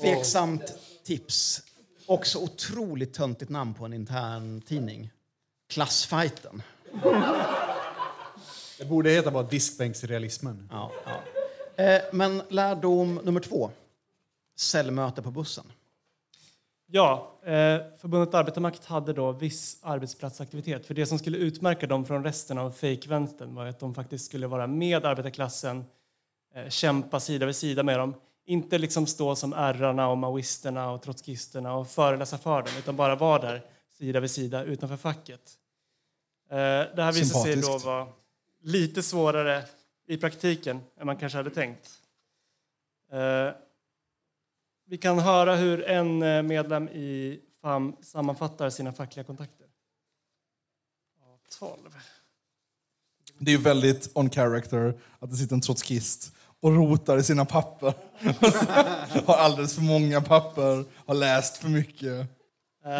Tveksamt tips. Också otroligt töntigt namn på en intern tidning. Klassfajten. Det borde heta bara diskbänksrealismen. Ja, ja. Eh, men lärdom nummer två. Cellmöte på bussen. Ja, eh, Förbundet Arbetarmakt hade då viss arbetsplatsaktivitet. För det som skulle utmärka dem från resten av fejkvänstern var att de faktiskt skulle vara med arbetarklassen, eh, kämpa sida vid sida med dem. Inte liksom stå som ärrarna och maoisterna och trotskisterna och föreläsa för dem, utan bara vara där sida vid sida utanför facket. Eh, det här visade sig då vara lite svårare i praktiken än man kanske hade tänkt. Eh, vi kan höra hur en eh, medlem i FAM sammanfattar sina fackliga kontakter. Ja, 12. Det är ju väldigt on character att det sitter en trotskist och rotar i sina papper. har alldeles för många papper, har läst för mycket.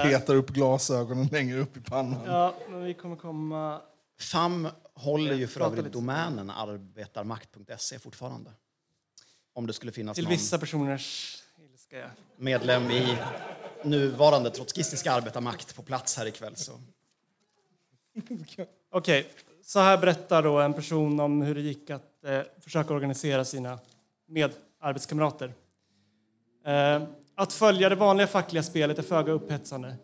Petar upp glasögonen längre upp i pannan. Ja, men vi kommer komma... FAM håller ju för Prata övrigt domänen arbetarmakt.se fortfarande. Om det skulle finnas Till någon vissa personers ja. medlem i nuvarande trotskistiska arbetarmakt på plats här ikväll. Så. Okej, så här berättar då en person om hur det gick att eh, försöka organisera sina medarbetskamrater. Eh, att följa det vanliga fackliga spelet är föga upphetsande.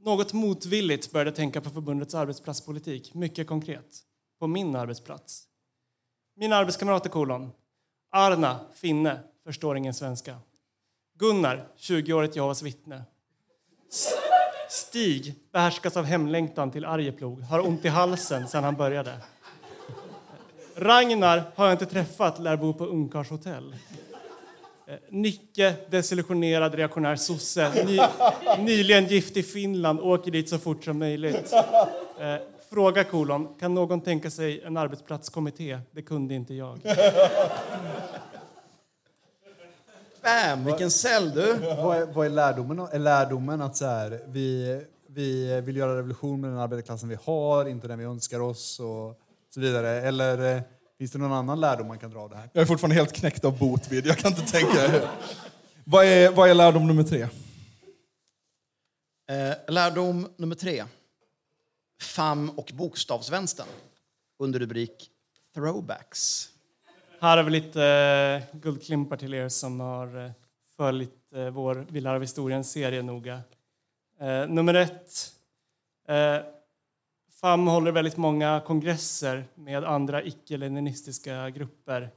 Något motvilligt började tänka på förbundets arbetsplatspolitik, mycket konkret. På min arbetsplats. Mina arbetskamrater kolon. Arna, finne, förstår ingen svenska. Gunnar, 20-årigt Jehovas vittne. Stig behärskas av hemlängtan till Arjeplog, har ont i halsen sedan han började. Ragnar har jag inte träffat, lär bo på ungkarlshotell. hotell. Nicke, desillusionerad reaktionär sosse, ny, nyligen gift i Finland, åker dit så fort som möjligt. Eh, fråga kolon, kan någon tänka sig en arbetsplatskommitté? Det kunde inte jag. Bam, vilken cell du! Vad är, vad är lärdomen? Är lärdomen att så här, vi, vi vill göra revolution med den arbetarklassen vi har, inte den vi önskar oss och så vidare? Eller eh, finns det någon annan lärdom man kan dra av det här? Jag är fortfarande helt knäckt av botvid. Jag kan inte tänka. vad, är, vad är lärdom nummer tre? Eh, lärdom nummer tre. Fam och bokstavsvänstern. Under rubrik Throwbacks. Här har vi lite eh, guldklimpar till er som har eh, följt eh, vår Vi lär av historien-serie noga. Nummer ett. FAM håller väldigt många kongresser med andra icke-leninistiska grupper.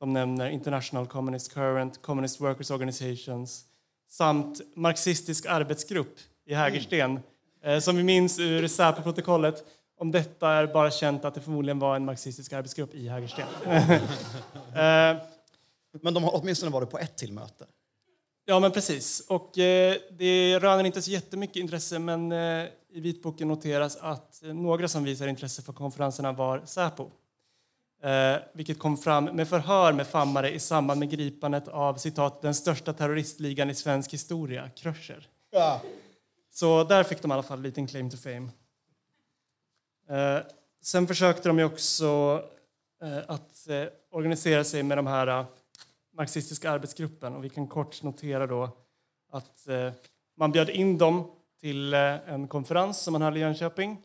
De nämner International Communist Current, Communist Workers Organizations samt Marxistisk arbetsgrupp i Hägersten. Eh, som vi minns ur Säpo-protokollet. Om detta är bara känt att det förmodligen var en marxistisk arbetsgrupp i Hägersten. Eh, Men de har åtminstone varit på ett till möte. Ja, men precis. Och eh, det röner inte så jättemycket intresse, men eh, i vitboken noteras att några som visar intresse för konferenserna var Säpo. Eh, vilket kom fram med förhör med fammare i samband med gripandet av citat, den största terroristligan i svensk historia, Kröcher. Så där fick de i alla fall en liten claim to fame. Eh, sen försökte de ju också eh, att eh, organisera sig med de här eh, marxistiska arbetsgruppen och vi kan kort notera då att eh, man bjöd in dem till eh, en konferens som man höll i Jönköping.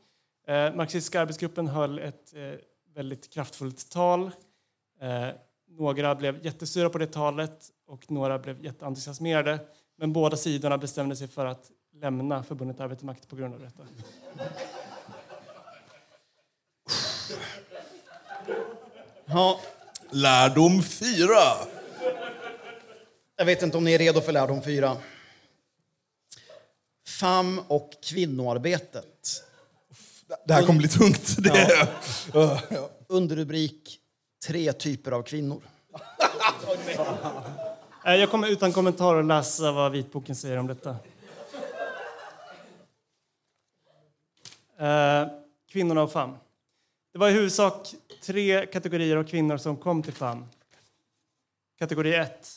Eh, marxistiska arbetsgruppen höll ett eh, väldigt kraftfullt tal. Eh, några blev jättesura på det talet och några blev jätteentusiasmerade. Men båda sidorna bestämde sig för att lämna förbundet Arbetarmakt på grund av detta. Ja, Lärdom fyra. jag vet inte om ni är redo för lärdom fyra. FAM och kvinnoarbetet. Det här kommer bli tungt. Det Ja, ja. Under rubrik Tre typer av kvinnor. Eh, Jag kommer utan kommentar att läsa vad vitboken säger om detta. Eh, Kvinnorna och FAM. Det var i huvudsak tre kategorier av kvinnor som kom till FAM. Kategori 1.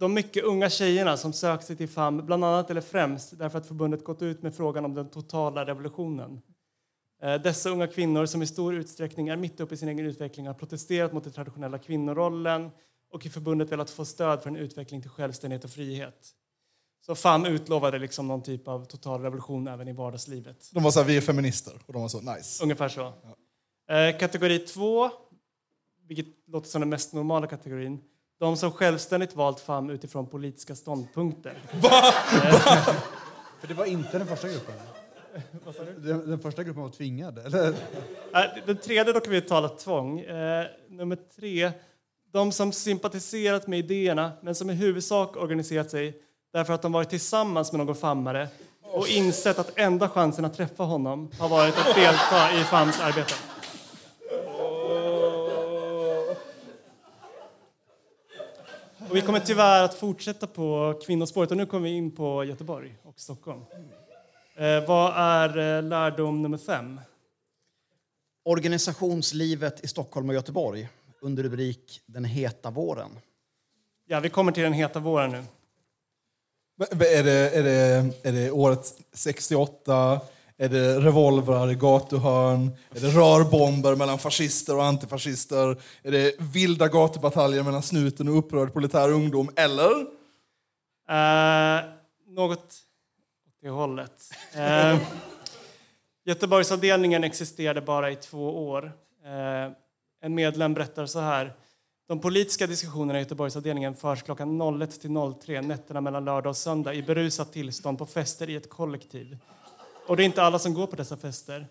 De mycket unga tjejerna som sökt sig till FAM, bland annat eller främst därför att förbundet gått ut med frågan om den totala revolutionen. Eh, Dessa unga kvinnor som i stor utsträckning är mitt uppe i sin egen utveckling har protesterat mot den traditionella kvinnorollen och i förbundet velat få stöd för en utveckling till självständighet och frihet. Så FAM utlovade liksom någon typ av total revolution även i vardagslivet. De var så här, vi är feminister. Och de var så, nice. Ungefär så. Eh, kategori två, vilket låter som den mest normala kategorin. De som självständigt valt FAM utifrån politiska ståndpunkter. För det var inte den första gruppen. Den, den första gruppen var tvingad, eller? Eh, Den tredje då kan vi tala tvång. Eh, nummer tre, de som sympatiserat med idéerna men som i huvudsak organiserat sig därför att de varit tillsammans med någon fammare och insett att enda chansen att träffa honom har varit att delta i FAMs arbete. Och vi kommer tyvärr att fortsätta på kvinnospåret och nu kommer vi in på Göteborg och Stockholm. Eh, vad är eh, lärdom nummer fem? Organisationslivet i Stockholm och Göteborg. Under rubrik Den heta våren. Ja, vi kommer till den heta våren nu. Men Är det, är, det, är det året 68? Är det revolvrar i gatuhörn? Är det rörbomber mellan fascister och antifascister? Är det vilda gatubataljer mellan snuten och upprörd proletär ungdom? Eller? Uh, något åt det hållet. Uh, Göteborgsavdelningen existerade bara i två år. Uh, en medlem berättar så här. De politiska diskussionerna i Göteborgsavdelningen förs klockan 01 till 03 nätterna mellan lördag och söndag i berusat tillstånd på fester i ett kollektiv. Och det är inte alla som går på dessa fester.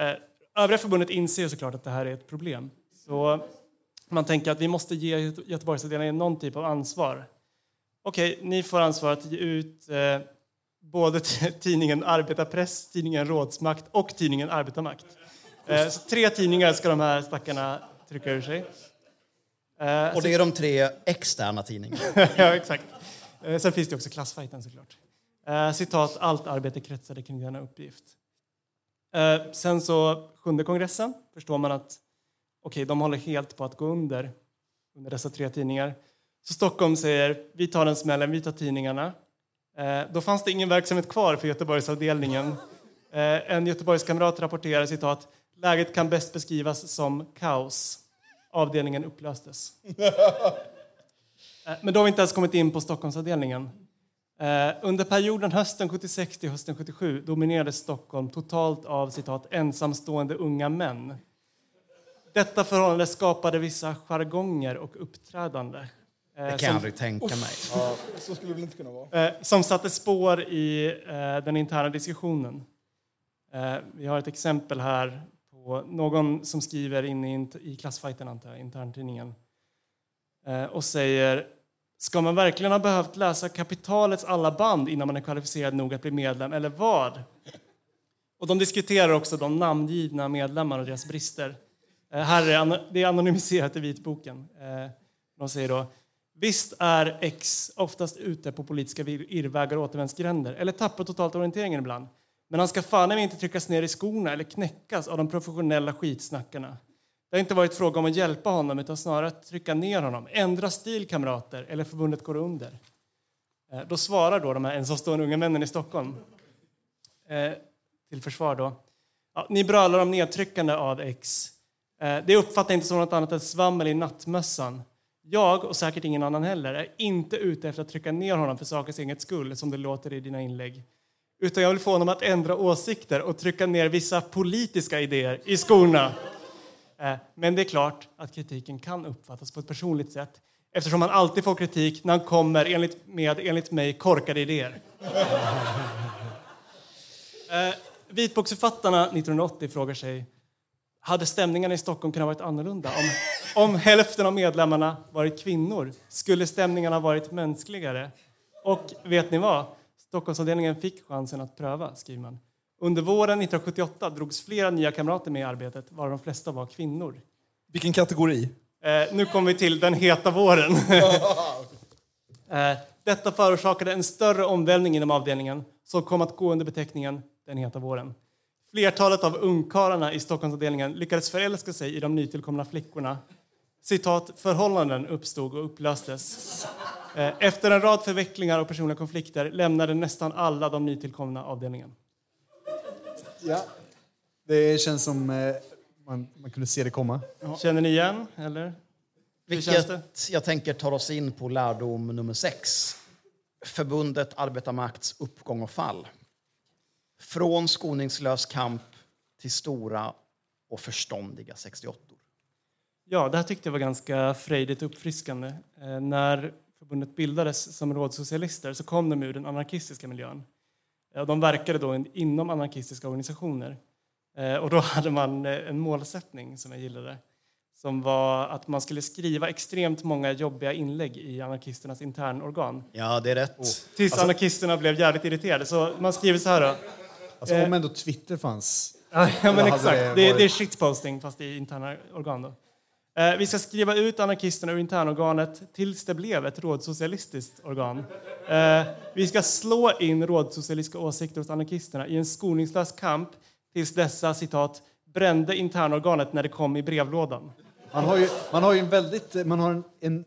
Eh, övriga förbundet inser såklart att det här är ett problem. Så man tänker att vi måste ge Göte- Göteborgsavdelningen någon typ av ansvar. Okej, ni får ansvar att ge ut eh, både tidningen Arbetarpress, tidningen Rådsmakt och tidningen Arbetarmakt. Eh, så tre tidningar ska de här stackarna trycka ur sig. Eh, Och det är de tre externa tidningarna. ja, exakt. Sen finns det också klassfajten såklart. Eh, citat, allt arbete kretsade kring denna uppgift. Eh, sen så, sjunde kongressen, förstår man att okej, de håller helt på att gå under, under dessa tre tidningar. Så Stockholm säger, vi tar den smällen, vi tar tidningarna. Eh, då fanns det ingen verksamhet kvar för Göteborgsavdelningen. Eh, en Göteborgskamrat rapporterar citat, läget kan bäst beskrivas som kaos. Avdelningen upplöstes. Eh, Men då har vi inte ens kommit in på Stockholmsavdelningen. Eh, Under perioden hösten 76 till hösten 77 dominerades Stockholm totalt av citat, ensamstående unga män. Detta förhållande skapade vissa jargonger och uppträdande. eh, Det kan jag som- aldrig tänka mig. Så skulle det inte kunna vara? eh, som satte spår i den interna diskussionen. Vi har ett exempel här på någon som skriver in i, klassfajten, antar jag, interntidningen, och säger Ska man verkligen ha behövt läsa kapitalets alla band innan man är kvalificerad nog att bli medlem, eller vad? Och de diskuterar också de namngivna medlemmarna och deras brister. Eh, här är det är anonymiserat i vitboken. Eh, de säger då Visst är X oftast ute på politiska irrvägar och återvändsgränder eller tappar totalt orienteringen ibland. Men han ska fan inte tryckas ner i skorna eller knäckas av de professionella skitsnackarna. Det har inte varit fråga om att hjälpa honom utan snarare att trycka ner honom. Ändra stil kamrater eller förbundet går under. Eh, då svarar då de här ensamstående unga männen i Stockholm eh, till försvar då. Ja, ni brölar om nedtryckande av X. Eh, det uppfattar jag inte som något annat än svammel i nattmössan. Jag, och säkert ingen annan heller, är inte ute efter att trycka ner honom för sakens eget skull, som det låter i dina inlägg. Utan jag vill få honom att ändra åsikter och trycka ner vissa politiska idéer i skorna. Eh, men det är klart att kritiken kan uppfattas på ett personligt sätt eftersom man alltid får kritik när han kommer enligt, med, enligt mig, korkade idéer. Eh, Vitboksförfattarna 1980 frågar sig hade stämningarna i Stockholm kunnat varit annorlunda? Om, om hälften av medlemmarna varit kvinnor, skulle stämningarna varit mänskligare? Och vet ni vad? Stockholmsavdelningen fick chansen att pröva, skriver man. Under våren 1978 drogs flera nya kamrater med i arbetet, varav de flesta var kvinnor. Vilken kategori? Eh, nu kommer vi till den heta våren. eh, detta förorsakade en större omvälvning inom avdelningen som kom att gå under beteckningen den heta våren. Flertalet av ungkarlarna i Stockholmsavdelningen lyckades förälska sig i de nytillkomna flickorna. Citat, förhållanden uppstod och upplöstes. Eh, efter en rad förvecklingar och personliga konflikter lämnade nästan alla de nytillkomna avdelningen. Ja. Det känns som eh, man, man kunde se det komma. Känner ni igen? Eller? Hur känns det? Vilket jag tänker tar oss in på lärdom nummer sex. Förbundet Arbetarmakts uppgång och fall. Från skoningslös kamp till stora och förståndiga 68 Ja, det här tyckte jag var ganska frejdigt och uppfriskande. Eh, när förbundet bildades som rådsocialister så kom de ur den anarkistiska miljön. Eh, de verkade då in- inom anarkistiska organisationer. Eh, och då hade man eh, en målsättning som jag gillade som var att man skulle skriva extremt många jobbiga inlägg i anarkisternas internorgan. Ja, det är rätt. Tills anarkisterna blev jävligt irriterade. Så man skriver så här då. Alltså, Eh. om ändå Twitter fanns. Ja, men exakt. det Det, varit- det är shitposting fast i interna organ. Då. Eh, vi ska skriva ut anarkisterna ur internorganet tills det blev ett rådsocialistiskt organ. Eh, vi ska slå in rådsocialistiska åsikter hos anarkisterna i en skoningslös kamp tills dessa citat brände internorganet när det kom i brevlådan. Man har ju, man har ju en väldigt man har en, en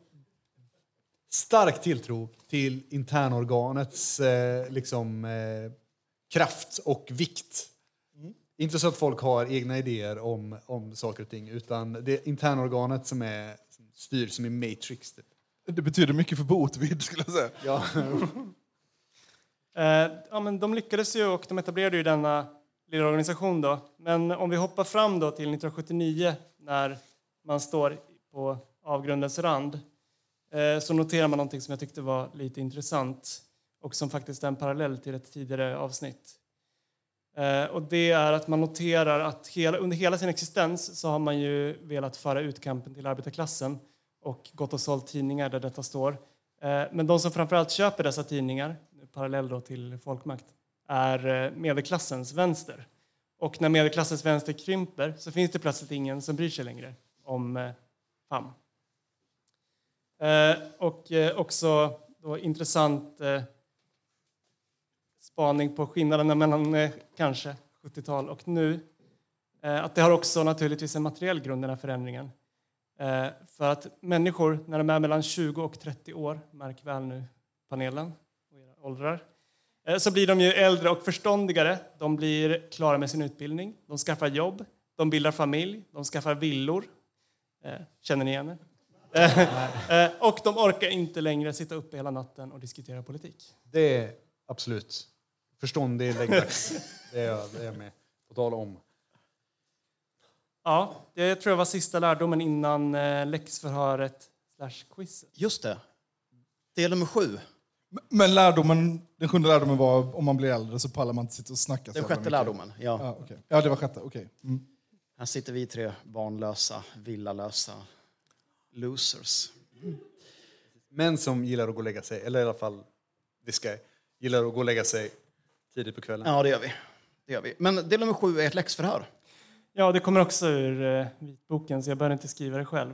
stark tilltro till internorganets eh, liksom, eh, kraft och vikt. Inte så att folk har egna idéer om, om saker och ting, utan det är internorganet som är som styr som i Matrix. Typ. Det betyder mycket för Botvid skulle jag säga. Ja. Eh, ja, men de lyckades ju och de etablerade ju denna lilla organisation. Då. Men om vi hoppar fram då till 1979 när man står på avgrundens rand eh, så noterar man någonting som jag tyckte var lite intressant och som faktiskt är en parallell till ett tidigare avsnitt. Eh, och det är att man noterar att hela, under hela sin existens så har man ju velat föra ut kampen till arbetarklassen och gått och sålt tidningar där detta står. Eh, men de som framförallt köper dessa tidningar, parallell då till folkmakt, är eh, medelklassens vänster. Och när medelklassens vänster krymper så finns det plötsligt ingen som bryr sig längre om FAM. Och också då intressant spaning på skillnaderna mellan eh, kanske 70-tal och nu. Eh, att det har också naturligtvis en materiell grund, den här förändringen. Eh, för att människor, när de är mellan 20 och 30 år, märk väl nu panelen och era åldrar, eh, så blir de ju äldre och förståndigare. De blir klara med sin utbildning, de skaffar jobb, de bildar familj, de skaffar villor. Eh, känner ni igen er? Eh, och de orkar inte längre sitta uppe hela natten och diskutera politik. Det är absolut förståndig läggdags. det, är jag, det är jag med. På tal om. Ja, det tror jag var sista lärdomen innan eh, läxförhöret slash quizet. Just det. Del nummer sju. Men lärdomen, den sjunde lärdomen var om man blir äldre så pallar man inte sitta och snacka så Den sjätte lärdomen. Ja. Ja, okej. ja, det var sjätte. Okej. Mm. Här sitter vi tre barnlösa, villalösa losers. Män som gillar att gå och lägga sig, eller i alla fall this guy, gillar att gå och lägga sig tidigt på kvällen. Ja, det gör vi. Det gör vi. Men del nummer sju är ett läxförhör. Ja, det kommer också ur eh, vitboken, så jag behöver inte skriva det själv.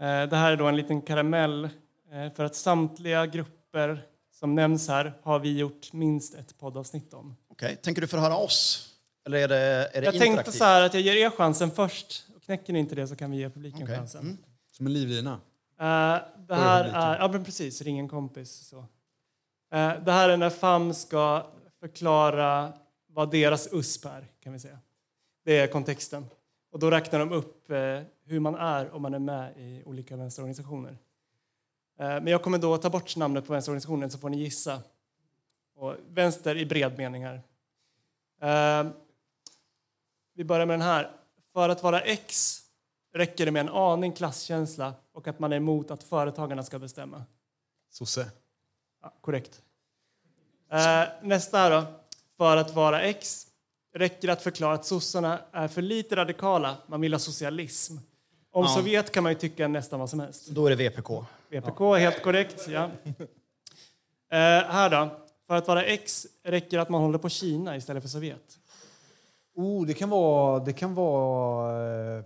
Eh, det här är då en liten karamell eh, för att samtliga grupper som nämns här har vi gjort minst ett poddavsnitt om. Okej. Tänker du förhöra oss? Eller är det, är det Jag tänkte interaktivt? så här att jag ger er chansen först. Och knäcker ni inte det så kan vi ge publiken Okej. chansen. Mm. Som en livlina. Eh, det här är, ja men precis, ring en kompis. Så. Eh, det här är när FAM ska förklara vad deras USP är, kan vi säga. Det är kontexten. Och då räknar de upp eh, hur man är om man är med i olika vänsterorganisationer. Eh, men jag kommer då ta bort namnet på vänsterorganisationen så får ni gissa. Och vänster i bred mening här. Eh, vi börjar med den här. För att vara X räcker det med en aning klasskänsla och att man är emot att företagarna ska bestämma. Sosse. Ja, korrekt. Eh, nästa här då. För att vara X räcker att förklara att sossarna är för lite radikala. Man vill ha socialism. Om Ja. Sovjet kan man ju tycka nästan vad som helst. Då är det VPK. VPK, helt korrekt. Ja. Eh, här då. För att vara X räcker att man håller på Kina istället för Sovjet. Oh, det kan vara... Det kan vara...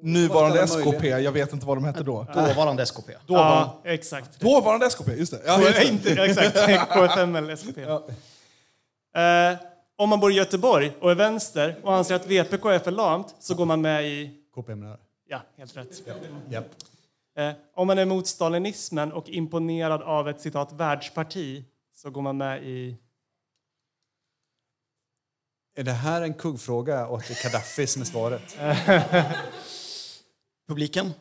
Nuvarande SKP, jag vet inte vad de hette då. Dåvarande SKP. Ja, exakt. Dåvarande SKP, just det. Ja, just Ja, det. inte, ja, exakt. KFM eller SVP. Eh, om man bor i Göteborg och är vänster och anser att VPK är för lamt så går man med i... KPM. Ja, helt rätt. Japp. Eh, om man är emot stalinismen och imponerad av ett citat världsparti så går man med i... Är det här en kuggfråga och att det är Gaddafi som är svaret? Publiken?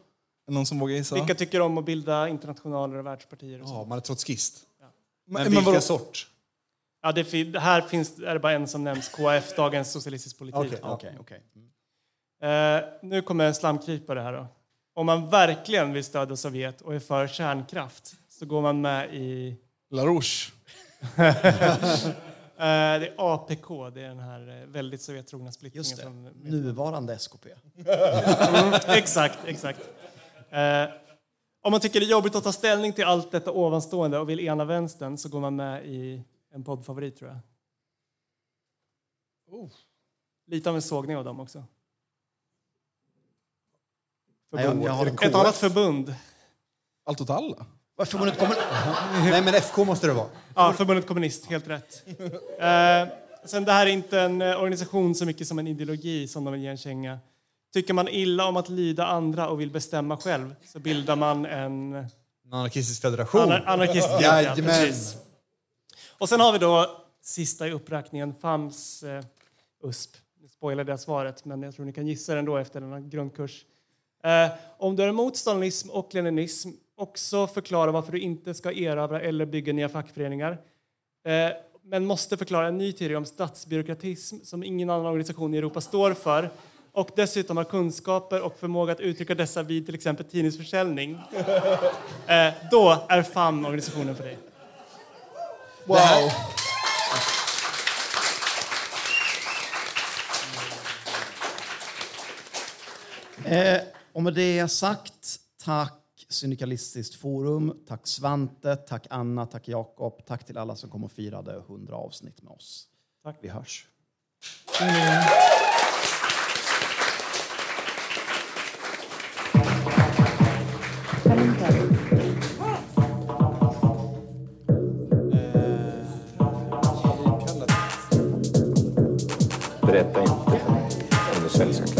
Någon som vågar gissa? Vilka tycker om att bilda internationaler och världspartier? Och? Ja, man är trotskist. Men, Men men vilken vadå? sort? Ja, det, fin- här finns, är det bara en som nämns, KF, Dagens Socialistisk Politik. Okej. Okej, okej. Eh, nu kommer en slamkrypare här då. Om man verkligen vill stödja Sovjet och är för kärnkraft så går man med i... LaRouche. Eh, det är APK, det är den här eh, väldigt Sovjettrogna splittringen. Just det. Från, Nuvarande SKP. Mm, exakt, exakt. Eh, om man tycker det är jobbigt att ta ställning till allt detta ovanstående och vill ena vänstern så går man med i en poddfavorit tror jag. Lite av en sågning av dem också. Nej, jag, jag har en Ett annat förbund. Allt åt alla? Vad, Förbundet kommer... Nej, men FK måste det vara. Ja, Förbundet Kommunist, helt rätt. Eh, sen det här är inte en eh, organisation så mycket som en ideologi som de vill ge en känga. Tycker man illa om att lyda andra och vill bestämma själv så bildar man en En anarkistisk federation. anar- anarkistgrupp. ja, Jajamän. precis. Och sen har vi då sista i uppräkningen, FAMs eh, USP. Nu spoilade jag svaret, men jag tror ni kan gissa det ändå efter denna grundkurs. Eh, om du är emot stalinism och leninism, också förklara varför du inte ska erövra eller bygga nya fackföreningar. eh, men måste förklara en ny teori om statsbyråkratism som ingen annan organisation i Europa står för och dessutom har kunskaper och förmåga att uttrycka dessa vid till exempel tidningsförsäljning, eh, då är FAM organisationen för dig. Wow! Eh, och med det sagt, tack Syndikalistiskt forum, tack Svante, tack Anna, tack Jakob, tack till alla som kom och firade 100 avsnitt med oss. Tack. Vi hörs. Berätta inte om det svenska